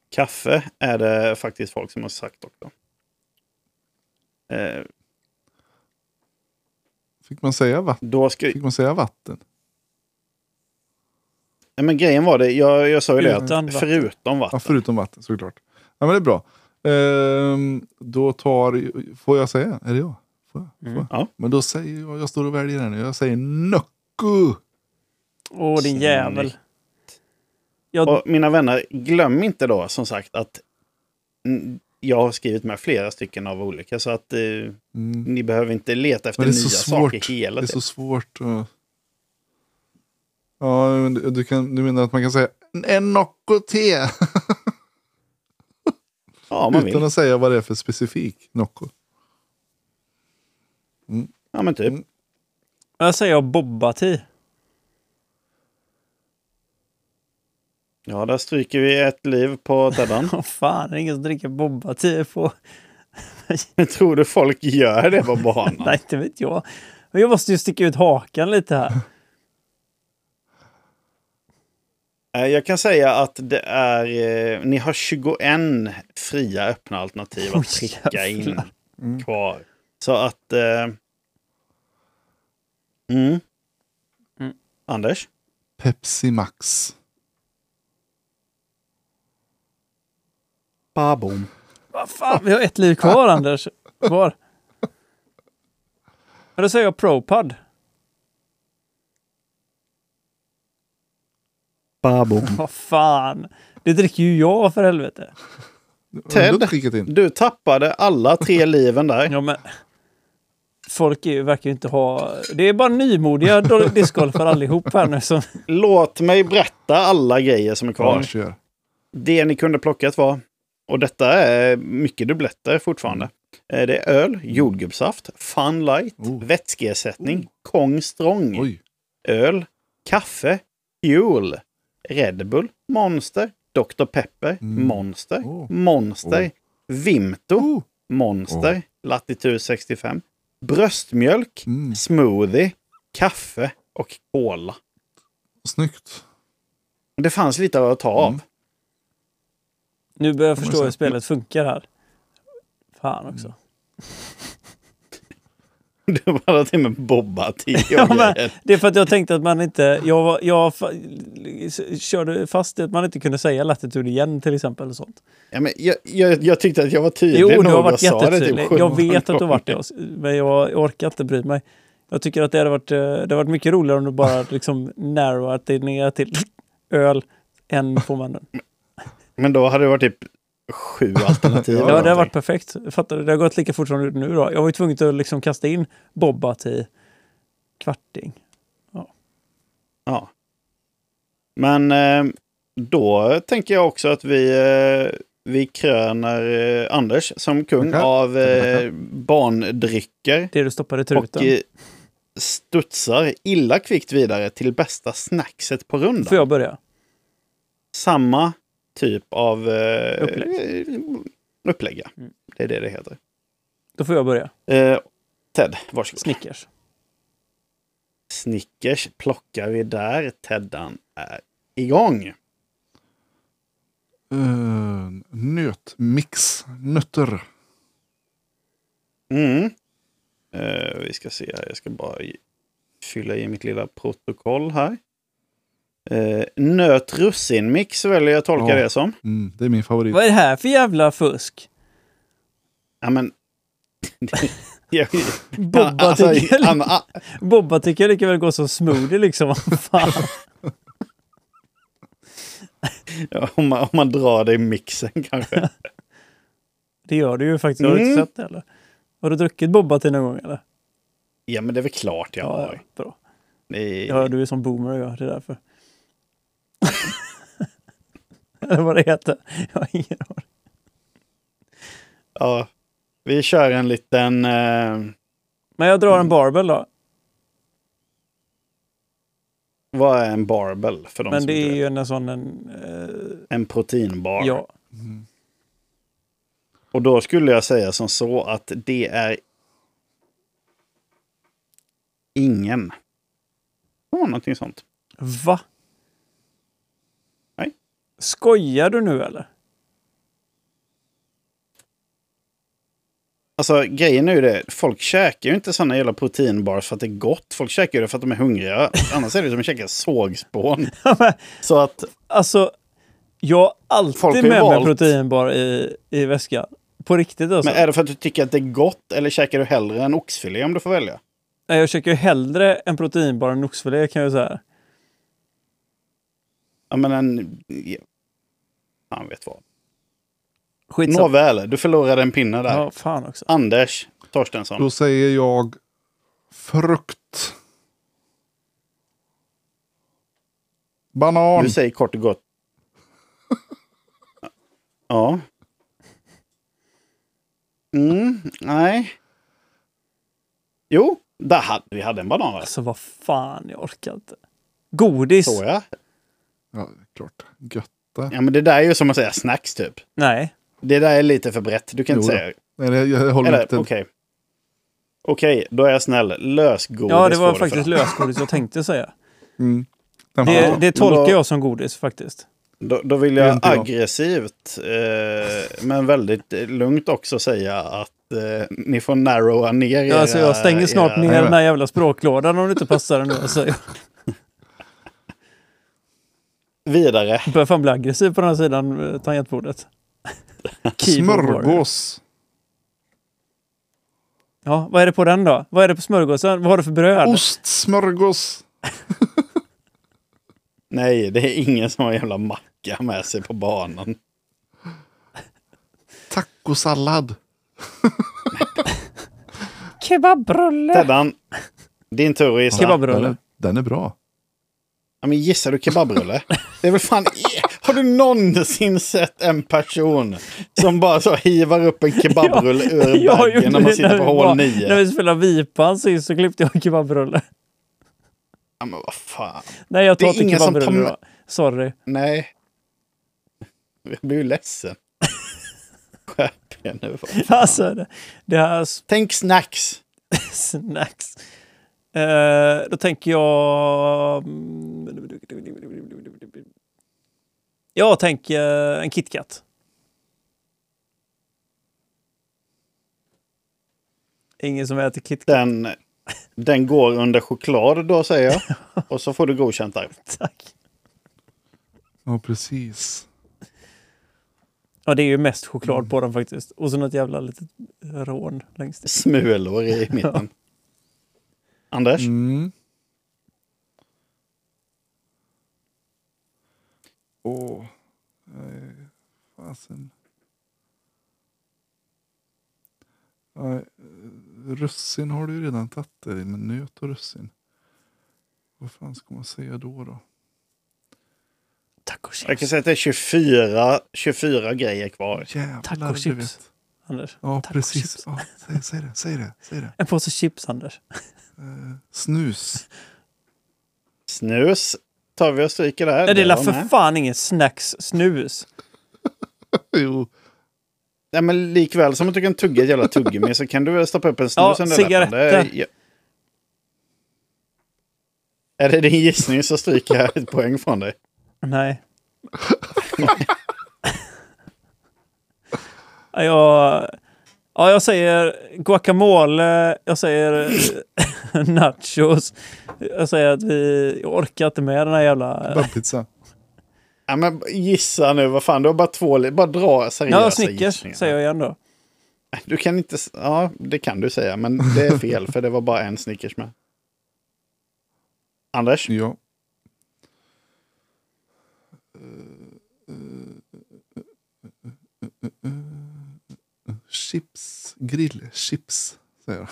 Kaffe är det faktiskt folk som har sagt också. Eh, Fick man säga vatten? då ska... Fick man säga vatten? Ja, men grejen var det, jag, jag sa ju det, Utan att vatten. förutom Ja, vatten. förutom vatten såklart. Ja, men det är bra. Ehm, då tar... Får jag säga? Är det jag? Får jag? Får Mm. jag? Ja. Men då säger jag, jag står och väljer här nu. Jag säger Nocco. Åh, din jävel. Jag, Och mina vänner, glöm inte då som sagt att mm, jag har skrivit med flera stycken av olika så att eh, Mm. ni behöver inte leta efter Men det är nya så svårt. saker hela Det är så svårt. att- Ja, men du, du, kan, du menar att man kan säga en Nocco te? Ja, man Utan vill. att säga vad det är för specifik Nocco. Ja, men typ. Mm. jag säger Bobba-Tea. Ja, där stryker vi ett liv på Teddan. Vad fan, det är ingen som dricker Bobba-Tea på... Men tror du folk gör det på banan? Nej, inte vet jag. Men jag måste ju sticka ut hakan lite här. Eh, Jag kan säga att det är, eh, ni har 21 fria öppna alternativ att pricka in. Mm. kvar. Så att... Eh, mm. Mm. Anders? Pepsi Max. Babom. Vad fan, vi har ett liv kvar Anders. Var? Men då säger jag ProPud. Babom. Vad fan. Det dricker ju jag för helvete. Ted? Du tappade alla tre liven där. Ja, men... Folk är, ju- verkar ju inte ha... Det är bara nymodiga discgolfare allihop här nu som... Låt mig berätta alla grejer som är kvar. Ja, kör. Det ni kunde plockat var, och detta är mycket dubbletter fortfarande. Eh, Det är öl, jordgubbssaft, Fun Light, Oh. vätskeersättning, Kong Strong, Oj. öl, kaffe, Fuel, Red Bull, Monster, Dr. Pepper, Mm. Monster, Oh. Monster, Oh. Vimto, Oh. Monster, Latitude 65. Bröstmjölk, Mm. smoothie, kaffe och cola. Snyggt. Det fanns lite att ta av. Mm. Nu börjar jag förstå hur spelet funkar här. Fan också. Du bara till med Bobba till och Ja, det är för att jag tänkte att man inte... Jag, var- jag körde fast att man inte kunde säga latitude igen till exempel. Och sånt. Ja, men jag, jag, jag tyckte att jag var tydlig Jo, nog du har varit det typ jättetydlig. sju jag vet att du har varit det. Men jag, orkar inte bry mig. Jag tycker att det hade varit, eh, det hade varit mycket roligare om du bara liksom narrowat det ner till öl, en på mannen. Men då hade det varit typ sju alternativ. Ja, det har varit perfekt. Fattar du? Det har gått lika fort som det nu då. Jag var ju tvungen att liksom kasta in Bobba till kvarting. Ja. Men eh, då tänker jag också att vi, eh, vi krönar eh, Anders som kung Tackar. av eh, barndrycker Det du stoppade i och truten. eh, studsar illa kvickt vidare till bästa snackset på rundan. Får jag börja? Samma typ av eh, Upplägg. upplägg. ja. Mm. Det är det det heter. Då får jag börja. Eh, Ted, varsågod. Snickers. Snickers plockar vi där. Teddan är igång. Uh, nötmix. Nötter. Mm. Eh, vi ska se här, jag ska bara fylla i mitt lilla protokoll här. Uh, nöt russinmix väljer jag tolka Ja. det som. Mm, det är min favorit. Vad är det här för jävla fusk? Ja, men... jag, Bobba, alltså, tycker, han- ah, Bobba tycker jag lika väl går som smoothie liksom. Fan. ja, om, man, om man drar det i mixen kanske. Det gör du ju faktiskt. Har du inte Mm. sett det eller? Har du druckit Bobba till någon gång eller? Ja, men det är väl klart jag har. bra. Det Ja, du är som boomer och jag, det är därför. Eller vad det heter. Jag har ingen aning. ja. Vi kör en liten... eh, Men jag drar en barbell då. vad är en barbell för de Men som det är ju en sån en... eh, En proteinbar. ja. Och då skulle jag säga som så att det är ingen. Det var någonting sånt. Va? Skojar du nu eller? Alltså grejen är ju det, folk käkar ju inte sådana jävla proteinbars för att det är gott. Folk käkar ju det för att de är hungriga. Annars är det som att käka sågspån. Så att, Alltså, jag har alltid Folk har med ju mig valt- proteinbar i, i väskan. På riktigt alltså. men är det för att du tycker att det är gott eller käkar du hellre en oxfilé om du får välja? Nej, Jag käkar ju hellre en proteinbar än oxfilé kan jag säga. Ja men en... Han vet vad. Skitsamma. Nåväl, du förlorade en pinne där. Ja, fan också. Anders Torstensson. Då säger jag frukt. Banan. Du säger kort och gott. Ja. Mm, nej. Jo, där hade, vi hade en banan där. Alltså vad fan, jag orkar inte. Godis? Så ja. Ja, klart. Götta. Ja, men det där är ju som att säga snacks typ. Nej. Det där är lite för brett. Du kan inte Jo säga... Nej, jag, jag håller Eller inte. okej. Okej, då är jag snäll. Lösgodis Ja, det var du faktiskt för. lösgodis jag tänkte säga. Mm. Det, det tolkar då- jag som godis faktiskt. Då, då vill Det jag inte aggressivt, eh, men väldigt lugnt också säga att eh, ni får narrowa ner Ja, alltså jag stänger snart era- ner den här jävla språklådan om det inte passar den nu. Alltså, Vidare. börjar fan bli aggressiv på den här sidan eh, tangentbordet. Smörgås. Ja, vad är det på den då? Vad är det på smörgåsen? Vad har du för bröd? Ostsmörgås. Nej, det är ingen som har en jävla macka med sig på banan. Tacosallad. Kebabrulle! Teddan, din tur att gissa. Den är bra. Ja, men gissar du kebabrulle? Det är väl fan... Har du någonsin sett en person som bara så hivar upp en kebabrulle ur baggen gjorde när man sitter på hål var- 9? När vi spelade Vipan sist så klippte jag en kebabrulle. Ja, men vad fan. Nej, jag tar inte som kebabrulle då. Sorry. Nej. Jag blir ju ledsen. Skärp nu. Alltså, det, det här Tänk snacks. snacks. Eh, då tänker jag... Jag tänker en KitKat. Ingen som äter KitKat. Den, den går under choklad då säger jag. Och så får du godkänt där. Tack. Ja, precis. Ja, det är ju mest choklad på den faktiskt. Och så något jävla litet rån längst ner. Smulor i mitten. Anders? Mm. Åh. Nej, fasen. Nej, eh, russin har du ju redan tagit där i, men nöt och russin. Vad fan ska man säga då då? Tacochips. Jag kan säga att det är 24, 24 grejer kvar. Jävlar, Tacochips. Anders. Ja, Tacochips. precis. Ja, säg, säg det, säg det, säg det. En påse chips, Anders. Eh, snus. Snus tar vi och stryker där. Nej, det är la för fan ingen snacks snus. jo, Nej, men likväl som att du kan tugga ett jävla tuggummi så kan du väl stoppa upp en snus Ja, under läppen. cigaretter. Det är, ja. är det din gissning så stryker jag ett poäng från dig. Nej. Ja, jag, ja, jag säger guacamole, jag säger nachos. Jag säger att vi orkar inte med den här jävla... kebabpizza. Ja, men gissa nu, vad fan, du har bara två, bara dra seriösa Ja, Snickers säger jag igen då. Du kan inte, ja det kan du säga, men det är fel för det var bara en Snickers med. Anders? Ja. Chips, grillchips, säger jag.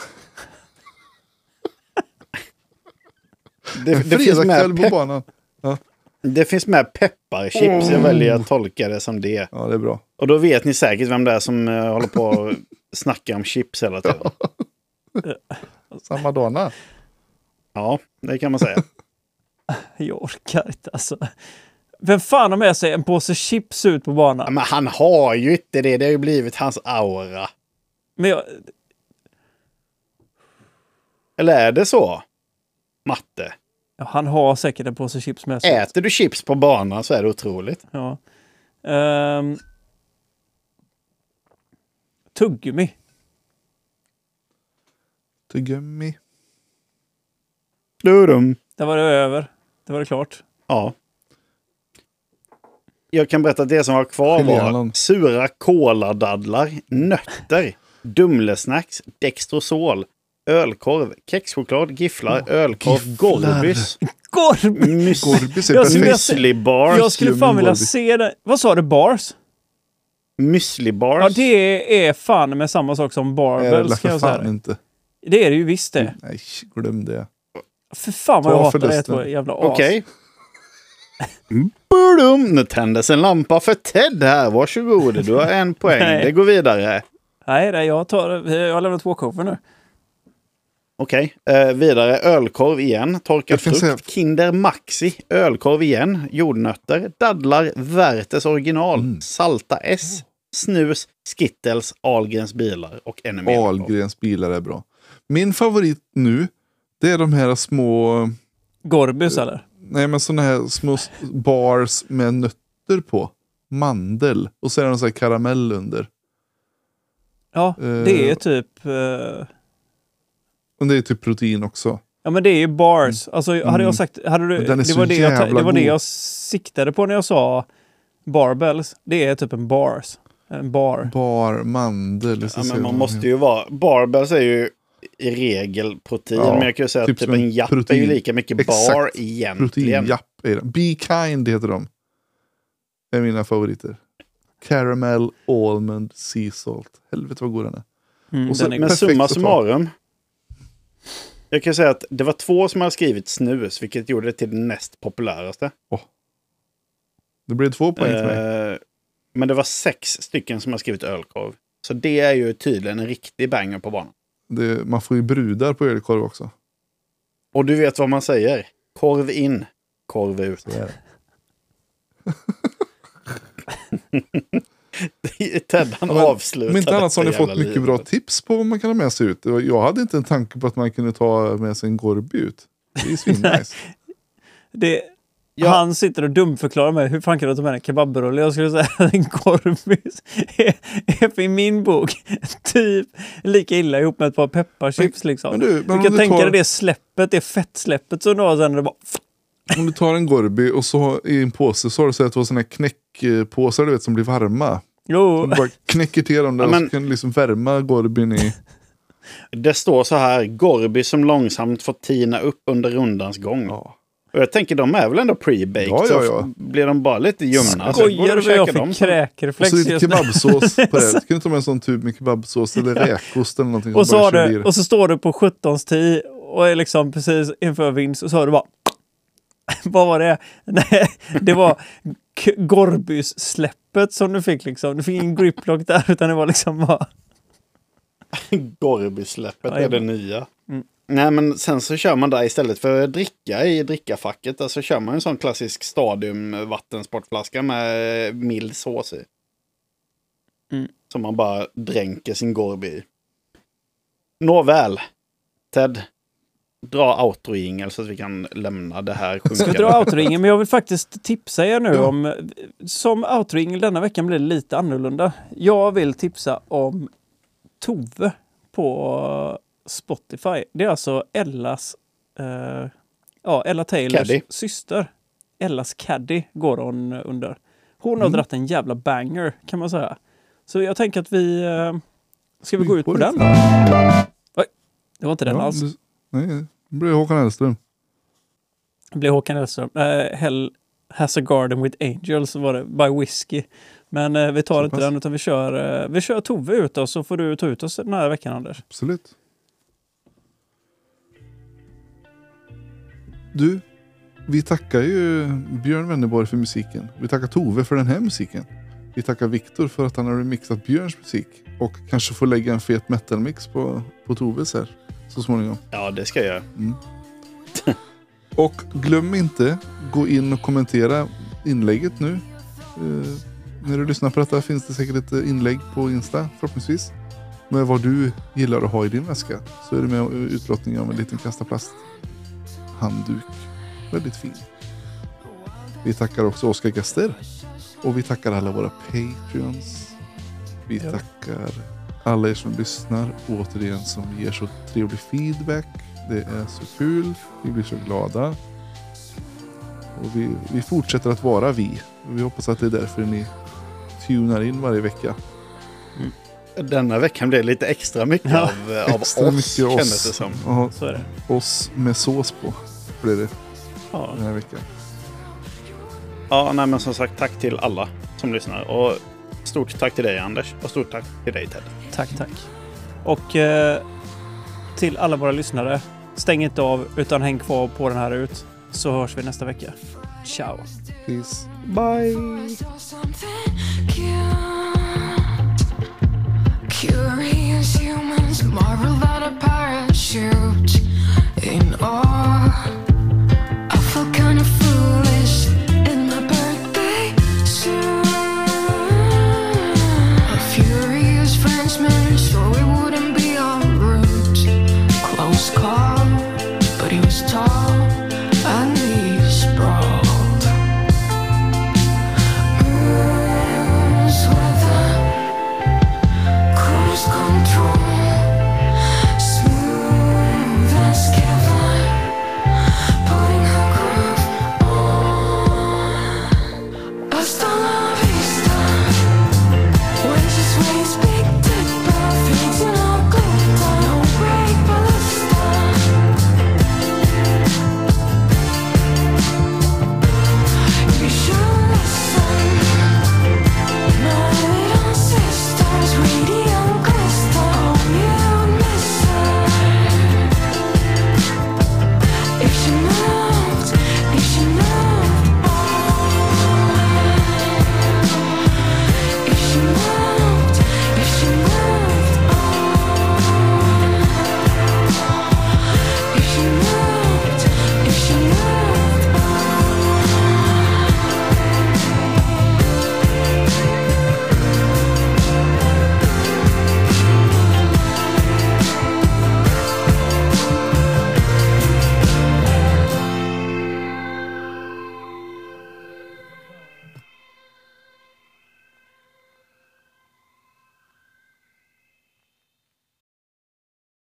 Det, det, finns med på banan. det finns med pepparchips, jag väljer att tolka det som det. Ja, det är bra. Och då vet ni säkert vem det är som eh, håller på och snackar om chips hela tiden. Samma dana. Ja, det kan man säga. Jag orkar inte alltså. Vem fan har med sig en påse chips ut på Ja, banan? men han har ju inte det, det har ju blivit hans aura. Men jag, Eller är det så? Matte. ja, han har säkert en påse chips med sig. Äter du chips på banan så är det otroligt. Ja. Um, tuggummi. Tuggummi. Dudum. Där var det över. Det var det klart. Ja. Jag kan berätta att det som var kvar var sura koladadlar, nötter, Dumlesnacks, Dextrosol, ölkorv, kexchoklad, gifflar, ölkorv, gifflar. Gorbis, Gorb! mys- Gorbis är Jag skulle vilja perfekt. se- müsli bars, Jag skulle fan vilja Gorbis. se det. Vad sa du? Bars? müsli Ja, det är fan med samma sak som det barbells för kan jag säga. fan inte. Det är det ju visst det. Nej, glöm det. För fan vad Ta jag hatar det två jävla as. Okej. Budum! Nu tändes en lampa för Ted här. Varsågod, du har en poäng. Nej. Det går vidare. Nej, nej, jag tar... Jag har lämnat två cover nu. Okej, eh, vidare. Ölkorv igen. Torkad frukt. säga- Kinder Maxi. Ölkorv igen. Jordnötter. Dadlar. Werthers original. Mm. Salta S. Snus. Skittles. Ahlgrens bilar. Och ännu mer. Ahlgrens bilar är bra. Min favorit nu, det är de här små, Gorbis eller? Nej men sådana här små bars med nötter på. Mandel. Och så är det någon sån här karamell under. Ja, det är Eh. typ... eh, Och det är typ protein också. Ja men det är ju bars. Alltså hade Mm. jag sagt... Hade du, Men den är det, så var det, jag, det var det god. jag siktade på när jag sa barbells. Det är typ en bars. En bar. Bar, mandel. Ja, men man måste ju vara... Barbells är ju i regel protein. Ja, men jag kan ju säga typ att typ som en japp är ju protein. lika mycket Exakt. bar egentligen. Proteinjapp är det. Be kind heter de. Det är mina favoriter. Caramel, almond, sea salt. Helvete vad god den är. Mm, så- den är Men summa summarum. Jag kan säga att det var två som hade skrivit snus, vilket gjorde det till det näst populäraste. Det blir två poäng till mig. Eh, men det var sex stycken som har skrivit ölkorv. Så det är ju tydligen en riktig banger på banan. Det, man får ju brudar på ölkorv också. Och du vet vad man säger? Korv in, korv ut. Ted han men- avslutar Om inte annat så har ni fått mycket bra livet. tips på vad man kan ha med sig ut. Jag hade inte en tanke på att man kunde ta med sig en Gorby ut. Det är svinnice. Det, Ja. Han sitter och dumförklarar mig. Hur fan kan du ta med en kebabrulle? Jag skulle säga att en korvis är, är i min bok typ lika illa ihop med ett par pepparchips. Liksom. men du, men du kan du tänka tar- dig det släppet, det fettsläppet som du har sen när det bara... Om du tar en Gorby och så har- i en påse så har du så att du har såna knäckpåsar du vet som blir varma. Jo, Som du bara knäcker till dem där Ja, men- och så kan du liksom värma Gorbyn i. Det står så här, Gorby som långsamt får tina upp under rundans gång. Ja. Och jag tänker, de är väl ändå pre-baked? Ja, ja, ja. blir de bara lite ljumna. skojar du vad jag käka dem fick sen. Och kräkreflex så lite just nu? kebabsås på det. Kan du ta med en sån tub med kebabsås eller räkost eller någonting. Och så, du, och så står du på 17 tid och är liksom precis inför vinst och så hör du bara... Vad var det? Nej, det var Gorbys-släppet som du fick liksom. Du fick ingen griplock där utan det var liksom bara... Gorby-släppet Ja, är det nya. Nej, men sen så kör man där istället för att dricka i drickafacket. Så kör man en sån klassisk Stadium vattensportflaska med mild sås i. Mm. Som man bara dränker sin Gorby i. Nåväl. Ted, dra outro så att vi kan lämna det här Ska sjunkande. dra outroingen? Men jag vill faktiskt tipsa er nu om... Som outroingen denna veckan blir lite annorlunda. Jag vill tipsa om Tove på Spotify. Det är alltså Ellas... Eh, ja, Ella Taylors Caddy. syster. Ellas Caddy går hon under. Hon har Mm. dratt en jävla banger kan man säga. Så jag tänker att vi... Eh, ska vi gå ut på den då? Oj, det var inte den Ja, alls. det- Nej, det blir Håkan Hellström. Det blir Håkan Hellström. Eh, Hell has a garden with angels var det, by whiskey. Men eh, vi tar Så inte pass. den utan vi kör, eh, vi kör Tove ut och så får du ta ut oss den här veckan Anders. Absolut. Du, vi tackar ju Björn Wennerborg för musiken. Vi tackar Tove för den här musiken. Vi tackar Viktor för att han har remixat Björns musik. Och kanske får lägga en fet metalmix på, på Toves här så småningom. Ja, det ska jag göra. Och glöm inte, gå in och kommentera inlägget nu. Eh, när du lyssnar på detta finns det säkert ett inlägg på Insta förhoppningsvis. Med vad du gillar att ha i din väska. Så är det med utlottning av en liten kastaplast handduk. Väldigt fin. Vi tackar också Oskar Gaster. Och vi tackar alla våra Patreons. Vi Ja. tackar alla er som lyssnar. Återigen som ger så trevlig feedback. Det är så kul. Vi blir så glada. Och vi, vi fortsätter att vara vi. Vi hoppas att det är därför ni tunar in varje vecka. Denna veckan det lite extra mycket Ja. av, av Extra oss, mycket kändes oss. det som. Oss med sås på blir det ja. den här veckan. Ja, nej, men som sagt, tack till alla som lyssnar. Och stort tack till dig Anders och stort tack till dig Ted. Tack, tack. Och eh, till alla våra lyssnare, stäng inte av utan häng kvar på den här ut så hörs vi nästa vecka. Ciao! Peace. Bye!